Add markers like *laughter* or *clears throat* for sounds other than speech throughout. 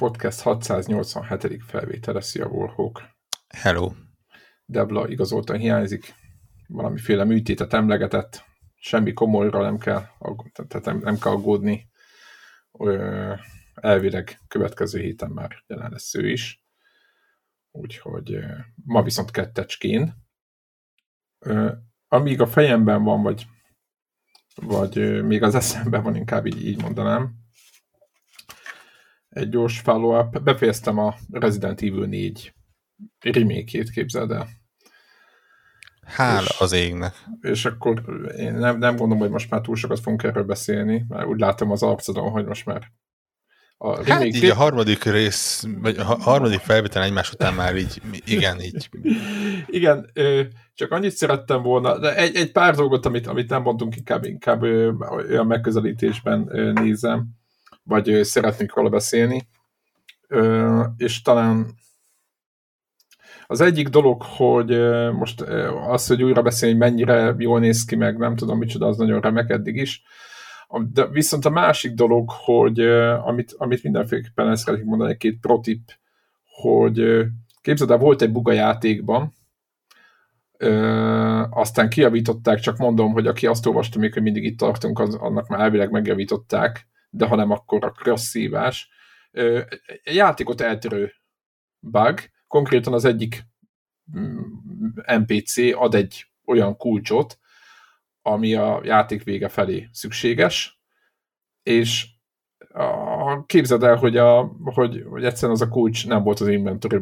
Podcast 687. felvétele. Szia, Warhawk. Hello. Debla igazoltan hiányzik, valamiféle műtétet emlegetett, semmi komolyra nem kell, tehát nem, nem kell aggódni. Elvileg következő héten már jelen lesz ő is. Úgyhogy ma viszont kettecskén. Amíg a fejemben van, vagy, vagy még az eszemben van, inkább így, így mondanám, egy gyors follow-up. Befejeztem a Resident Evil 4 remake-ét, képzeld el. Hál és, az égnek. És akkor én nem, nem gondolom, hogy most már túl sokat fogunk erről beszélni, mert úgy látom az arcodon, hogy most már a hát remake így a harmadik rész, vagy a harmadik felvétel egymás után már így, igen, így. *laughs* Igen, csak annyit szerettem volna, de egy, egy pár dolgot, amit, amit nem mondtunk, inkább, inkább olyan megközelítésben nézem vagy szeretnék róla beszélni. És talán az egyik dolog, hogy most az, hogy újra beszélni, mennyire jól néz ki, meg nem tudom micsoda, az nagyon remek eddig is. De viszont a másik dolog, hogy amit, amit mindenféleképpen ezt szeretnék mondani, két protip, hogy képzeld el, volt egy buga játékban, Ö, aztán kiavították, csak mondom, hogy aki azt olvasta még, hogy mindig itt tartunk, az, annak már elvileg megjavították, de ha nem, akkor a cross szívás. Játékot eltörő bug, konkrétan az egyik NPC mm, ad egy olyan kulcsot, ami a játék vége felé szükséges, és a, képzeld el, hogy, a, hogy, hogy egyszerűen az a kulcs nem volt az inventory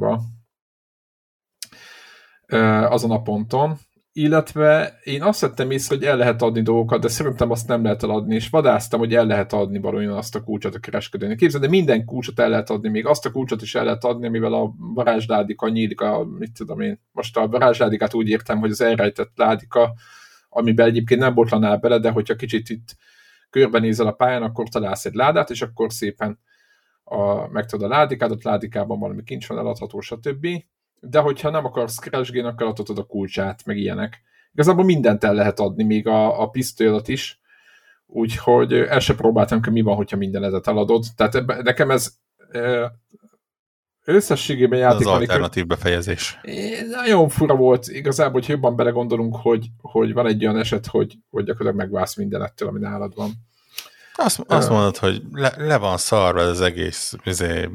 azon a ponton, illetve én azt vettem észre, hogy el lehet adni dolgokat, de szerintem azt nem lehet eladni, és vadáztam, hogy el lehet adni valójában azt a kulcsot a kereskedőnek. Képzeld, de minden kulcsot el lehet adni, még azt a kulcsot is el lehet adni, amivel a varázsládika nyílik, a, mit tudom én, most a varázsládikát úgy értem, hogy az elrejtett ládika, amiben egyébként nem botlanál bele, de hogyha kicsit itt körbenézel a pályán, akkor találsz egy ládát, és akkor szépen a, megtudod a ládikádat, ládikában valami kincs van eladható, stb de hogyha nem akarsz crash akkor adhatod a kulcsát, meg ilyenek. Igazából mindent el lehet adni, még a, a pisztolyat is, úgyhogy el se próbáltam, hogy mi van, hogyha mindenedet eladod. Tehát ebbe, nekem ez összességében játék. Az alternatív befejezés. Nagyon fura volt, igazából, hogy jobban belegondolunk, hogy, hogy van egy olyan eset, hogy, hogy gyakorlatilag megválsz mindenettől, ami nálad van. Azt, azt mondod, hogy le, le van szarva az egész izé,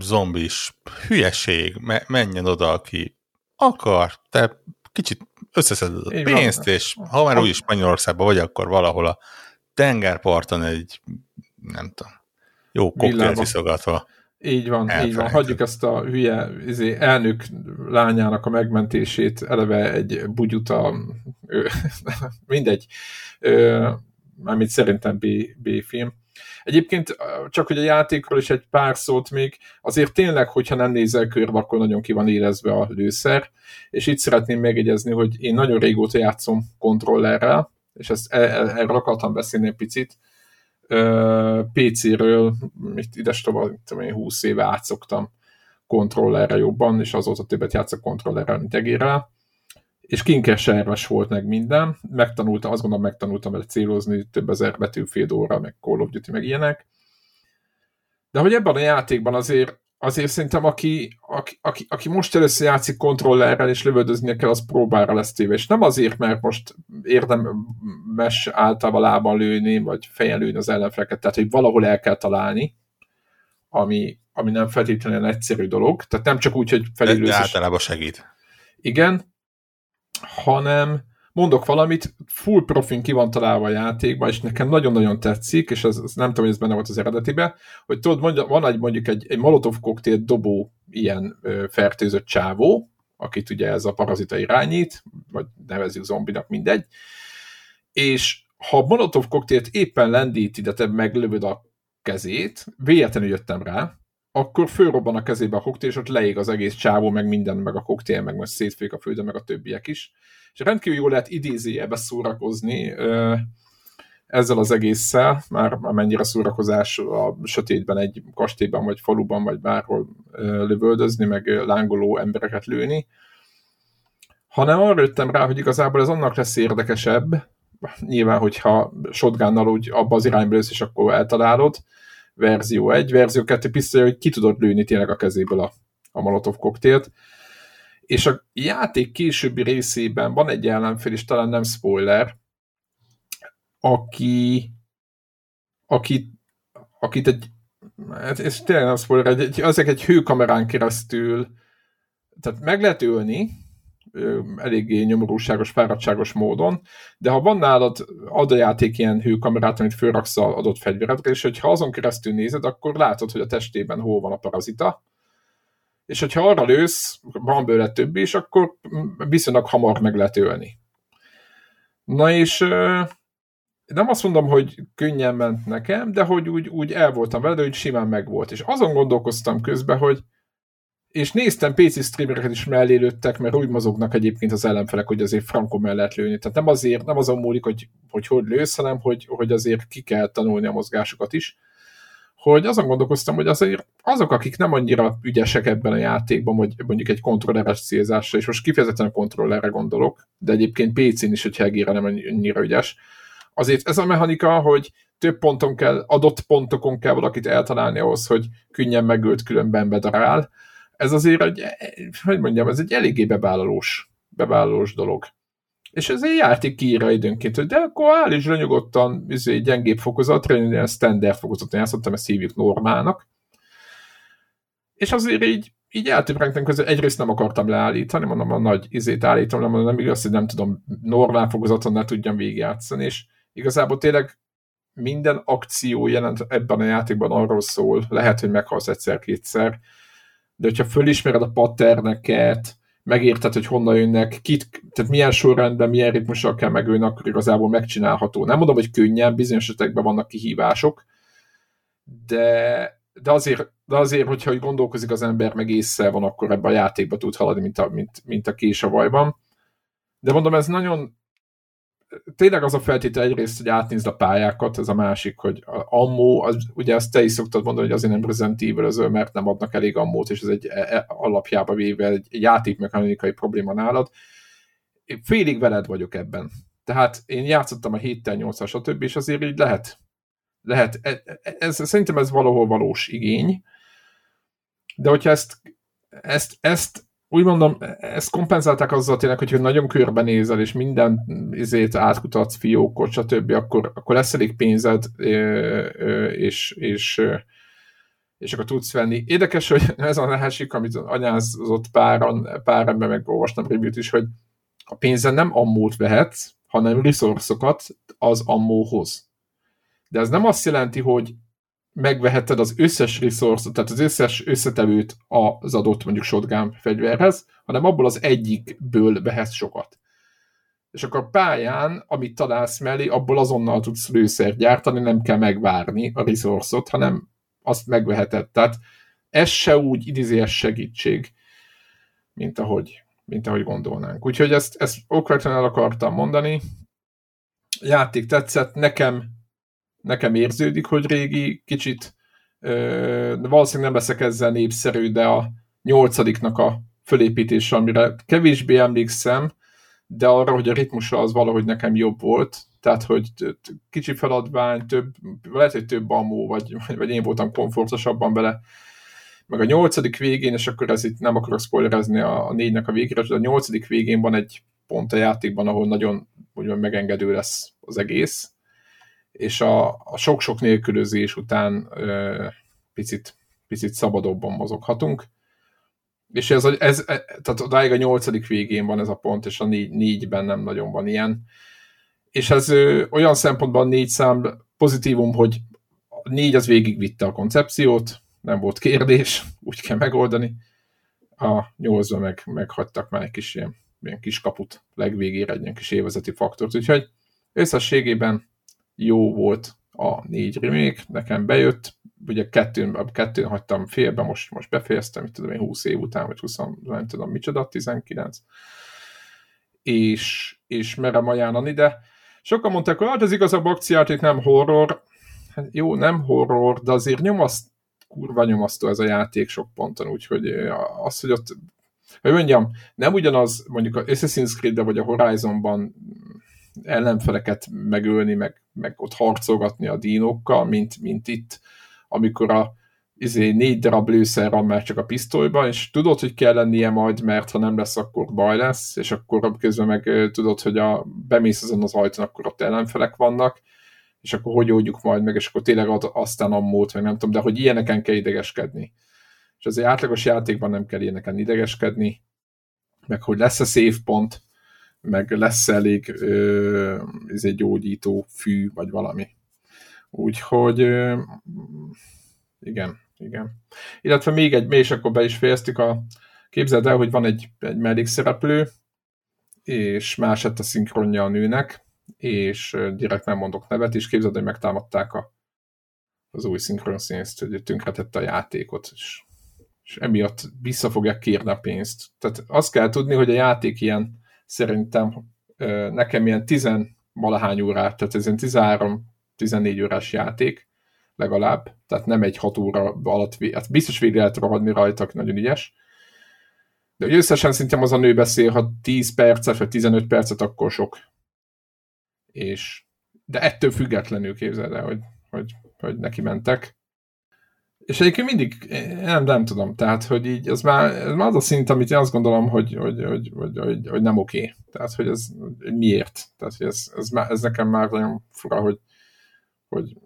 zombis hülyeség, me, menjen oda, aki akar, te kicsit összeszeded a Így pénzt, van. és ha már úgyis Spanyolországban vagy, akkor valahol a tengerparton egy, nem tudom, jó koktélt iszogatva. Így van, így van. Hagyjuk ezt a hülye izé, elnök lányának a megmentését, eleve egy bugyuta, *laughs* mindegy mármint szerintem B, B-film. Egyébként csak hogy a játékról is egy pár szót még, azért tényleg, hogyha nem nézel körbe, akkor nagyon ki van élezve a lőszer, és itt szeretném megjegyezni, hogy én nagyon régóta játszom kontrollerrel, és ezt, e, e, erről akartam beszélni egy picit. PC-ről, ides tovább, én 20 éve átszoktam kontrollerre jobban, és azóta többet játszok kontrollerrel, mint egérrel és kinkeserves volt meg minden, megtanultam, azt gondolom megtanultam vele célozni, több ezer betűfél óra, meg Call of Duty, meg ilyenek. De hogy ebben a játékban azért, azért szerintem aki, aki, aki, aki most először játszik kontrollerrel és lövöldöznie kell, az próbára lesz téve. És nem azért, mert most érdemes általában lőni, vagy fejen lőni az ellenfeleket, tehát hogy valahol el kell találni, ami, ami nem feltétlenül egyszerű dolog. Tehát nem csak úgy, hogy felülősz. De általában segít. Igen, hanem mondok valamit, full profin ki van találva a játékban, és nekem nagyon-nagyon tetszik, és az nem tudom, hogy ez benne volt az eredetibe, hogy tudod, mondja, van egy mondjuk egy, egy molotov koktél dobó ilyen ö, fertőzött csávó, akit ugye ez a parazita irányít, vagy nevezzük zombinak, mindegy, és ha a molotov koktélt éppen lendíti, de te meglövöd a kezét, véletlenül jöttem rá, akkor fölrobban a kezébe a koktél, és ott leég az egész csávó, meg minden, meg a koktél, meg most szétfők a földön, meg a többiek is. És rendkívül jól lehet idézőjelbe szórakozni ezzel az egésszel, már mennyire szórakozás a sötétben egy kastélyban, vagy faluban, vagy bárhol lövöldözni, meg lángoló embereket lőni, hanem arra jöttem rá, hogy igazából ez annak lesz érdekesebb, nyilván, hogyha shotgunnal úgy abba az irányba és akkor eltalálod, verzió 1, verzió 2 pisztoly, hogy ki tudod lőni tényleg a kezéből a, a Molotov koktélt. És a játék későbbi részében van egy ellenfél, és talán nem spoiler, aki, aki akit egy, hát ez tényleg nem spoiler, egy, azért egy hőkamerán keresztül, tehát meg lehet ölni, eléggé nyomorúságos, fáradtságos módon, de ha van nálad ad a játék ilyen hőkamerát, amit fölraksz az adott fegyveredre, és hogyha azon keresztül nézed, akkor látod, hogy a testében hol van a parazita, és hogyha arra lősz, van bőle több is, akkor viszonylag hamar meg lehet ölni. Na és nem azt mondom, hogy könnyen ment nekem, de hogy úgy, úgy el voltam vele, hogy simán megvolt. És azon gondolkoztam közben, hogy és néztem PC streamereket is mellé lőttek, mert úgy mozognak egyébként az ellenfelek, hogy azért frankon mellett lőni. Tehát nem azért, nem azon múlik, hogy hogy, hogy lősz, hanem hogy, hogy azért ki kell tanulni a mozgásokat is. Hogy azon gondolkoztam, hogy azért azok, akik nem annyira ügyesek ebben a játékban, hogy mondjuk egy kontrolleres célzásra, és most kifejezetten a kontrollerre gondolok, de egyébként PC-n is, hogy egére nem annyira ügyes, azért ez a mechanika, hogy több ponton kell, adott pontokon kell valakit eltalálni ahhoz, hogy könnyen megölt, különben bedarál. Ez azért egy, hogy mondjam, ez egy eléggé bevállalós, bevállalós dolog. És ez egy játék kiírja időnként, hogy de akkor állíts le nyugodtan izé, gyengébb fokozatra, én ilyen standard fokozaton játszottam, ezt hívjuk normának. És azért így, így eltöbrentem közül, egyrészt nem akartam leállítani, mondom, a nagy izét állítom, nem, nem igaz, hogy nem tudom normál fokozaton ne tudjam végigjátszani, és igazából tényleg minden akció jelent ebben a játékban arról szól, lehet, hogy meghalsz egyszer-kétszer, de hogyha fölismered a patterneket, megérted, hogy honnan jönnek, kit, tehát milyen sorrendben, milyen ritmussal kell megölni, akkor igazából megcsinálható. Nem mondom, hogy könnyen, bizonyos esetekben vannak kihívások, de, de, azért, de azért, hogyha hogy gondolkozik az ember, meg észre van, akkor ebben a játékba tud haladni, mint a, mint, mint a kés a vajban. De mondom, ez nagyon, tényleg az a feltétel egyrészt, hogy átnézd a pályákat, ez a másik, hogy ammó, az, ugye ezt te is szoktad mondani, hogy azért nem Resident evil mert nem adnak elég ammót, és ez egy e, e, alapjába véve egy, játékmechanikai probléma nálad. Én félig veled vagyok ebben. Tehát én játszottam a 7-tel, 8 stb., és azért így lehet. Lehet. Ez, ez, szerintem ez valahol valós igény. De hogyha ezt, ezt, ezt úgy mondom, ezt kompenzálták azzal tényleg, hogy nagyon körbenézel, és minden izét átkutatsz, fiókot, stb., akkor, akkor lesz elég pénzed, és, és, és akkor tudsz venni. Érdekes, hogy *laughs* ez a másik, amit anyázott páran, pár ember megolvastam review is, hogy a pénzen nem ammót vehetsz, hanem resourcokat az ammóhoz. De ez nem azt jelenti, hogy megveheted az összes resource tehát az összes összetevőt az adott mondjuk shotgun fegyverhez, hanem abból az egyikből vehetsz sokat. És akkor pályán, amit találsz mellé, abból azonnal tudsz lőszert gyártani, nem kell megvárni a resource hanem azt megveheted. Tehát ez se úgy idézés segítség, mint ahogy, mint ahogy gondolnánk. Úgyhogy ezt, ezt okvetlenül el akartam mondani. Játék tetszett, nekem nekem érződik, hogy régi, kicsit de valószínűleg nem leszek ezzel népszerű, de a nyolcadiknak a fölépítése, amire kevésbé emlékszem, de arra, hogy a ritmusa az valahogy nekem jobb volt, tehát, hogy kicsi feladvány, több, lehet, hogy több amó, vagy, vagy én voltam komfortosabban bele, meg a nyolcadik végén, és akkor ez itt nem akarok spoilerezni a, a négynek a végére, de a nyolcadik végén van egy pont a játékban, ahol nagyon úgymond megengedő lesz az egész, és a, a sok-sok nélkülözés után ö, picit, picit szabadobban mozoghatunk. És ez, ez, ez tehát odáig a nyolcadik végén van ez a pont, és a négy, négyben nem nagyon van ilyen. És ez ö, olyan szempontban négy szám pozitívum, hogy a négy az végigvitte a koncepciót, nem volt kérdés, *laughs* úgy kell megoldani. A nyolcban meg, meghagytak már egy kis ilyen, ilyen kis kaput legvégére, egy ilyen kis évezeti faktort. Úgyhogy összességében jó volt a négy remake, nekem bejött, ugye kettőn, kettőn hagytam félbe, most, most befejeztem, mit tudom én, 20 év után, vagy 20, nem tudom micsoda, 19, és, és merem ajánlani, de sokan mondták, hogy hát ez igazából akciáték nem horror, hát jó, nem horror, de azért nyomaszt, kurva nyomasztó ez a játék sok ponton, úgyhogy az, hogy ott, hogy mondjam, nem ugyanaz mondjuk a Assassin's Creed-de vagy a Horizonban ellenfeleket megölni, meg, meg ott harcolgatni a dínokkal, mint, mint itt, amikor a izé, négy darab lőszer van már csak a pisztolyban, és tudod, hogy kell lennie majd, mert ha nem lesz, akkor baj lesz, és akkor közben meg tudod, hogy a, bemész azon az ajtón, akkor ott ellenfelek vannak, és akkor hogy oldjuk majd meg, és akkor tényleg aztán a mód, vagy nem tudom, de hogy ilyeneken kell idegeskedni. És azért átlagos játékban nem kell ilyeneken idegeskedni, meg hogy lesz-e szép pont, meg lesz elég ez egy gyógyító fű, vagy valami. Úgyhogy ö, igen, igen. Illetve még egy, és akkor be is fejeztük a képzeld el, hogy van egy, egy mellékszereplő, és más lett a szinkronja a nőnek, és direkt nem mondok nevet, és képzeld, hogy megtámadták a, az új szinkronszínészt, hogy tönkretette a játékot, és, és emiatt vissza fogják kérni a pénzt. Tehát azt kell tudni, hogy a játék ilyen szerintem nekem ilyen tizen valahány órát, tehát ez ilyen 13-14 órás játék legalább, tehát nem egy 6 óra alatt, hát biztos végre lehet rohadni rajta, nagyon ügyes. De hogy összesen szerintem az a nő beszél, ha 10 percet, vagy 15 percet, akkor sok. És, de ettől függetlenül képzeld el, hogy, hogy, hogy neki mentek. És egyébként mindig, nem, nem tudom, tehát, hogy így, ez már, ez már az a szint, amit én azt gondolom, hogy, hogy, hogy, hogy, hogy, hogy nem oké. Tehát, hogy ez miért? Tehát, hogy ez, ez, már, ez nekem már nagyon fura, hogy, hogy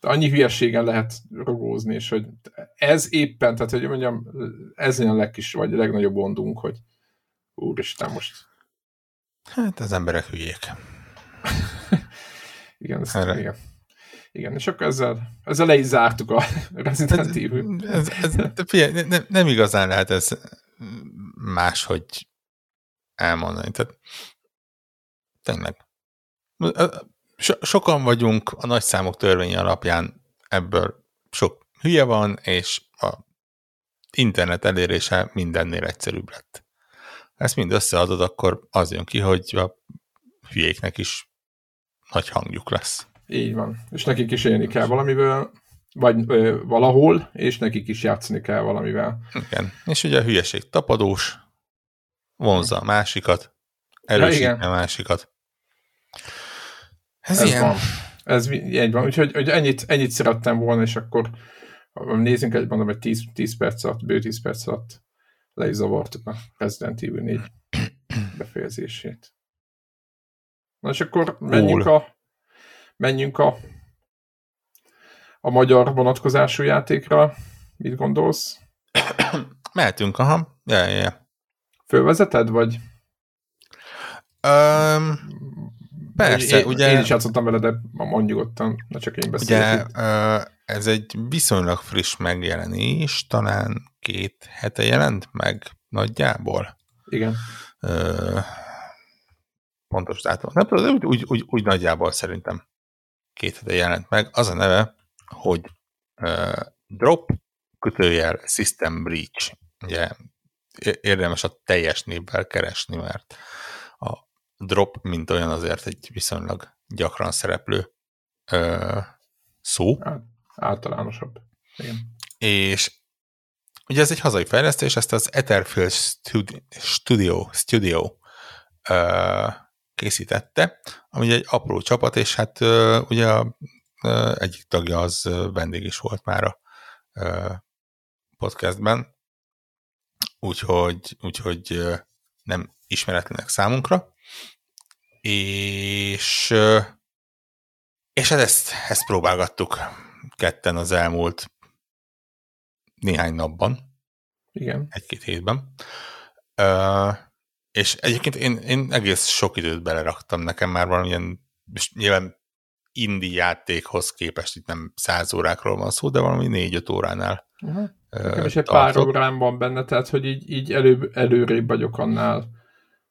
annyi hülyeségen lehet rogózni, és hogy ez éppen, tehát, hogy mondjam, ez a legkis, vagy a legnagyobb gondunk, hogy úristen, most... Hát az emberek hülyék. *laughs* igen, ezt, Erre. igen. Igen, és akkor ezzel, ezzel le is zártuk a *laughs* Resident Evil. Ez, ez, figyelj, nem, nem igazán lehet ez máshogy elmondani. Tehát tényleg. So, sokan vagyunk, a nagy számok törvénye alapján ebből sok hülye van, és a internet elérése mindennél egyszerűbb lett. Ezt mind összeadod, akkor az jön ki, hogy a hülyéknek is nagy hangjuk lesz. Így van. És nekik is élni kell valamivel, vagy ö, valahol, és nekik is játszani kell valamivel. Igen. És ugye a hülyeség tapadós, vonzza a másikat, erősíti ja, a másikat. Ez, Ez ilyen. Van. Ez egy van. Úgyhogy hogy ennyit, ennyit szerettem volna, és akkor nézzünk egy, mondom, egy 10, 10 perc alatt, bő 10 perc alatt le is zavartuk a Resident Evil 4 befejezését. Na és akkor menjünk cool. a menjünk a, a magyar vonatkozású játékra. Mit gondolsz? Mehetünk, aha. Ja, ja, ja. Fölvezeted, vagy? Um, persze, én, ugye... Én is játszottam vele, de mondjuk ottan, na csak én beszélek. Ugye, ez egy viszonylag friss megjelenés, talán két hete jelent meg nagyjából. Igen. Uh, pontos dátum. Nem tudom, úgy, úgy, úgy, úgy nagyjából szerintem két hete jelent meg. Az a neve, hogy uh, Drop kötőjel System Breach. Ugye érdemes a teljes névvel keresni, mert a drop, mint olyan azért egy viszonylag gyakran szereplő uh, szó. Általánosabb. Igen. És ugye ez egy hazai fejlesztés, ezt az Etherfield Studio, Studio uh, készítette, ami egy apró csapat, és hát ugye egyik tagja az vendég is volt már a podcastben, úgyhogy, úgyhogy nem ismeretlenek számunkra, és és hát ezt, ezt próbálgattuk ketten az elmúlt néhány napban. Igen. Egy-két hétben. És egyébként én, én egész sok időt beleraktam, nekem már valamilyen, és nyilván indi játékhoz képest itt nem száz órákról van szó, de valami négy-öt óránál. Uh-huh. Nekem is egy pár órán van benne, tehát hogy így, így elő, előrébb vagyok annál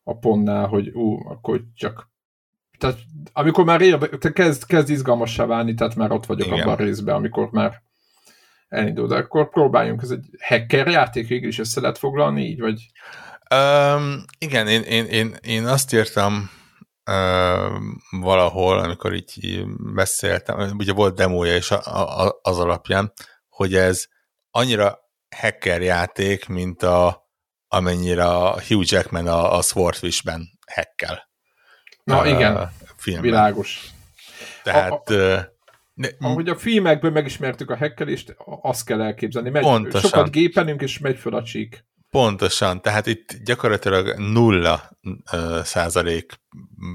a pontnál, hogy ú, akkor csak tehát amikor már érde, te kezd, kezd izgalmassá válni, tehát már ott vagyok Igen. abban a részben, amikor már elindul, de akkor próbáljunk, ez egy hacker játék végül is össze lehet foglalni így, vagy? Um, igen, én, én, én, én azt írtam uh, valahol, amikor így beszéltem, ugye volt demója is a, a, az alapján, hogy ez annyira hacker játék, mint a amennyire a Hugh Jackman a, a Swordfish-ben hackkel. Na uh, igen, filmben. világos. Tehát... A, a, De, Ahogy a filmekből megismertük a hekkelést, azt kell elképzelni. Megy, Pontosan. Sokat gépelünk, és megy föl a csík. Pontosan, tehát itt gyakorlatilag nulla uh, százalék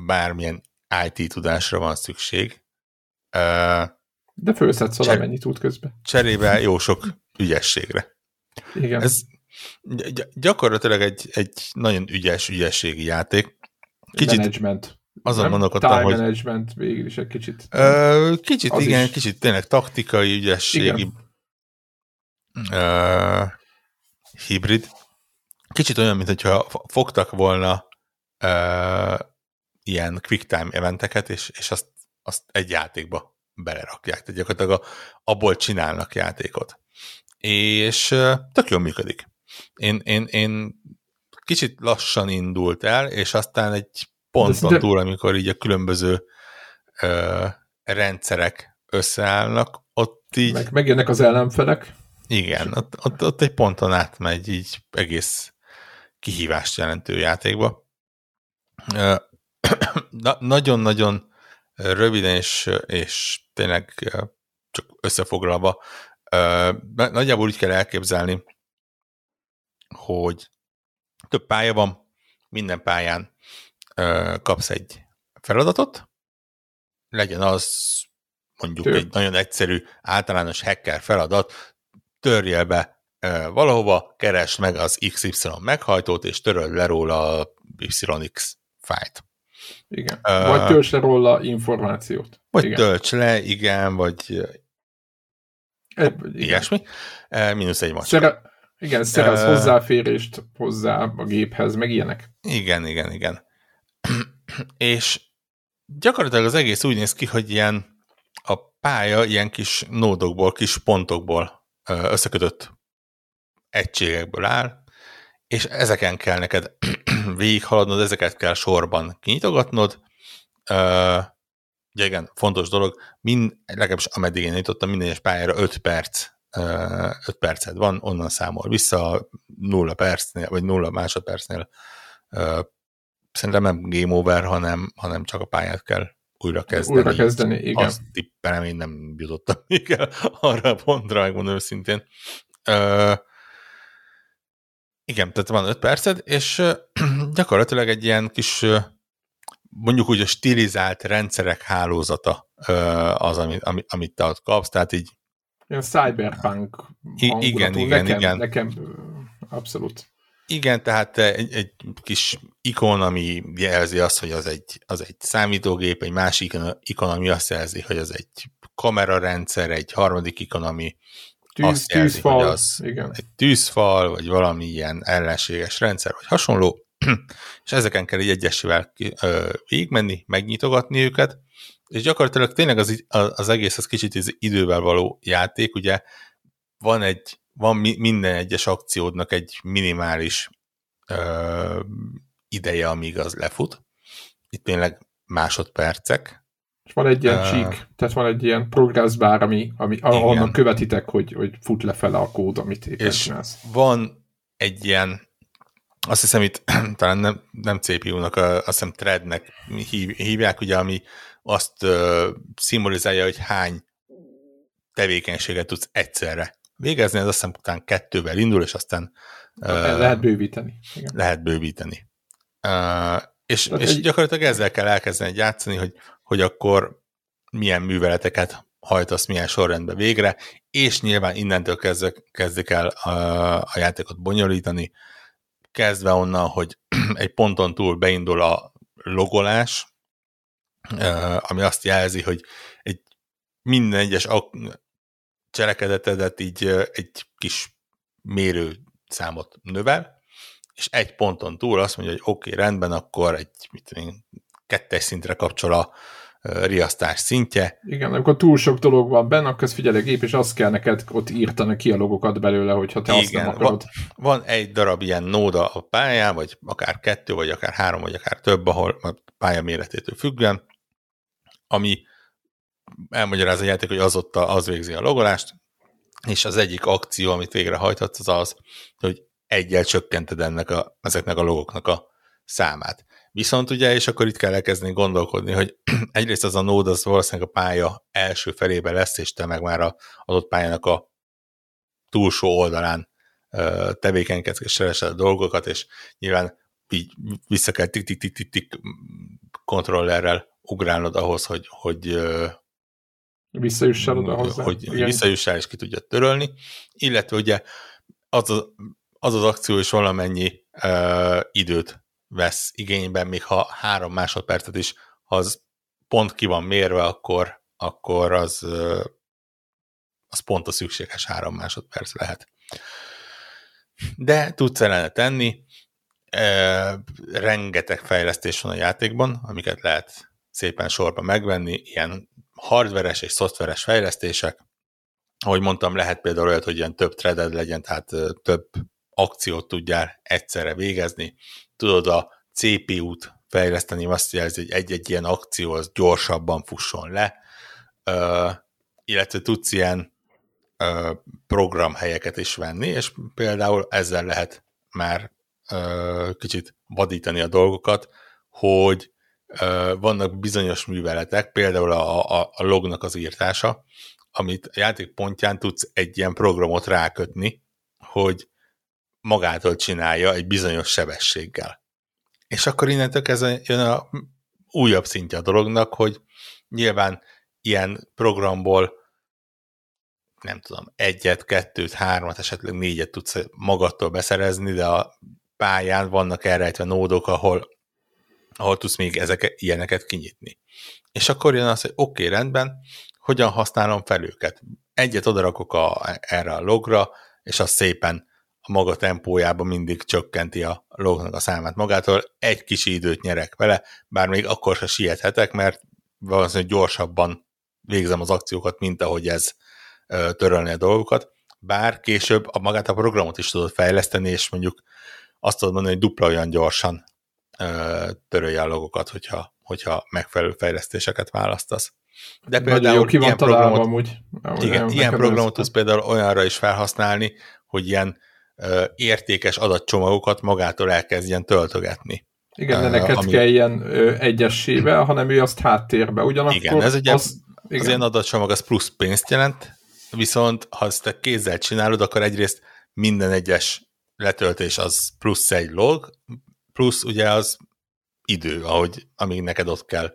bármilyen IT tudásra van szükség. Uh, De fölszedsz oda, mennyi tud közben. Cserébe jó sok ügyességre. Igen. Ez gyakorlatilag egy, egy nagyon ügyes ügyességi játék. Kicsit management. Azon gondolkodtam, Time hogy... management végül is egy kicsit. Ö, kicsit, az igen, is. kicsit tényleg taktikai, ügyességi ö, hibrid. Kicsit olyan, mint hogyha fogtak volna ö, ilyen quick time eventeket, és, és azt, azt egy játékba belerakják. Tehát gyakorlatilag a, abból csinálnak játékot. És tök jól működik. Én, én, én kicsit lassan indult el, és aztán egy ponton de... túl, amikor így a különböző ö, rendszerek összeállnak, ott így... Meg, megjönnek az ellenfelek. Igen, ott, ott, ott egy ponton átmegy így egész kihívást jelentő játékba. *clears throat* Nagyon-nagyon röviden és, és tényleg csak összefoglalva, nagyjából úgy kell elképzelni, hogy több pálya van, minden pályán kapsz egy feladatot, legyen az mondjuk Tök. egy nagyon egyszerű, általános hacker feladat, törjél be valahova, keresd meg az XY meghajtót, és töröld le róla a YX fájt. Igen. Uh, vagy tölts le róla információt. Vagy igen. tölts le, igen, vagy e, ilyesmi. E, mínusz egy macska. Szere, igen, szerez uh, hozzáférést hozzá a géphez, meg ilyenek. Igen, igen, igen. *clears throat* és gyakorlatilag az egész úgy néz ki, hogy ilyen a pálya ilyen kis nódokból, kis pontokból összekötött egységekből áll, és ezeken kell neked *clears throat* végighaladnod, ezeket kell sorban kinyitogatnod. ugye igen, fontos dolog, mind, legalábbis ameddig én nyitottam, minden egyes pályára 5 perc 5 percet van, onnan számol vissza, 0 percnél, vagy 0 másodpercnél szerintem nem game over, hanem, hanem csak a pályát kell újra kezdeni. Újra kezdeni, igen. Azt tippelem, én nem jutottam *laughs* még el arra a pontra, megmondom őszintén. Uh, igen, tehát van 5 perced, és *clears throat* gyakorlatilag egy ilyen kis, mondjuk úgy a stilizált rendszerek hálózata az, amit, amit, amit te ott kapsz, tehát így Ilyen cyberpunk I- Igen, igen, nekem, igen. Nekem abszolút. Igen, tehát egy, egy kis ikon, ami jelzi azt, hogy az egy, az egy számítógép, egy másik ikon, ami azt jelzi, hogy az egy kamerarendszer, egy harmadik ikon, ami Tűz, azt jelzi, tűzfal, hogy az igen. egy tűzfal, vagy valami ilyen ellenséges rendszer, vagy hasonló, *clears throat* és ezeken kell így egyesével végigmenni, megnyitogatni őket, és gyakorlatilag tényleg az, az egész az kicsit az idővel való játék, ugye van egy van minden egyes akciódnak egy minimális ö, ideje, amíg az lefut. Itt tényleg másodpercek. És van egy ilyen uh, csík, tehát van egy ilyen progress bar, ami, ami ahonnan követitek, hogy, hogy fut lefele a kód, amit éppen és csinálsz. van egy ilyen, azt hiszem itt *clears throat* talán nem, nem CPU-nak, azt hiszem threadnek hív, hívják, ugye, ami azt uh, szimbolizálja, hogy hány tevékenységet tudsz egyszerre végezni, ez azt hiszem után kettővel indul, és aztán uh, lehet bővíteni. Igen. Lehet bővíteni. Uh, és, és egy... gyakorlatilag ezzel kell elkezdeni játszani, hogy, hogy akkor milyen műveleteket hajtasz milyen sorrendben végre, és nyilván innentől kezdve, kezdik el a, a játékot bonyolítani, kezdve onnan, hogy *clears throat* egy ponton túl beindul a logolás, ami azt jelzi, hogy egy minden egyes cselekedetedet így egy kis mérő számot növel, és egy ponton túl azt mondja, hogy oké, okay, rendben, akkor egy mit tudom, kettes szintre kapcsol a riasztás szintje. Igen, amikor túl sok dolog van benne, akkor ez figyelj gép, és azt kell neked ott írtani ki a logokat belőle, hogyha te Igen, azt nem akarod. Van, van egy darab ilyen nóda a pályán, vagy akár kettő, vagy akár három, vagy akár több, ahol a pálya méretétől függően, ami elmagyaráz a játék, hogy az ott a, az végzi a logolást, és az egyik akció, amit végrehajthatsz, az az, hogy egyel csökkented ennek a, ezeknek a logoknak a számát. Viszont ugye, és akkor itt kell elkezdeni gondolkodni, hogy *clears throat* egyrészt az a nód az valószínűleg a pálya első felébe lesz, és te meg már a adott pályának a túlsó oldalán tevékenykedsz és keresed a dolgokat, és nyilván így vissza kell tik-tik-tik-tik kontrollerrel ugrálnod ahhoz, hogy, hogy visszajussál oda hozzá. Hogy Igen. visszajussál és ki tudja törölni, illetve ugye az az, az, az akció is valamennyi uh, időt vesz igényben, még ha három másodpercet is, az pont ki van mérve, akkor, akkor az, az pont a szükséges három másodperc lehet. De tudsz ellene tenni, uh, rengeteg fejlesztés van a játékban, amiket lehet szépen sorba megvenni, ilyen hardveres és szoftveres fejlesztések. Ahogy mondtam, lehet például olyat, hogy ilyen több threaded legyen, tehát több akciót tudjál egyszerre végezni. Tudod a CPU-t fejleszteni, azt jelzi, hogy egy-egy ilyen akció az gyorsabban fusson le, uh, illetve tudsz ilyen uh, programhelyeket is venni, és például ezzel lehet már uh, kicsit vadítani a dolgokat, hogy vannak bizonyos műveletek, például a, a, a lognak az írtása, amit a játék pontján tudsz egy ilyen programot rákötni, hogy magától csinálja egy bizonyos sebességgel. És akkor innentől kezdve jön a újabb szintje a dolognak, hogy nyilván ilyen programból nem tudom, egyet, kettőt, hármat, esetleg négyet tudsz magadtól beszerezni, de a pályán vannak elrejtve nódok, ahol ahol tudsz még ezeket, ilyeneket kinyitni. És akkor jön az, hogy oké, okay, rendben, hogyan használom fel őket. Egyet odarakok a, erre a logra, és az szépen a maga tempójában mindig csökkenti a lognak a számát magától. Egy kis időt nyerek vele, bár még akkor se siethetek, mert valószínűleg gyorsabban végzem az akciókat, mint ahogy ez törölni a dolgokat. Bár később a magát a programot is tudod fejleszteni, és mondjuk azt tudod mondani, hogy dupla olyan gyorsan törölje a logokat, hogyha, hogyha megfelelő fejlesztéseket választasz. De például jó ki van ilyen programot, amúgy. Igen, ilyen programot tudsz például olyanra is felhasználni, hogy ilyen értékes adatcsomagokat magától elkezdjen töltögetni. Igen, de neked ami... kell ilyen ö, hanem ő azt háttérbe. Ugyanakkor igen, ez ugye az, igen. az ilyen adatcsomag az plusz pénzt jelent, viszont ha ezt te kézzel csinálod, akkor egyrészt minden egyes letöltés az plusz egy log, plusz ugye az idő, ahogy, amíg neked ott kell,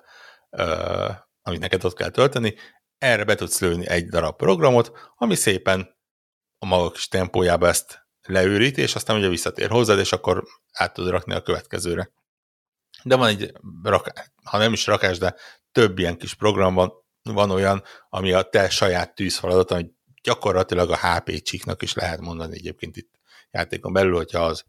uh, amíg neked ott kell tölteni, erre be tudsz lőni egy darab programot, ami szépen a maga kis tempójába ezt leőríti, és aztán ugye visszatér hozzád, és akkor át tudod rakni a következőre. De van egy, rakás, ha nem is rakás, de több ilyen kis program van, van olyan, ami a te saját tűzfeladat, ami gyakorlatilag a HP csíknak is lehet mondani egyébként itt játékon belül, hogyha az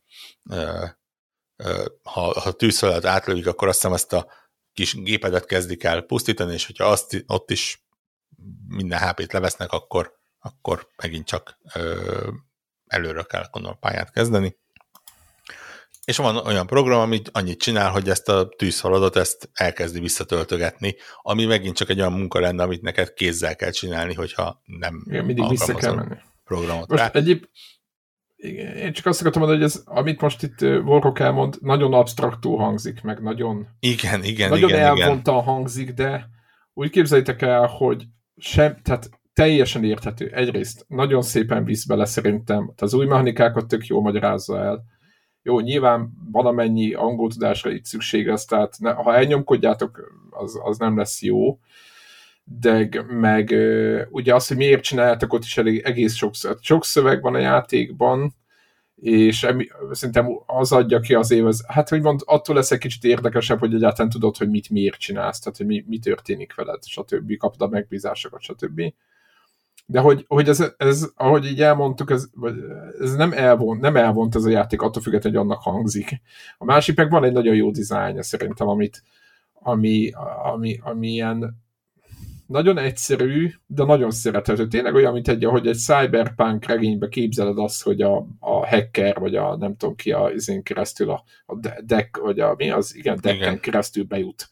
ha, ha tűzfelet átlövik, akkor azt hiszem ezt a kis gépedet kezdik el pusztítani, és hogyha azt, ott is minden HP-t levesznek, akkor, akkor megint csak ö, előre kell a pályát kezdeni. És van olyan program, ami annyit csinál, hogy ezt a tűzhaladat ezt elkezdi visszatöltögetni, ami megint csak egy olyan munka lenne, amit neked kézzel kell csinálni, hogyha nem Igen, mindig vissza kell menni. programot. Most egyéb, igen, én csak azt akartam mondani, hogy ez, amit most itt Vorok elmond, nagyon absztraktól hangzik, meg nagyon, igen, igen, nagyon igen, elvontan igen. hangzik, de úgy képzeljétek el, hogy sem, tehát teljesen érthető. Egyrészt nagyon szépen visz bele szerintem, az új mechanikákat tök jól magyarázza el. Jó, nyilván valamennyi angol tudásra itt szükség lesz, tehát ne, ha elnyomkodjátok, az, az nem lesz jó, de meg ugye az, hogy miért csináltak ott is elég egész sok, sok szöveg van a játékban, és emi, szerintem az adja ki az év, hát hogy mond, attól lesz egy kicsit érdekesebb, hogy egyáltalán tudod, hogy mit miért csinálsz, tehát hogy mi, mi történik veled, stb. kapd a megbízásokat, stb. De hogy, hogy ez, ez, ahogy így elmondtuk, ez, ez nem, elvont, nem elvont ez a játék, attól függetlenül, hogy annak hangzik. A másik meg van egy nagyon jó dizájnja szerintem, amit, ami, ami, ami ilyen nagyon egyszerű, de nagyon szerethető. Tényleg olyan, mint egy, hogy egy cyberpunk regénybe képzeled azt, hogy a, a hacker, vagy a nem tudom ki a izén keresztül, a, a deck, vagy a mi az, igen, decken igen. keresztül bejut.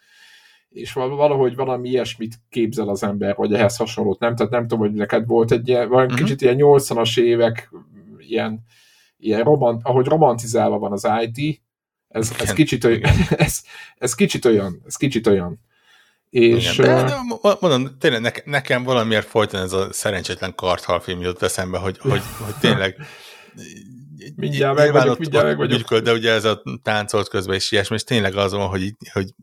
És valahogy valami ilyesmit képzel az ember, vagy ehhez hasonlót, nem? Tehát nem tudom, hogy neked volt egy ilyen, valami uh-huh. kicsit ilyen 80-as évek, ilyen, ilyen romant, ahogy romantizálva van az IT, Ez, ez, kicsit olyan, *laughs* ez, ez kicsit olyan, ez kicsit olyan. És, Igen, de, de, mondom, tényleg nekem valamiért folyton ez a szerencsétlen karthal film jött eszembe, hogy, hogy, hogy tényleg *laughs* mindjárt meg vagyok, mindjárt meg vagyok. Ügyköl, de ugye ez a táncolt közben is ilyesmi, és tényleg az van, hogy, hogy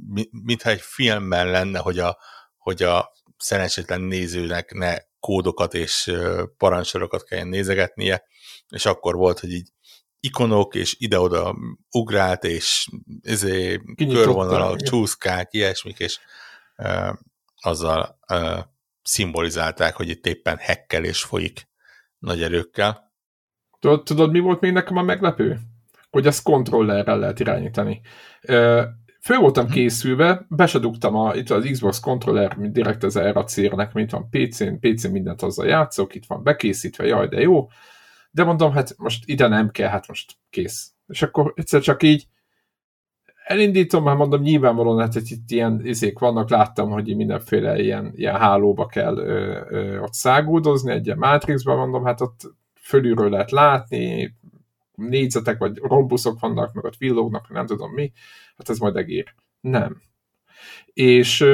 mintha egy filmben lenne, hogy a, hogy a szerencsétlen nézőnek ne kódokat és parancsorokat kelljen nézegetnie, és akkor volt, hogy így ikonok, és ide-oda ugrált, és ezé körvonalak, csúszkák, ilyesmik, és uh, azzal uh, szimbolizálták, hogy itt éppen hekkelés folyik nagy erőkkel. Tudod, tudod, mi volt még nekem a meglepő? Hogy ezt kontrollerrel lehet irányítani. Föl voltam mhm. készülve, besedugtam a, itt az Xbox controller, direkt az erre a célnek, mint van PC-n, PC-n mindent azzal játszok, itt van bekészítve, jaj, de jó. De mondom, hát most ide nem kell, hát most kész. És akkor egyszer csak így elindítom, mert mondom, nyilvánvalóan, hát hogy itt ilyen izék vannak, láttam, hogy mindenféle ilyen, ilyen hálóba kell ö, ö, ott száguldozni, egy ilyen Matrixban mondom, hát ott fölülről lehet látni, négyzetek vagy rombuszok vannak, meg ott villognak, nem tudom mi, hát ez majd egér. Nem. És,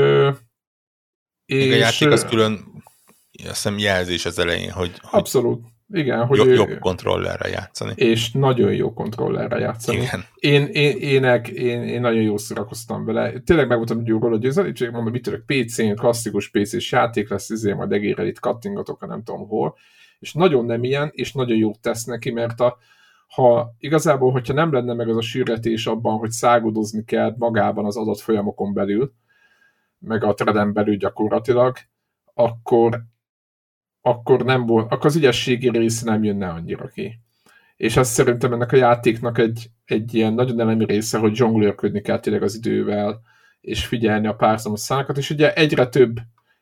és a játék az külön azt hiszem jelzés az elején, hogy, abszolút. Igen, hogy jobb, jobb kontrollerre játszani. És nagyon jó kontrollerre játszani. Igen. Én, én, ének, én, én nagyon jól szórakoztam vele. Tényleg meg voltam róla győzni, csak mondom, mit tudok, PC-n, klasszikus PC-s játék lesz, ezért majd egérrel itt kattingatok, nem tudom hol. És nagyon nem ilyen, és nagyon jót tesz neki, mert a, ha igazából, hogyha nem lenne meg az a sűrretés abban, hogy szágudozni kell magában az adott folyamokon belül, meg a treden belül gyakorlatilag, akkor, akkor, nem volt, akkor az ügyességi része nem jönne annyira ki. És azt szerintem ennek a játéknak egy, egy ilyen nagyon elemi része, hogy zsonglőrködni kell tényleg az idővel, és figyelni a párszamos szálakat, és ugye egyre több,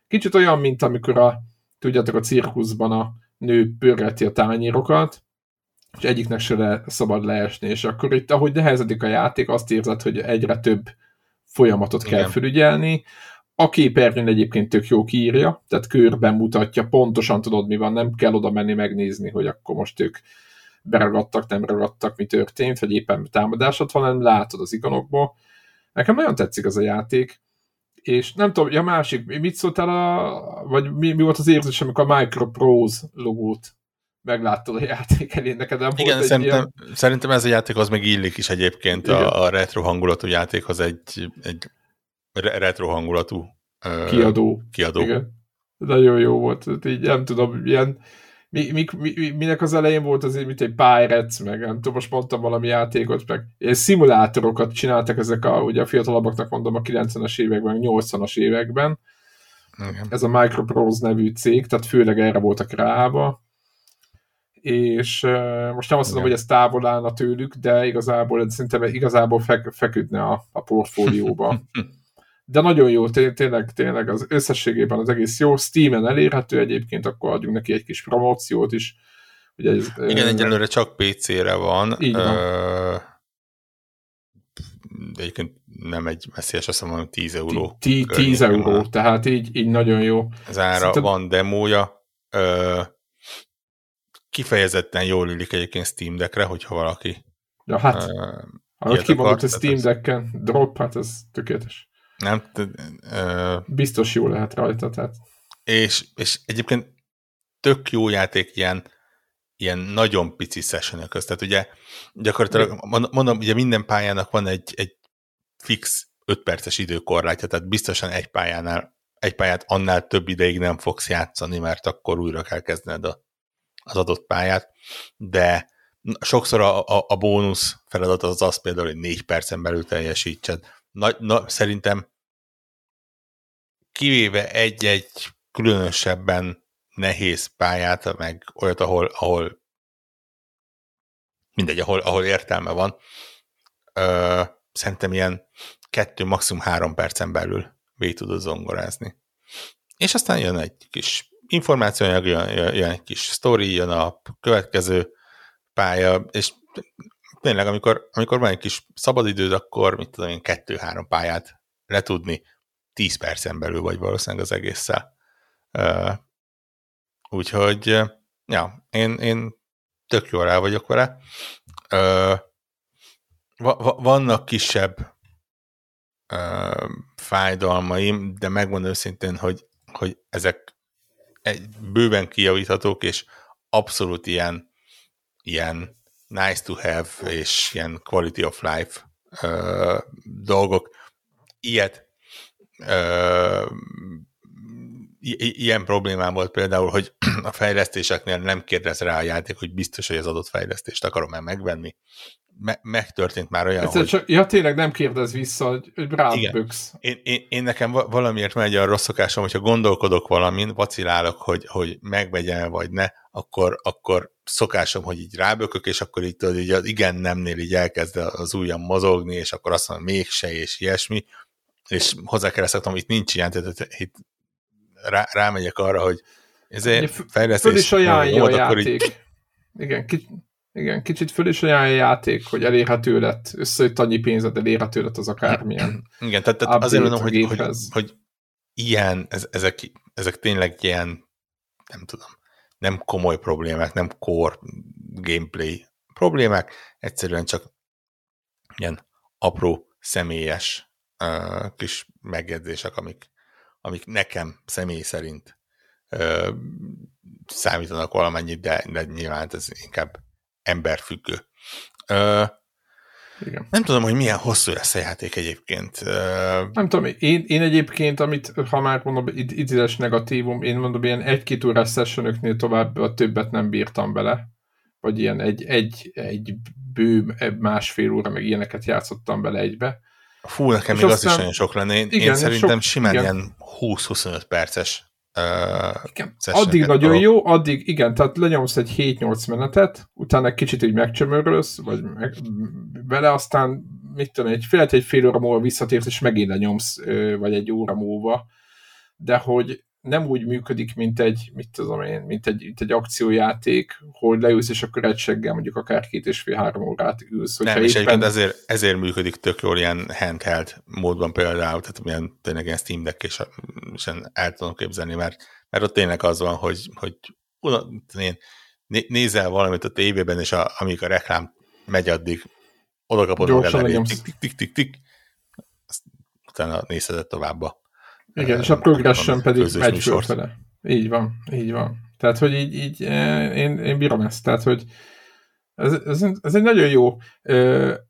kicsit olyan, mint amikor a, tudjátok, a cirkuszban a nő pörgeti a tányérokat, és egyiknek se le, szabad leesni, és akkor itt, ahogy nehezedik a játék, azt érzed, hogy egyre több folyamatot kell Igen. felügyelni. A képernyőn egyébként tök jó kiírja, tehát körben mutatja, pontosan tudod, mi van, nem kell oda menni megnézni, hogy akkor most ők beragadtak, nem ragadtak, mi történt, vagy éppen támadásod van, hanem látod az ikonokból. Nekem nagyon tetszik az a játék, és nem tudom, a másik, mit szóltál, a, vagy mi, mi volt az érzés, amikor a Microprose logót megláttad a játék elé, neked nem Igen, volt szerintem, ilyen... szerintem ez a játék az meg illik is egyébként a, a retro hangulatú játékhoz egy, egy retro hangulatú kiadó. kiadó. Igen. Nagyon jó volt, így nem tudom, ilyen mi, mi, mi, minek az elején volt az, mint egy Pirates, meg nem tudom, most mondtam valami játékot, meg ilyen szimulátorokat csináltak ezek a, ugye a fiatalabbaknak mondom a 90-es években, 80-as években. Igen. Ez a Microprose nevű cég, tehát főleg erre voltak rába és uh, most nem azt mondom, hogy ez távol állna tőlük, de igazából szerintem igazából fek, feküdne a, a portfólióba. *laughs* De nagyon jó, tényleg, tényleg az összességében az egész jó. Steam-en elérhető egyébként, akkor adjunk neki egy kis promóciót is. Ugye ez, Igen, egyelőre csak PC-re van. Így van. Uh, de egyébként nem egy messzes, azt mondom, 10 euró. 10 euró, tehát így, így nagyon jó. Az ára Szerintem... van demója. Uh, kifejezetten jól illik egyébként Steam Deckre, hogyha valaki Ja, hát, uh, ahogy kimondott a Steam Decken, drop, hát ez tökéletes. Nem, uh, Biztos jó lehet rajta, tehát. És, és egyébként tök jó játék ilyen, ilyen nagyon pici session közt. Tehát ugye gyakorlatilag, mondom, ugye minden pályának van egy, egy fix 5 perces időkorlátja, tehát biztosan egy pályánál, egy pályát annál több ideig nem fogsz játszani, mert akkor újra kell kezdened a, az adott pályát, de sokszor a, a, a bónusz feladat az az például, hogy négy percen belül teljesítsed. Na, na, szerintem kivéve egy-egy különösebben nehéz pályát, meg olyat, ahol, ahol mindegy, ahol, ahol értelme van, ö, szerintem ilyen kettő, maximum három percen belül végig tudod zongorázni. És aztán jön egy kis információanyag, jön, jön egy kis story, jön a következő pálya, és tényleg, amikor, amikor van egy kis szabadidőd, akkor mit tudom én, kettő-három pályát letudni, tíz percen belül vagy valószínűleg az egésszel. Úgyhogy, ja, én, én tök jól rá vagyok vele. Va- va- vannak kisebb fájdalmaim, de megmondom őszintén, hogy, hogy ezek egy, bőven kijavíthatók, és abszolút ilyen, ilyen nice to have, és ilyen quality of life uh, dolgok. Ilyet uh, ilyen problémám volt például, hogy *clears throat* a fejlesztéseknél nem kérdez rá a játék, hogy biztos, hogy az adott fejlesztést akarom-e megvenni. Me- megtörtént már olyan, Egyszer hogy... Csak, ja, tényleg nem kérdez vissza, hogy, hogy ráböksz. Én, én, én, nekem valamiért megy a rossz szokásom, hogyha gondolkodok valamin, vacilálok, hogy, hogy megvegyem vagy ne, akkor, akkor szokásom, hogy így rábökök, és akkor így, tudod, így az igen nemnél így elkezd az ujjam mozogni, és akkor azt mondom, mégse, és ilyesmi, és hozzá kell hogy itt nincs ilyen, tehát itt rá, rámegyek arra, hogy ezért fejlesztés... Föl is ajánlja a játék. Így... Igen, kicsit, igen, kicsit föl is ajánlja a játék, hogy elérhető lett, összejött annyi pénzed, elérhető lett az akármilyen. Igen, tehát, tehát azért mondom, hogy, hogy, hogy ilyen, ez, ezek, ezek tényleg ilyen, nem tudom, nem komoly problémák, nem core gameplay problémák, egyszerűen csak ilyen apró, személyes uh, kis megjegyzések, amik, amik nekem személy szerint ö, számítanak valamennyit, de, de nyilván ez inkább emberfüggő. Ö, igen. Nem tudom, hogy milyen hosszú lesz a játék egyébként. Nem tudom, én, én egyébként, amit, ha már mondom, idézes negatívum, én mondom, ilyen egy-két órás sessionöknél tovább a többet nem bírtam bele. Vagy ilyen egy, egy, egy bő másfél óra, meg ilyeneket játszottam bele egybe. Fú, nekem és még aztán, az is nagyon sok lenne. Én, igen, én szerintem sok, simán igen. ilyen 20-25 perces uh. Addig nagyon dolog. jó, addig igen, tehát lenyomsz egy 7-8 menetet, utána egy kicsit úgy megcsömörölsz, vagy meg, vele, aztán mit tudom, egy fél, egy fél óra múlva visszatérsz, és megint lenyomsz, vagy egy óra múlva, de hogy nem úgy működik, mint egy, mit tudom én, mint egy, mint egy akciójáték, hogy leülsz, és akkor egy seggel mondjuk akár két és fél-három órát ülsz. Nem, és éppen... ezért, ezért működik tök jól ilyen handheld módban például, tehát milyen tényleg ilyen Steam Deck, és, és el tudom képzelni, mert, mert ott tényleg az van, hogy, hogy én nézel valamit a tévében, és a, amíg a reklám megy addig, oda kapod magad tik, tik, tik, tik, tik, utána nézheted továbbba. Igen, és a progression pedig megy fölfele. Így van, így van. Tehát, hogy így, így eh, én, én bírom ezt. Tehát, hogy ez, ez, ez egy nagyon jó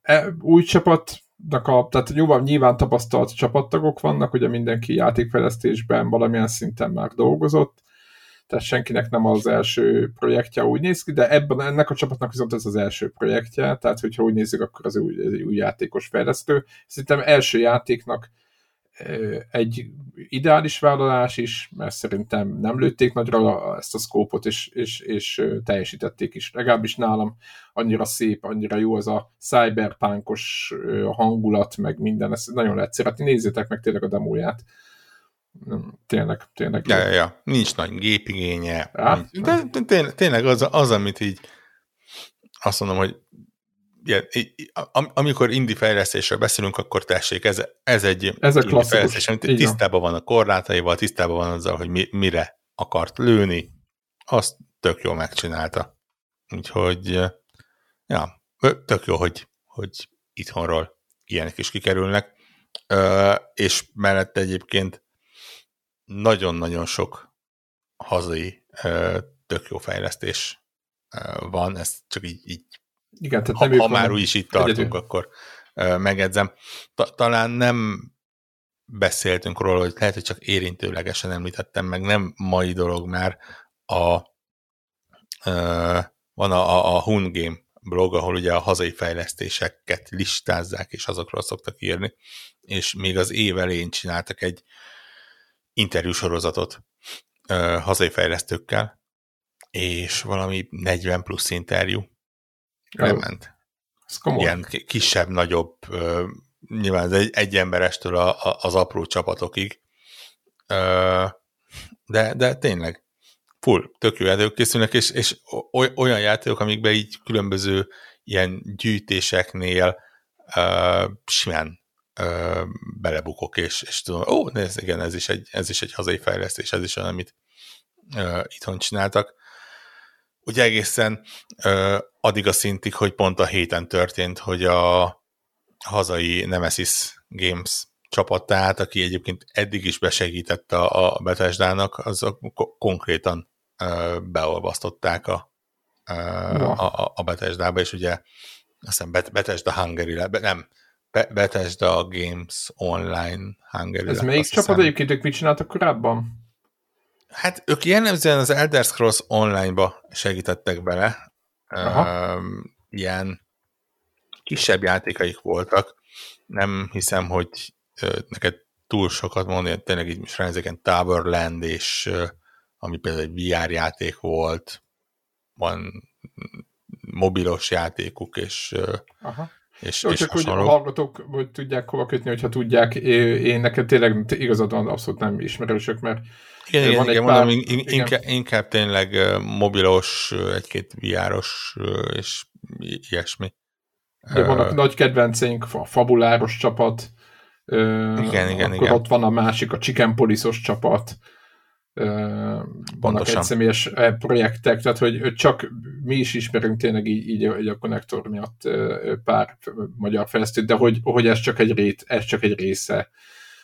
e, új csapatnak a, tehát jóval nyilván tapasztalt csapattagok vannak, ugye mindenki játékfejlesztésben valamilyen szinten már dolgozott, tehát senkinek nem az első projektje úgy néz ki, de ebben ennek a csapatnak viszont ez az első projektje, tehát hogyha úgy nézzük, akkor az új, új játékos fejlesztő. Szerintem első játéknak egy ideális vállalás is, mert szerintem nem lőtték nagyra ezt a szkópot, és, és, és teljesítették is. Legalábbis nálam annyira szép, annyira jó az a cyberpunkos hangulat, meg minden, ezt nagyon lehet szeretni. Nézzétek meg tényleg a demóját. Tényleg, tényleg. Ja, ja, ja. Nincs nagy gépigénye. Hát, de, de tényleg, tényleg az, az, amit így azt mondom, hogy igen, amikor indie fejlesztésről beszélünk, akkor tessék, ez, ez egy ez a indie fejlesztés, amit tisztában van a korlátaival, tisztában van azzal, hogy mi, mire akart lőni, azt tök jól megcsinálta. Úgyhogy, ja, tök jó, hogy, hogy itthonról ilyenek is kikerülnek, és mellette egyébként nagyon-nagyon sok hazai tök jó fejlesztés van, ezt csak így, így igen, tehát nem ha, ha már úgy is itt tartunk, egyedül. akkor uh, megedzem. Ta, talán nem beszéltünk róla, hogy lehet, hogy csak érintőlegesen említettem, meg nem mai dolog már a uh, van a, a, Hun Game blog, ahol ugye a hazai fejlesztéseket listázzák, és azokról szoktak írni, és még az év elején csináltak egy interjúsorozatot uh, hazai fejlesztőkkel, és valami 40 plusz interjú, lement. Ez komoly. Ilyen kisebb, nagyobb, uh, nyilván egy, egy emberestől a, a, az apró csapatokig. De, de tényleg full, tök jó játékok készülnek, és, és olyan játékok, amikben így különböző ilyen gyűjtéseknél uh, simán uh, belebukok, és, és tudom, ó, nézd, igen, ez is egy, ez is egy hazai fejlesztés, ez is olyan, amit uh, itthon csináltak ugye egészen ö, addig a szintig, hogy pont a héten történt, hogy a hazai Nemesis Games csapatát, aki egyébként eddig is besegítette a Bethesda-nak, az konkrétan beolvasztották a, a, a Bethesda-ba, és ugye azt hiszem Bethesda Hungary, nem, Bethesda Games Online Hungary. Ez melyik csapat egyébként, ők mit csináltak korábban? Hát ők jellemzően az Elder Scrolls Online-ba segítettek bele. Aha. ilyen kisebb játékaik voltak. Nem hiszem, hogy neked túl sokat mondani, tényleg így most ránézek, Towerland, és ami például egy VR játék volt, van mobilos játékuk, és, Aha. és, Jó, és csak hasonló. hogy a hallgatók hogy tudják hova kötni, hogyha tudják, én nekem tényleg igazad van, abszolút nem ismerősök, mert igen, igen, igen, pár, mondom, in, inkább, inkább tényleg mobilos, egy-két viáros és ilyesmi. De vannak uh, nagy kedvenceink, a fabuláros csapat, igen, igen, akkor igen. ott van a másik, a Chicken Police-os csapat, vannak egyszemélyes projektek, tehát hogy csak mi is ismerünk tényleg így, így, így a konnektor miatt pár magyar fejlesztőt, de hogy, hogy ez, csak egy rét, ez csak egy része,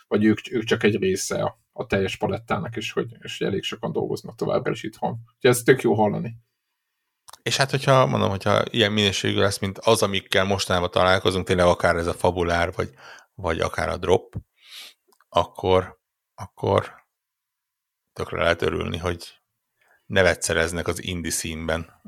vagy ők, ők csak egy része a, a teljes palettának, és hogy, és hogy elég sokan dolgoznak továbbra is itthon. Úgyhogy ez tök jó hallani. És hát, hogyha mondom, hogyha ilyen minőségű lesz, mint az, amikkel mostanában találkozunk, tényleg akár ez a fabulár, vagy, vagy akár a drop, akkor, akkor tökre lehet örülni, hogy nevet szereznek az indie színben.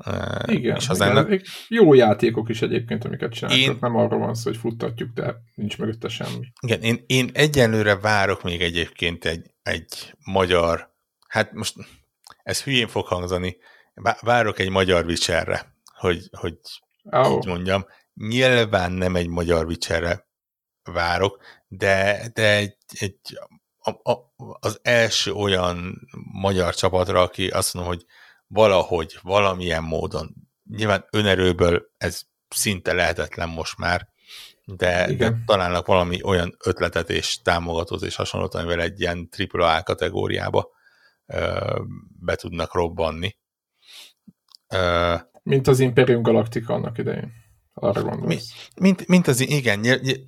Igen, és hazának... igen. jó játékok is egyébként, amiket csinálnak. Én... Nem arról van szó, hogy futtatjuk, de nincs mögötte semmi. Igen, én, én egyenlőre várok még egyébként egy, egy magyar, hát most ez hülyén fog hangzani, várok egy magyar vicserre, hogy, hogy oh. így mondjam. Nyilván nem egy magyar vicserre várok, de, de egy, egy a, a, az első olyan magyar csapatra, aki azt mondom, hogy valahogy, valamilyen módon, nyilván önerőből ez szinte lehetetlen most már, de, de találnak valami olyan ötletet és támogatót és hasonlót, amivel egy ilyen AAA kategóriába ö, be tudnak robbanni. Ö, Mint az Imperium Galactica annak idején. Arra gondolsz. Mi, mint, mint az, igen, ny, ny,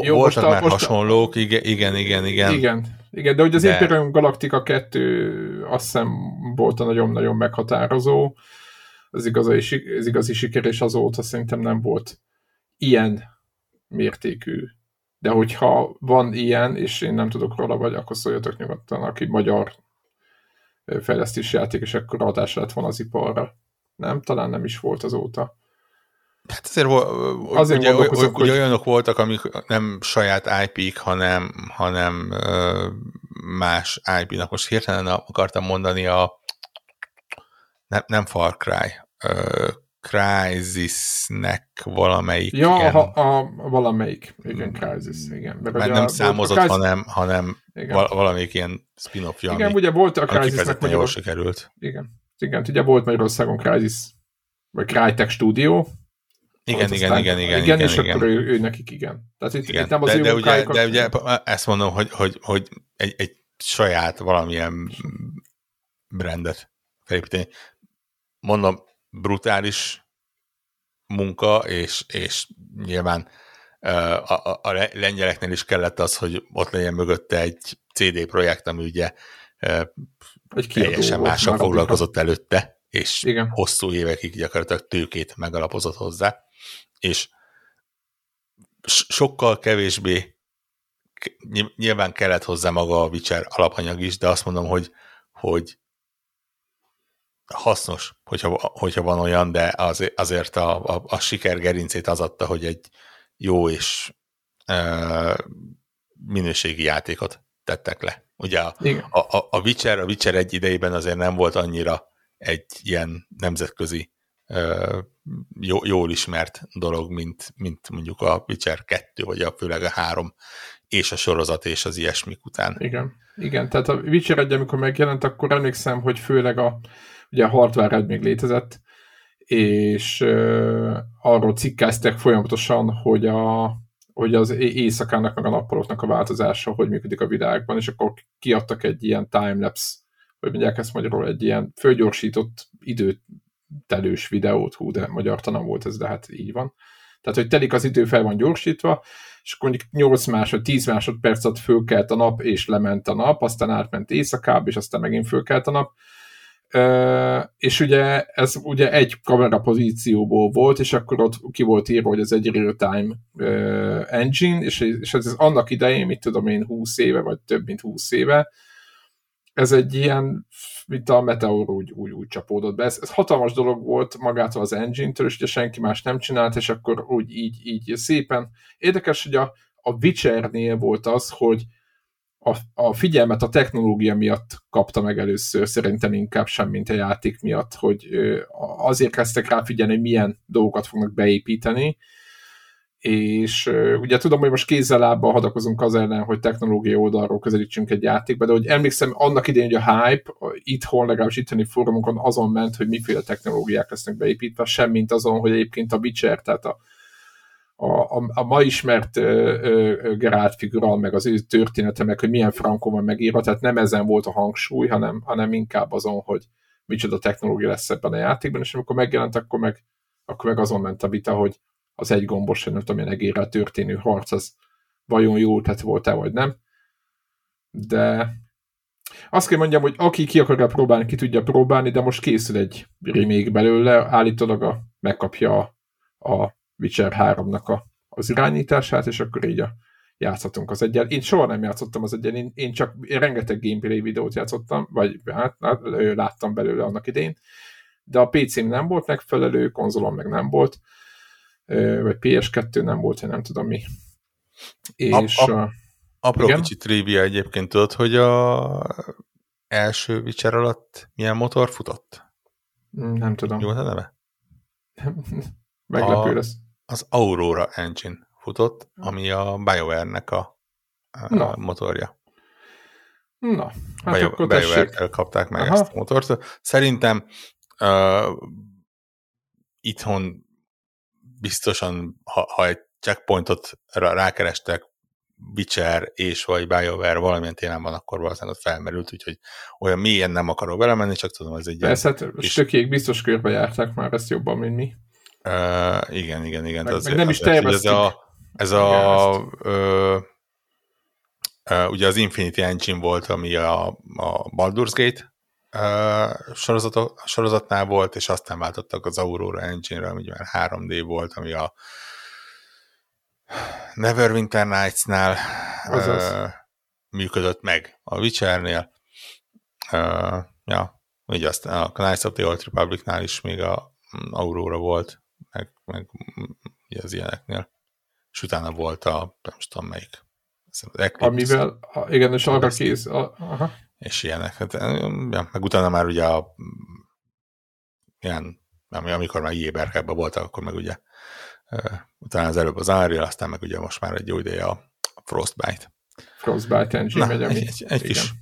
Jó, voltak a, már most hasonlók, a... igen, igen, igen, igen. Igen, igen de hogy az de... Imperium Galactica 2 azt hiszem volt a nagyon-nagyon meghatározó, az igazi, az igazi siker, és azóta szerintem nem volt ilyen mértékű. De hogyha van ilyen, és én nem tudok róla, vagy akkor szóljatok nyugodtan, aki magyar fejlesztési játék, és akkor adás lett van az iparra. Nem, talán nem is volt azóta. Hát azért, azért ugye, ugye, hogy... olyanok voltak, amik nem saját IP-k, hanem, hanem más IP-nak. Most hirtelen akartam mondani a nem, nem Far Cry, Crysis-nek valamelyik. Ja, igen. A, a, valamelyik, igen, Crysis, igen. Mert, Mert nem a, számozott, a Crysis... hanem, hanem igen. valamelyik ilyen spin-offja, Igen, ami, ugye volt a Crysis-nek jól sikerült. Igen. igen, ugye volt Magyarországon Crysis, vagy Crytek Studio, igen, igen, igen, igen, igen, igen, és igen. akkor ő, ő nekik igen. Tehát itt, igen. itt nem az de, de, ugye, de ugye ezt mondom, hogy, hogy, hogy egy, egy saját valamilyen brandet felépíteni. Mondom, brutális munka, és, és nyilván a, a, a lengyeleknél is kellett az, hogy ott legyen mögötte egy CD projekt, ami ugye egy teljesen mással foglalkozott előtte, és Igen. hosszú évekig gyakorlatilag tőkét megalapozott hozzá és sokkal kevésbé nyilván kellett hozzá maga a Witcher alapanyag is, de azt mondom, hogy, hogy hasznos, hogyha, hogyha van olyan, de az, azért a, a, a siker gerincét az adta, hogy egy jó és e, minőségi játékot tettek le. Ugye a, a, a, Witcher, a Witcher egy idejében azért nem volt annyira egy ilyen nemzetközi jó, jól ismert dolog, mint, mint mondjuk a Witcher 2, vagy a, főleg a 3 és a sorozat és az ilyesmik után. Igen, igen tehát a Witcher 1, amikor megjelent, akkor emlékszem, hogy főleg a, ugye a hardware még létezett, és uh, arról cikkáztek folyamatosan, hogy, a, hogy az éjszakának meg a nappaloknak a változása, hogy működik a világban, és akkor kiadtak egy ilyen timelapse, hogy mondják ezt magyarul, egy ilyen fölgyorsított időt telős videót, hú, de magyar tanam volt ez, de hát így van. Tehát, hogy telik az idő, fel van gyorsítva, és akkor mondjuk 8 másod, 10 másodpercet fölkelt a nap, és lement a nap, aztán átment éjszakább, és aztán megint fölkelt a nap. Uh, és ugye ez ugye egy kamera pozícióból volt, és akkor ott ki volt írva, hogy ez egy real-time uh, engine, és, és ez annak idején, mit tudom én, 20 éve, vagy több mint 20 éve, ez egy ilyen, mint a Meteor úgy, úgy, úgy csapódott be. Ez, ez hatalmas dolog volt magától az engine-től, és ugye senki más nem csinált, és akkor úgy így, így szépen. Érdekes, hogy a, a Witcher-nél volt az, hogy a, a figyelmet a technológia miatt kapta meg először, szerintem inkább sem, mint a játék miatt, hogy azért kezdtek rá figyelni, hogy milyen dolgokat fognak beépíteni, és ugye tudom, hogy most kézzel lábbal hadakozunk az ellen, hogy technológia oldalról közelítsünk egy játékba, de hogy emlékszem annak idején, hogy a hype itthon, legalábbis itthoni fórumokon azon ment, hogy miféle technológiák lesznek beépítve, semmint azon, hogy egyébként a Witcher, tehát a, a, a, a ma ismert Geralt figura, meg az ő története, meg hogy milyen frankon van megírva, tehát nem ezen volt a hangsúly, hanem, hanem inkább azon, hogy micsoda technológia lesz ebben a játékban, és amikor megjelent, akkor meg, akkor meg azon ment a vita, hogy az egy gombos, nem tudom, egérrel történő harc, az vajon jó tehát volt-e, vagy nem. De azt kell mondjam, hogy aki ki akarja próbálni, ki tudja próbálni, de most készül egy remake belőle, állítólag a, megkapja a, a Witcher 3-nak a, az irányítását, és akkor így a, játszhatunk az egyen. Én soha nem játszottam az egyen, én, én csak én rengeteg gameplay videót játszottam, vagy hát, láttam belőle annak idején, de a PC-m nem volt megfelelő, konzolom meg nem volt, vagy PS2 nem volt, hogy nem tudom mi. És... A, a, apró igen? kicsit trivia egyébként, tudod, hogy a első Witcher alatt milyen motor futott? Mm, nem tudom. Jó a neve? *laughs* Meglepő lesz. Az Aurora Engine futott, ami a BioWare-nek a, a Na. motorja. Na, hát Bio, akkor BioWare-tel kapták meg Aha. ezt a motort. Szerintem uh, itthon biztosan, ha, ha egy checkpointot rákerestek, Witcher és vagy BioWare valamilyen témában, akkor valószínűleg felmerült, úgyhogy olyan mélyen nem akarok belemenni, csak tudom, ez egy Persze, hát kis... tökéig biztos körbe járták már ezt jobban, mint mi. Uh, igen, igen, igen. Meg, az, meg nem is terveztük. Ez a, ez a ö, ö, ugye az Infinity Engine volt, ami a, a Baldur's Gate sorozat, sorozatnál volt, és aztán váltottak az Aurora Engine-re, ami már 3D volt, ami a Neverwinter Nights-nál uh, működött meg a Witcher-nél. Uh, ja, így aztán a Knights of the Old Republic-nál is még a Aurora volt, meg, meg ugye az ilyeneknél. És utána volt a, nem tudom melyik. Amivel, igen, és arra kész. Aha és ilyenek. Hát, ja, meg utána már ugye a ilyen, amikor már Jéberkában voltak, akkor meg ugye utána az előbb az Unreal, aztán meg ugye most már egy jó ideje a Frostbite. Frostbite engine Na, megy, ami... Egy, egy kis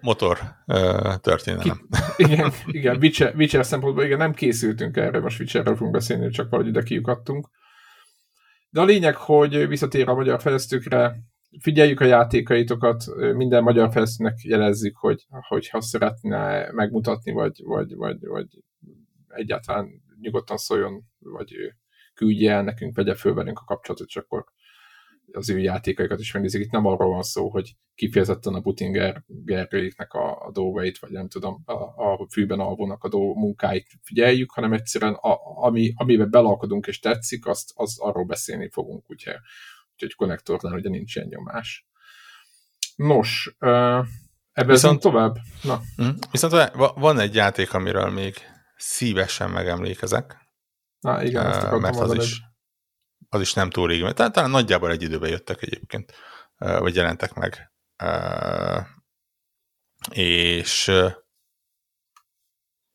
motor uh, történelem. Ki, igen, igen Witcher, Witcher szempontból igen, nem készültünk erre, most Witcherről fogunk beszélni, csak valahogy ide kiukadtunk. De a lényeg, hogy visszatér a magyar fejlesztőkre, figyeljük a játékaitokat, minden magyar fejlesztőnek jelezzük, hogy, hogy ha szeretne megmutatni, vagy, vagy, vagy, vagy egyáltalán nyugodtan szóljon, vagy küldje el nekünk, vegye föl velünk a kapcsolatot, és akkor az ő játékaikat is megnézik. Itt nem arról van szó, hogy kifejezetten a Butinger Gergőiknek a, a dolgait, vagy nem tudom, a, a fűben alvónak a dolg, munkáit figyeljük, hanem egyszerűen a, ami, amiben belalkodunk és tetszik, azt, az arról beszélni fogunk, úgyhogy úgyhogy konnektornál ugye nincs ilyen nyomás. Nos, ebben viszont tovább? Na. Mm, viszont van egy játék, amiről még szívesen megemlékezek. Na igen, ezt mert az is, az is nem túl régen. Talán, talán nagyjából egy időben jöttek egyébként, vagy jelentek meg. És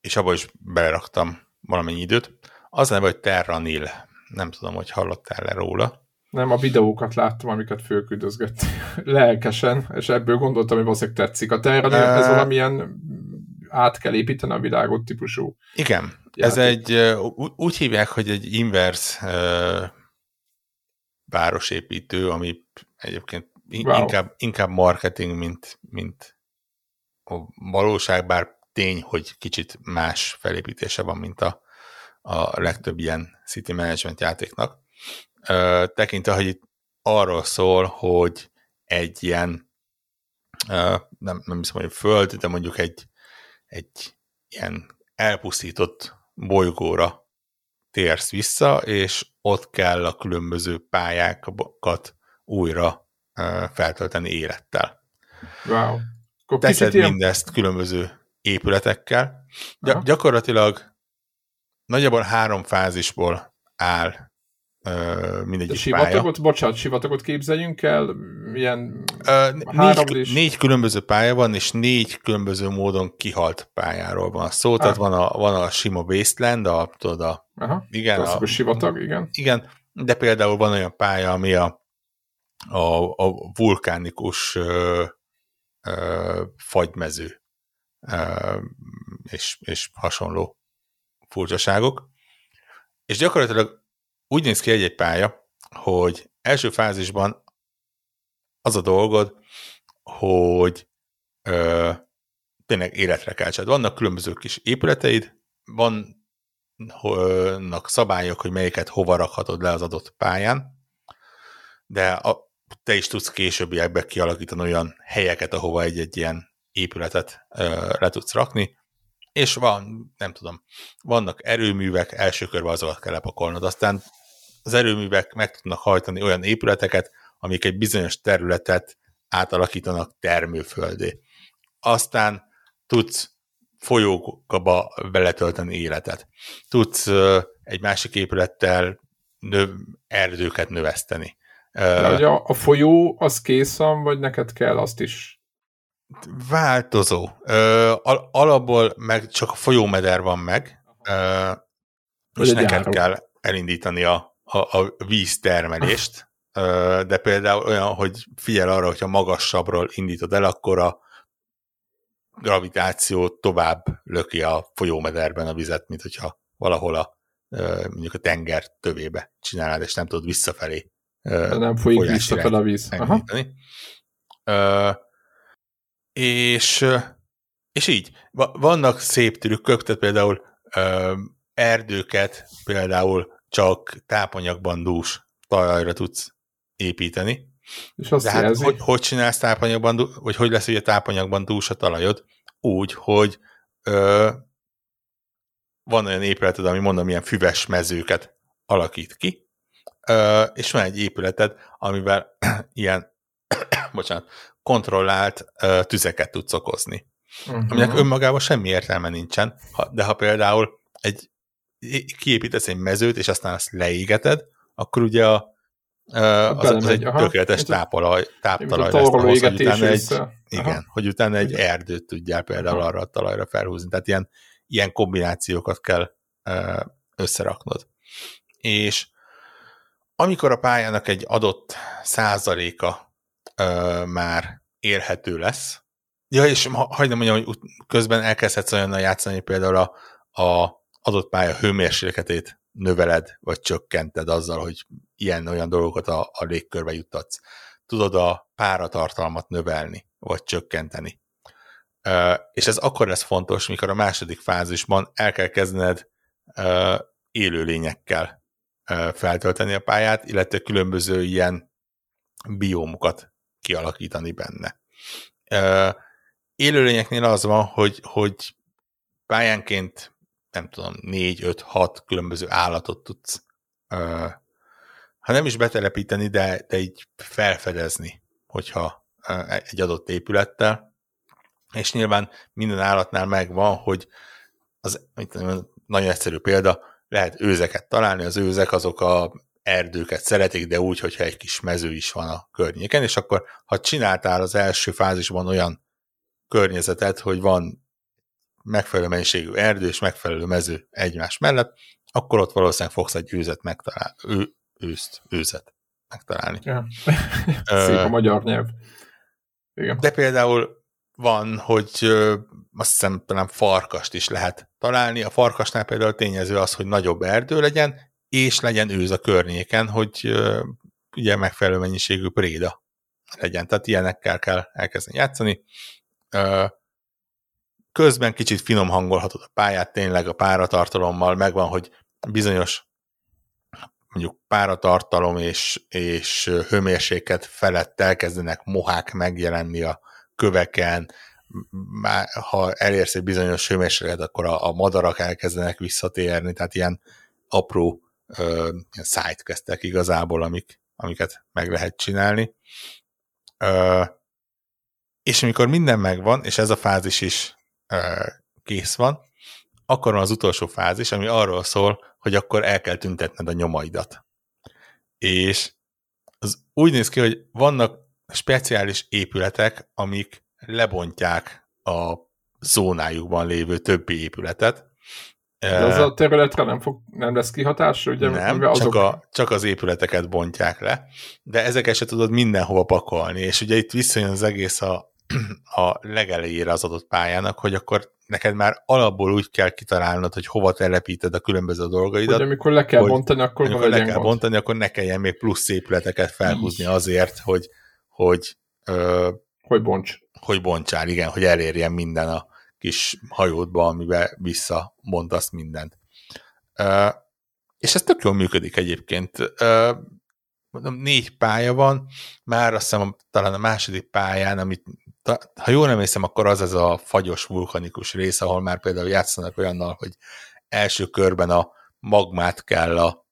és abba is beleraktam valamennyi időt. Az neve, hogy Terra Nil. Nem tudom, hogy hallottál-e róla. Nem, a videókat láttam, amiket fölküldözgött *laughs* lelkesen, és ebből gondoltam, hogy valószínűleg tetszik. A terra uh, ez valamilyen át kell építeni a világot típusú. Igen, játék. ez egy, úgy hívják, hogy egy inverse uh, városépítő, ami egyébként wow. inkább, inkább marketing, mint, mint a valóság, bár tény, hogy kicsit más felépítése van, mint a, a legtöbb ilyen city management játéknak tekintve, hogy itt arról szól, hogy egy ilyen, nem, nem hiszem, hogy föld, de mondjuk egy, egy ilyen elpusztított bolygóra térsz vissza, és ott kell a különböző pályákat újra feltölteni élettel. Wow. Akkor Teszed ilyen... mindezt különböző épületekkel. Gy- gyakorlatilag nagyjából három fázisból áll mindegyik sivatagot, pálya. bocsánat, sivatagot képzeljünk el, ilyen uh, négy, négy különböző pálya van, és négy különböző módon kihalt pályáról van szó, ah. tehát van a, van a sima wasteland, a, tudod, a, Aha, igen, a, a sivatag, igen. Igen, de például van olyan pálya, ami a, a, a vulkánikus ö, ö, fagymező ö, és, és hasonló furcsaságok. És gyakorlatilag úgy néz ki egy-egy pálya, hogy első fázisban az a dolgod, hogy ö, tényleg életre keltsed. Vannak különböző kis épületeid, vannak szabályok, hogy melyiket hova rakhatod le az adott pályán, de a, te is tudsz későbbiekbe kialakítani olyan helyeket, ahova egy-egy ilyen épületet ö, le tudsz rakni, és van, nem tudom, vannak erőművek, első körben azokat kell lepakolnod, aztán az erőművek meg tudnak hajtani olyan épületeket, amik egy bizonyos területet átalakítanak termőföldé. Aztán tudsz folyókba beletölteni életet. Tudsz egy másik épülettel növ, erdőket növeszteni. De, hogy a, a folyó az kész van, vagy neked kell azt is? Változó. Ö, al- alapból meg csak a folyómeder van meg, ö, és neked kell elindítani a, a, a víztermelést, ö, de például olyan, hogy figyel arra, hogyha magasabbról indítod el, akkor a gravitáció tovább löki a folyómederben a vizet, mint hogyha valahol a mondjuk a tenger tövébe csinálnád, és nem tudod visszafelé. Nem folyik visszafelé a víz. Aha. És, és így, vannak szép trükkök, tehát például erdőket például csak tápanyagban dús talajra tudsz építeni. És azt De hát hogy, hogy csinálsz tápanyagban, vagy hogy lesz ugye tápanyagban dús a talajod? Úgy, hogy ö, van olyan épületed, ami mondom, ilyen füves mezőket alakít ki, ö, és van egy épületed, amivel *clears throat* ilyen, bocsánat, kontrollált ö, tüzeket tudsz okozni. Uh-huh. Aminek önmagában semmi értelme nincsen, ha, de ha például egy kiépítesz egy mezőt, és aztán azt leégeted, akkor ugye a, az, az egy aha. tökéletes tápolaj, táptalaj lesz ahhoz, hogy utána egy, igen, hogy utána egy erdőt tudjál például arra a talajra felhúzni. Tehát ilyen, ilyen kombinációkat kell összeraknod. És amikor a pályának egy adott százaléka ö, már érhető lesz, ja, és hagyd mondjam, hogy közben elkezdhetsz olyannal játszani, például a, a adott pálya hőmérsékletét növeled, vagy csökkented azzal, hogy ilyen-olyan dolgokat a, a légkörbe juttatsz. Tudod a páratartalmat növelni, vagy csökkenteni. Uh, és ez akkor lesz fontos, mikor a második fázisban el kell kezdened uh, élőlényekkel feltölteni a pályát, illetve különböző ilyen biómokat kialakítani benne. Élőlényeknél az van, hogy, hogy pályánként nem tudom, négy, öt, hat különböző állatot tudsz, ha nem is betelepíteni, de, de így felfedezni, hogyha egy adott épülettel, és nyilván minden állatnál megvan, hogy az nagyon egyszerű példa, lehet őzeket találni, az őzek azok a erdőket szeretik, de úgy, hogyha egy kis mező is van a környéken, és akkor ha csináltál az első fázisban olyan környezetet, hogy van megfelelő mennyiségű erdő és megfelelő mező egymás mellett, akkor ott valószínűleg fogsz egy őzet megtalálni, ő, őszt, őzet megtalálni. Ja. *laughs* Szép a magyar nyelv. Igen. De például van, hogy azt hiszem talán farkast is lehet találni. A farkasnál például tényező az, hogy nagyobb erdő legyen, és legyen őz a környéken, hogy ugye megfelelő mennyiségű préda legyen. Tehát ilyenekkel kell elkezdeni játszani közben kicsit finom hangolhatod a pályát, tényleg a páratartalommal megvan, hogy bizonyos mondjuk páratartalom és, és hőmérséklet felett elkezdenek mohák megjelenni a köveken, már, ha elérsz egy bizonyos hőmérséklet, akkor a, a madarak elkezdenek visszatérni, tehát ilyen apró ö, sidequestek igazából, amik, amiket meg lehet csinálni. Ö, és amikor minden megvan, és ez a fázis is ö, kész van, akkor van az utolsó fázis, ami arról szól, hogy akkor el kell tüntetned a nyomaidat. És az úgy néz ki, hogy vannak speciális épületek, amik lebontják a zónájukban lévő többi épületet. De az a területre nem, fog, nem lesz kihatás? Ugye, nem, azok... csak, a, csak az épületeket bontják le, de ezeket se tudod mindenhova pakolni, és ugye itt visszajön az egész a, *clears throat* a legelejére az adott pályának, hogy akkor neked már alapból úgy kell kitalálnod, hogy hova telepíted a különböző dolgaidat. Hogy amikor le kell hogy, bontani, akkor amikor le kell gond. bontani, akkor ne kelljen még plusz épületeket felhúzni azért, hogy hogy, ö, hogy bonts. Hogy bontsál, igen, hogy elérjen minden a kis hajódba, amiben visszabontasz mindent. És ez tök jól működik egyébként. Ö, mondom, négy pálya van, már azt hiszem talán a második pályán, amit ha jól nem hiszem, akkor az ez a fagyos vulkanikus rész, ahol már például játszanak olyannal, hogy első körben a magmát kell a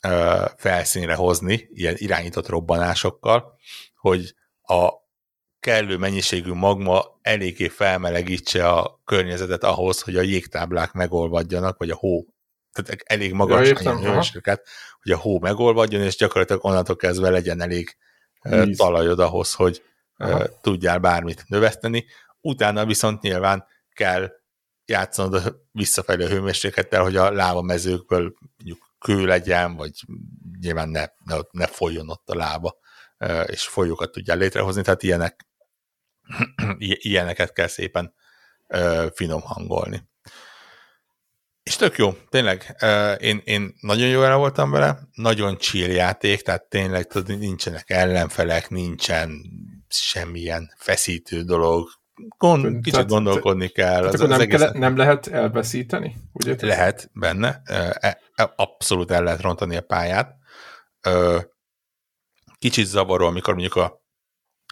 ö, felszínre hozni, ilyen irányított robbanásokkal, hogy a kellő mennyiségű magma eléggé felmelegítse a környezetet ahhoz, hogy a jégtáblák megolvadjanak, vagy a hó, tehát elég magas ja, hőmérséklet, hogy a hó megolvadjon, és gyakorlatilag onnantól kezdve legyen elég Víz. talajod ahhoz, hogy Aha. tudjál bármit növeszteni. Utána viszont nyilván kell játszanod visszafelé a hőmérséklettel, hogy a láva mezőkből mondjuk kő legyen, vagy nyilván ne, ne, ne folyjon ott a lába, és folyókat tudjál létrehozni, tehát ilyenek, *clears throat* ilyeneket kell szépen finom hangolni. És tök jó, tényleg, én, én nagyon jó el voltam vele, nagyon chill játék, tehát tényleg tudod, nincsenek ellenfelek, nincsen semmilyen feszítő dolog, Gond, kicsit tehát, gondolkodni kell. Az, az nem, egész... kell, nem lehet elveszíteni? Ugye? Lehet benne, e, e, abszolút el lehet rontani a pályát. Kicsit zavaró, amikor mondjuk a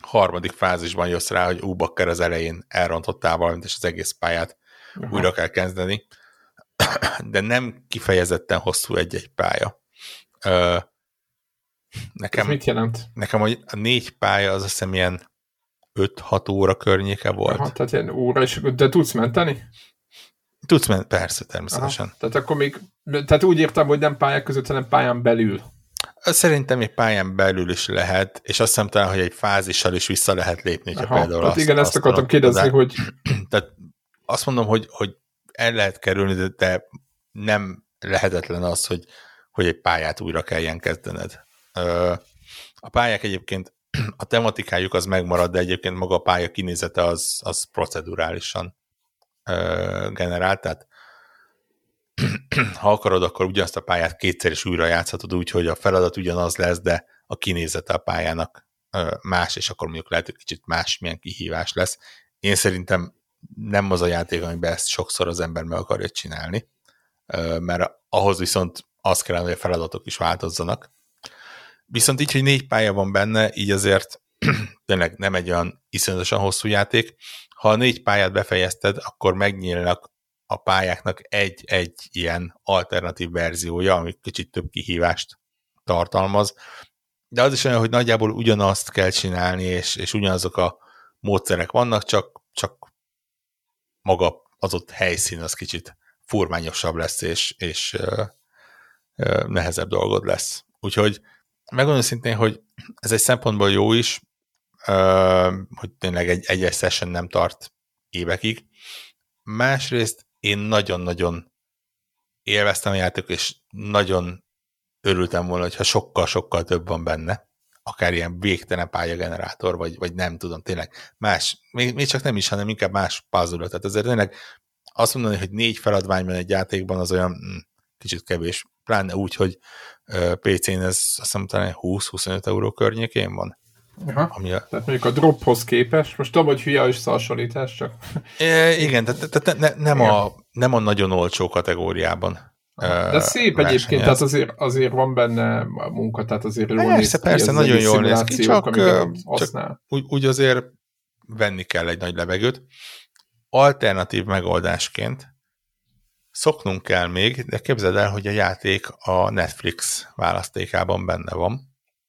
harmadik fázisban jössz rá, hogy ú, bakker az elején elrontottál valamit, és az egész pályát Aha. újra kell kezdeni. *clears throat* De nem kifejezetten hosszú egy-egy pálya. Nekem, Ez mit jelent? Nekem hogy a négy pálya az azt hiszem ilyen 5-6 óra környéke volt. Aha, tehát ilyen óra, és, de tudsz menteni? Tudsz menni, persze, természetesen. Aha, tehát akkor még, tehát úgy értem, hogy nem pályák között, hanem pályán belül. Szerintem egy pályán belül is lehet, és azt hiszem talán, hogy egy fázissal is vissza lehet lépni, ha például hát azt, igen, ezt akartam kérdezni, hogy... *clears throat* Tehát azt mondom, hogy, hogy el lehet kerülni, de, de nem lehetetlen az, hogy, hogy egy pályát újra kelljen kezdened. A pályák egyébként, *clears throat* a tematikájuk az megmarad, de egyébként maga a pálya kinézete az, az procedurálisan generált, tehát *clears throat* ha akarod, akkor ugyanazt a pályát kétszer is újra játszhatod úgy, hogy a feladat ugyanaz lesz, de a kinézete a pályának más, és akkor mondjuk lehet, hogy kicsit más milyen kihívás lesz. Én szerintem nem az a játék, amiben ezt sokszor az ember meg akarja csinálni, mert ahhoz viszont az kellene, hogy a feladatok is változzanak, Viszont így, hogy négy pálya van benne, így azért *clears throat* tényleg nem egy olyan iszonyatosan hosszú játék. Ha a négy pályát befejezted, akkor megnyílnak a pályáknak egy-egy ilyen alternatív verziója, ami kicsit több kihívást tartalmaz. De az is olyan, hogy nagyjából ugyanazt kell csinálni, és, és ugyanazok a módszerek vannak, csak, csak maga az ott helyszín az kicsit furmányosabb lesz, és, és ö, ö, nehezebb dolgod lesz. Úgyhogy megmondom szintén, hogy ez egy szempontból jó is, hogy tényleg egy egyes session nem tart évekig. Másrészt én nagyon-nagyon élveztem a játékot, és nagyon örültem volna, hogyha sokkal-sokkal több van benne, akár ilyen végtelen pályagenerátor, vagy, vagy nem tudom, tényleg más, még, még csak nem is, hanem inkább más puzzle Tehát ezért tényleg azt mondani, hogy négy feladvány egy játékban, az olyan hm, kicsit kevés. Pláne úgy, hogy PC-n ez azt hiszem talán 20-25 euró környékén van. Aha. Ami a... Tehát mondjuk a drophoz képest, most tudom, hogy hülye összehasonlítás, csak... É, igen, tehát, tehát ne, nem, a, nem a nagyon olcsó kategóriában De szép egyébként, tehát azért, azért van benne munka, tehát azért jól persze, néz ki. Persze, nagyon jól néz ki, csak, csak úgy, úgy azért venni kell egy nagy levegőt. Alternatív megoldásként szoknunk kell még, de képzeld el, hogy a játék a Netflix választékában benne van.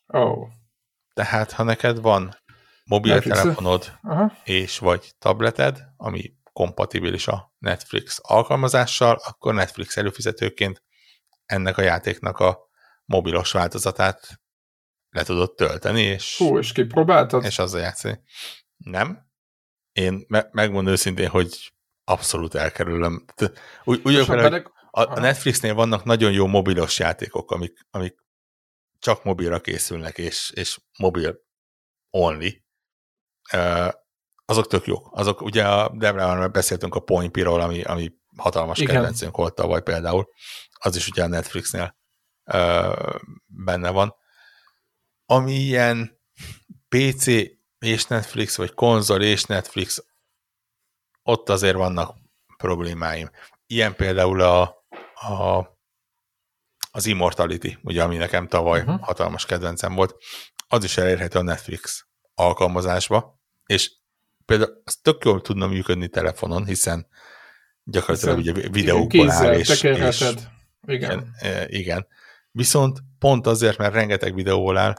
Oh. Tehát, ha neked van mobiltelefonod és vagy tableted, ami kompatibilis a Netflix alkalmazással, akkor Netflix előfizetőként ennek a játéknak a mobilos változatát le tudod tölteni, és, Hú, és kipróbáltad? És azzal játszani. Nem. Én me- megmondom őszintén, hogy abszolút elkerülöm. Úgy, úgy a, a Netflixnél vannak nagyon jó mobilos játékok, amik, amik csak mobilra készülnek, és, és mobil only. Azok tök jók. Azok, ugye a Debrában beszéltünk a Point Piról, ami, ami hatalmas Igen. kedvencünk volt tavaly például. Az is ugye a Netflixnél benne van. Ami ilyen PC és Netflix, vagy konzol és Netflix, ott azért vannak problémáim. Ilyen például a, a az Immortality, ugye, ami nekem tavaly uh-huh. hatalmas kedvencem volt, az is elérhető a Netflix alkalmazásba, és például az tök jól tudna működni telefonon, hiszen gyakorlatilag hiszen, ugye videókból áll, és, és igen. igen. igen. Viszont pont azért, mert rengeteg videóból áll,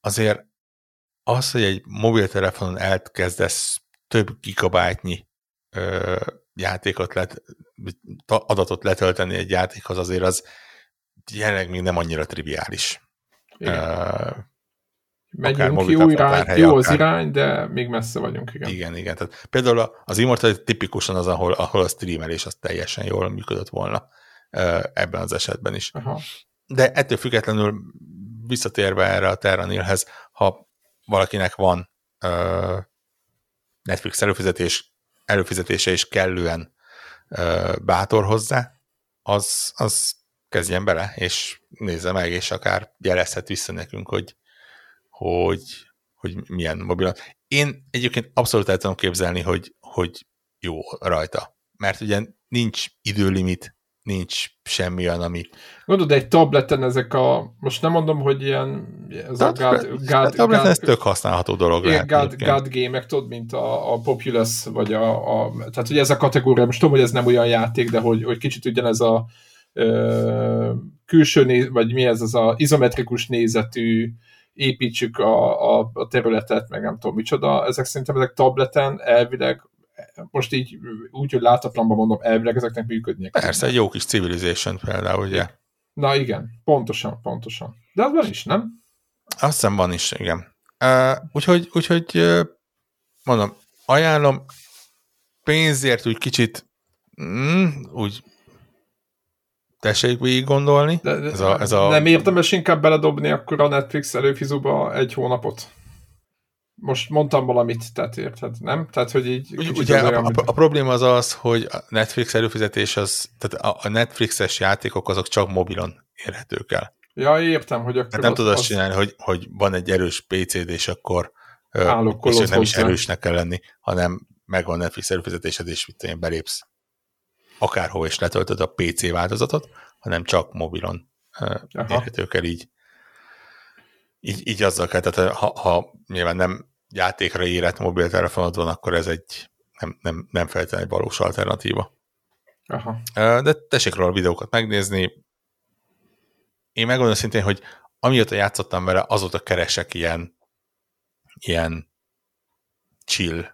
azért az, hogy egy mobiltelefonon elkezdesz több gigabájtnyi ö, játékot let, adatot letölteni egy játékhoz, azért az jelenleg még nem annyira triviális. Uh, Megyünk jó, irány, jó az irány, de még messze vagyunk, igen. Igen, igen. Tehát például az Immortal tipikusan az, ahol, ahol a streamelés az teljesen jól működött volna ebben az esetben is. Aha. De ettől függetlenül visszatérve erre a Terranilhez, ha valakinek van uh, Netflix előfizetés, előfizetése is kellően uh, bátor hozzá, az, az kezdjen bele, és nézze meg, és akár jelezhet vissza nekünk, hogy, hogy, hogy milyen mobil. Én egyébként abszolút el tudom képzelni, hogy, hogy jó rajta. Mert ugye nincs időlimit, nincs semmi olyan, ami... Gondolod, egy tableten ezek a, most nem mondom, hogy ilyen, ez a, a God, God, a tableten ez tök használható dolog lehet. God, God game tudod, mint a, a Populous, vagy a, a, tehát hogy ez a kategória, most tudom, hogy ez nem olyan játék, de hogy, hogy kicsit ugyanez a ö, külső, néz, vagy mi ez, az a izometrikus nézetű építsük a, a, a területet, meg nem tudom micsoda, ezek szerintem ezek tableten elvileg most így úgy, hogy látatlanban mondom, elvileg ezeknek működnie Persze, egy jó kis Civilization például, ugye? Na igen, pontosan, pontosan. De az van is, nem? Azt hiszem van is, igen. Uh, úgyhogy, úgyhogy uh, mondom, ajánlom, pénzért úgy kicsit mm, úgy tessék végig gondolni. De, ez a, ez a... Nem érdemes inkább beledobni akkor a Netflix előfizóba egy hónapot? Most mondtam valamit, tehát érted, nem? Tehát, hogy így... Ugye a, olyan, a, a, probléma az az, hogy a Netflix előfizetés az, tehát a, Netflixes játékok azok csak mobilon érhetők el. Ja, értem, hogy akkor... Tehát nem tudod azt csinálni, hogy, hogy van egy erős PC-d, és akkor és nem hozzá. is erősnek kell lenni, hanem megvan Netflix előfizetésed, és mit én belépsz akárhol is letöltöd a PC változatot, hanem csak mobilon érhetők el így. Így, így azzal kell, tehát ha, ha nyilván nem játékra érett mobiltelefonod van, akkor ez egy nem, nem, nem feltétlenül egy valós alternatíva. Aha. De tessék róla a videókat megnézni. Én megmondom szintén, hogy amióta játszottam vele, azóta keresek ilyen ilyen chill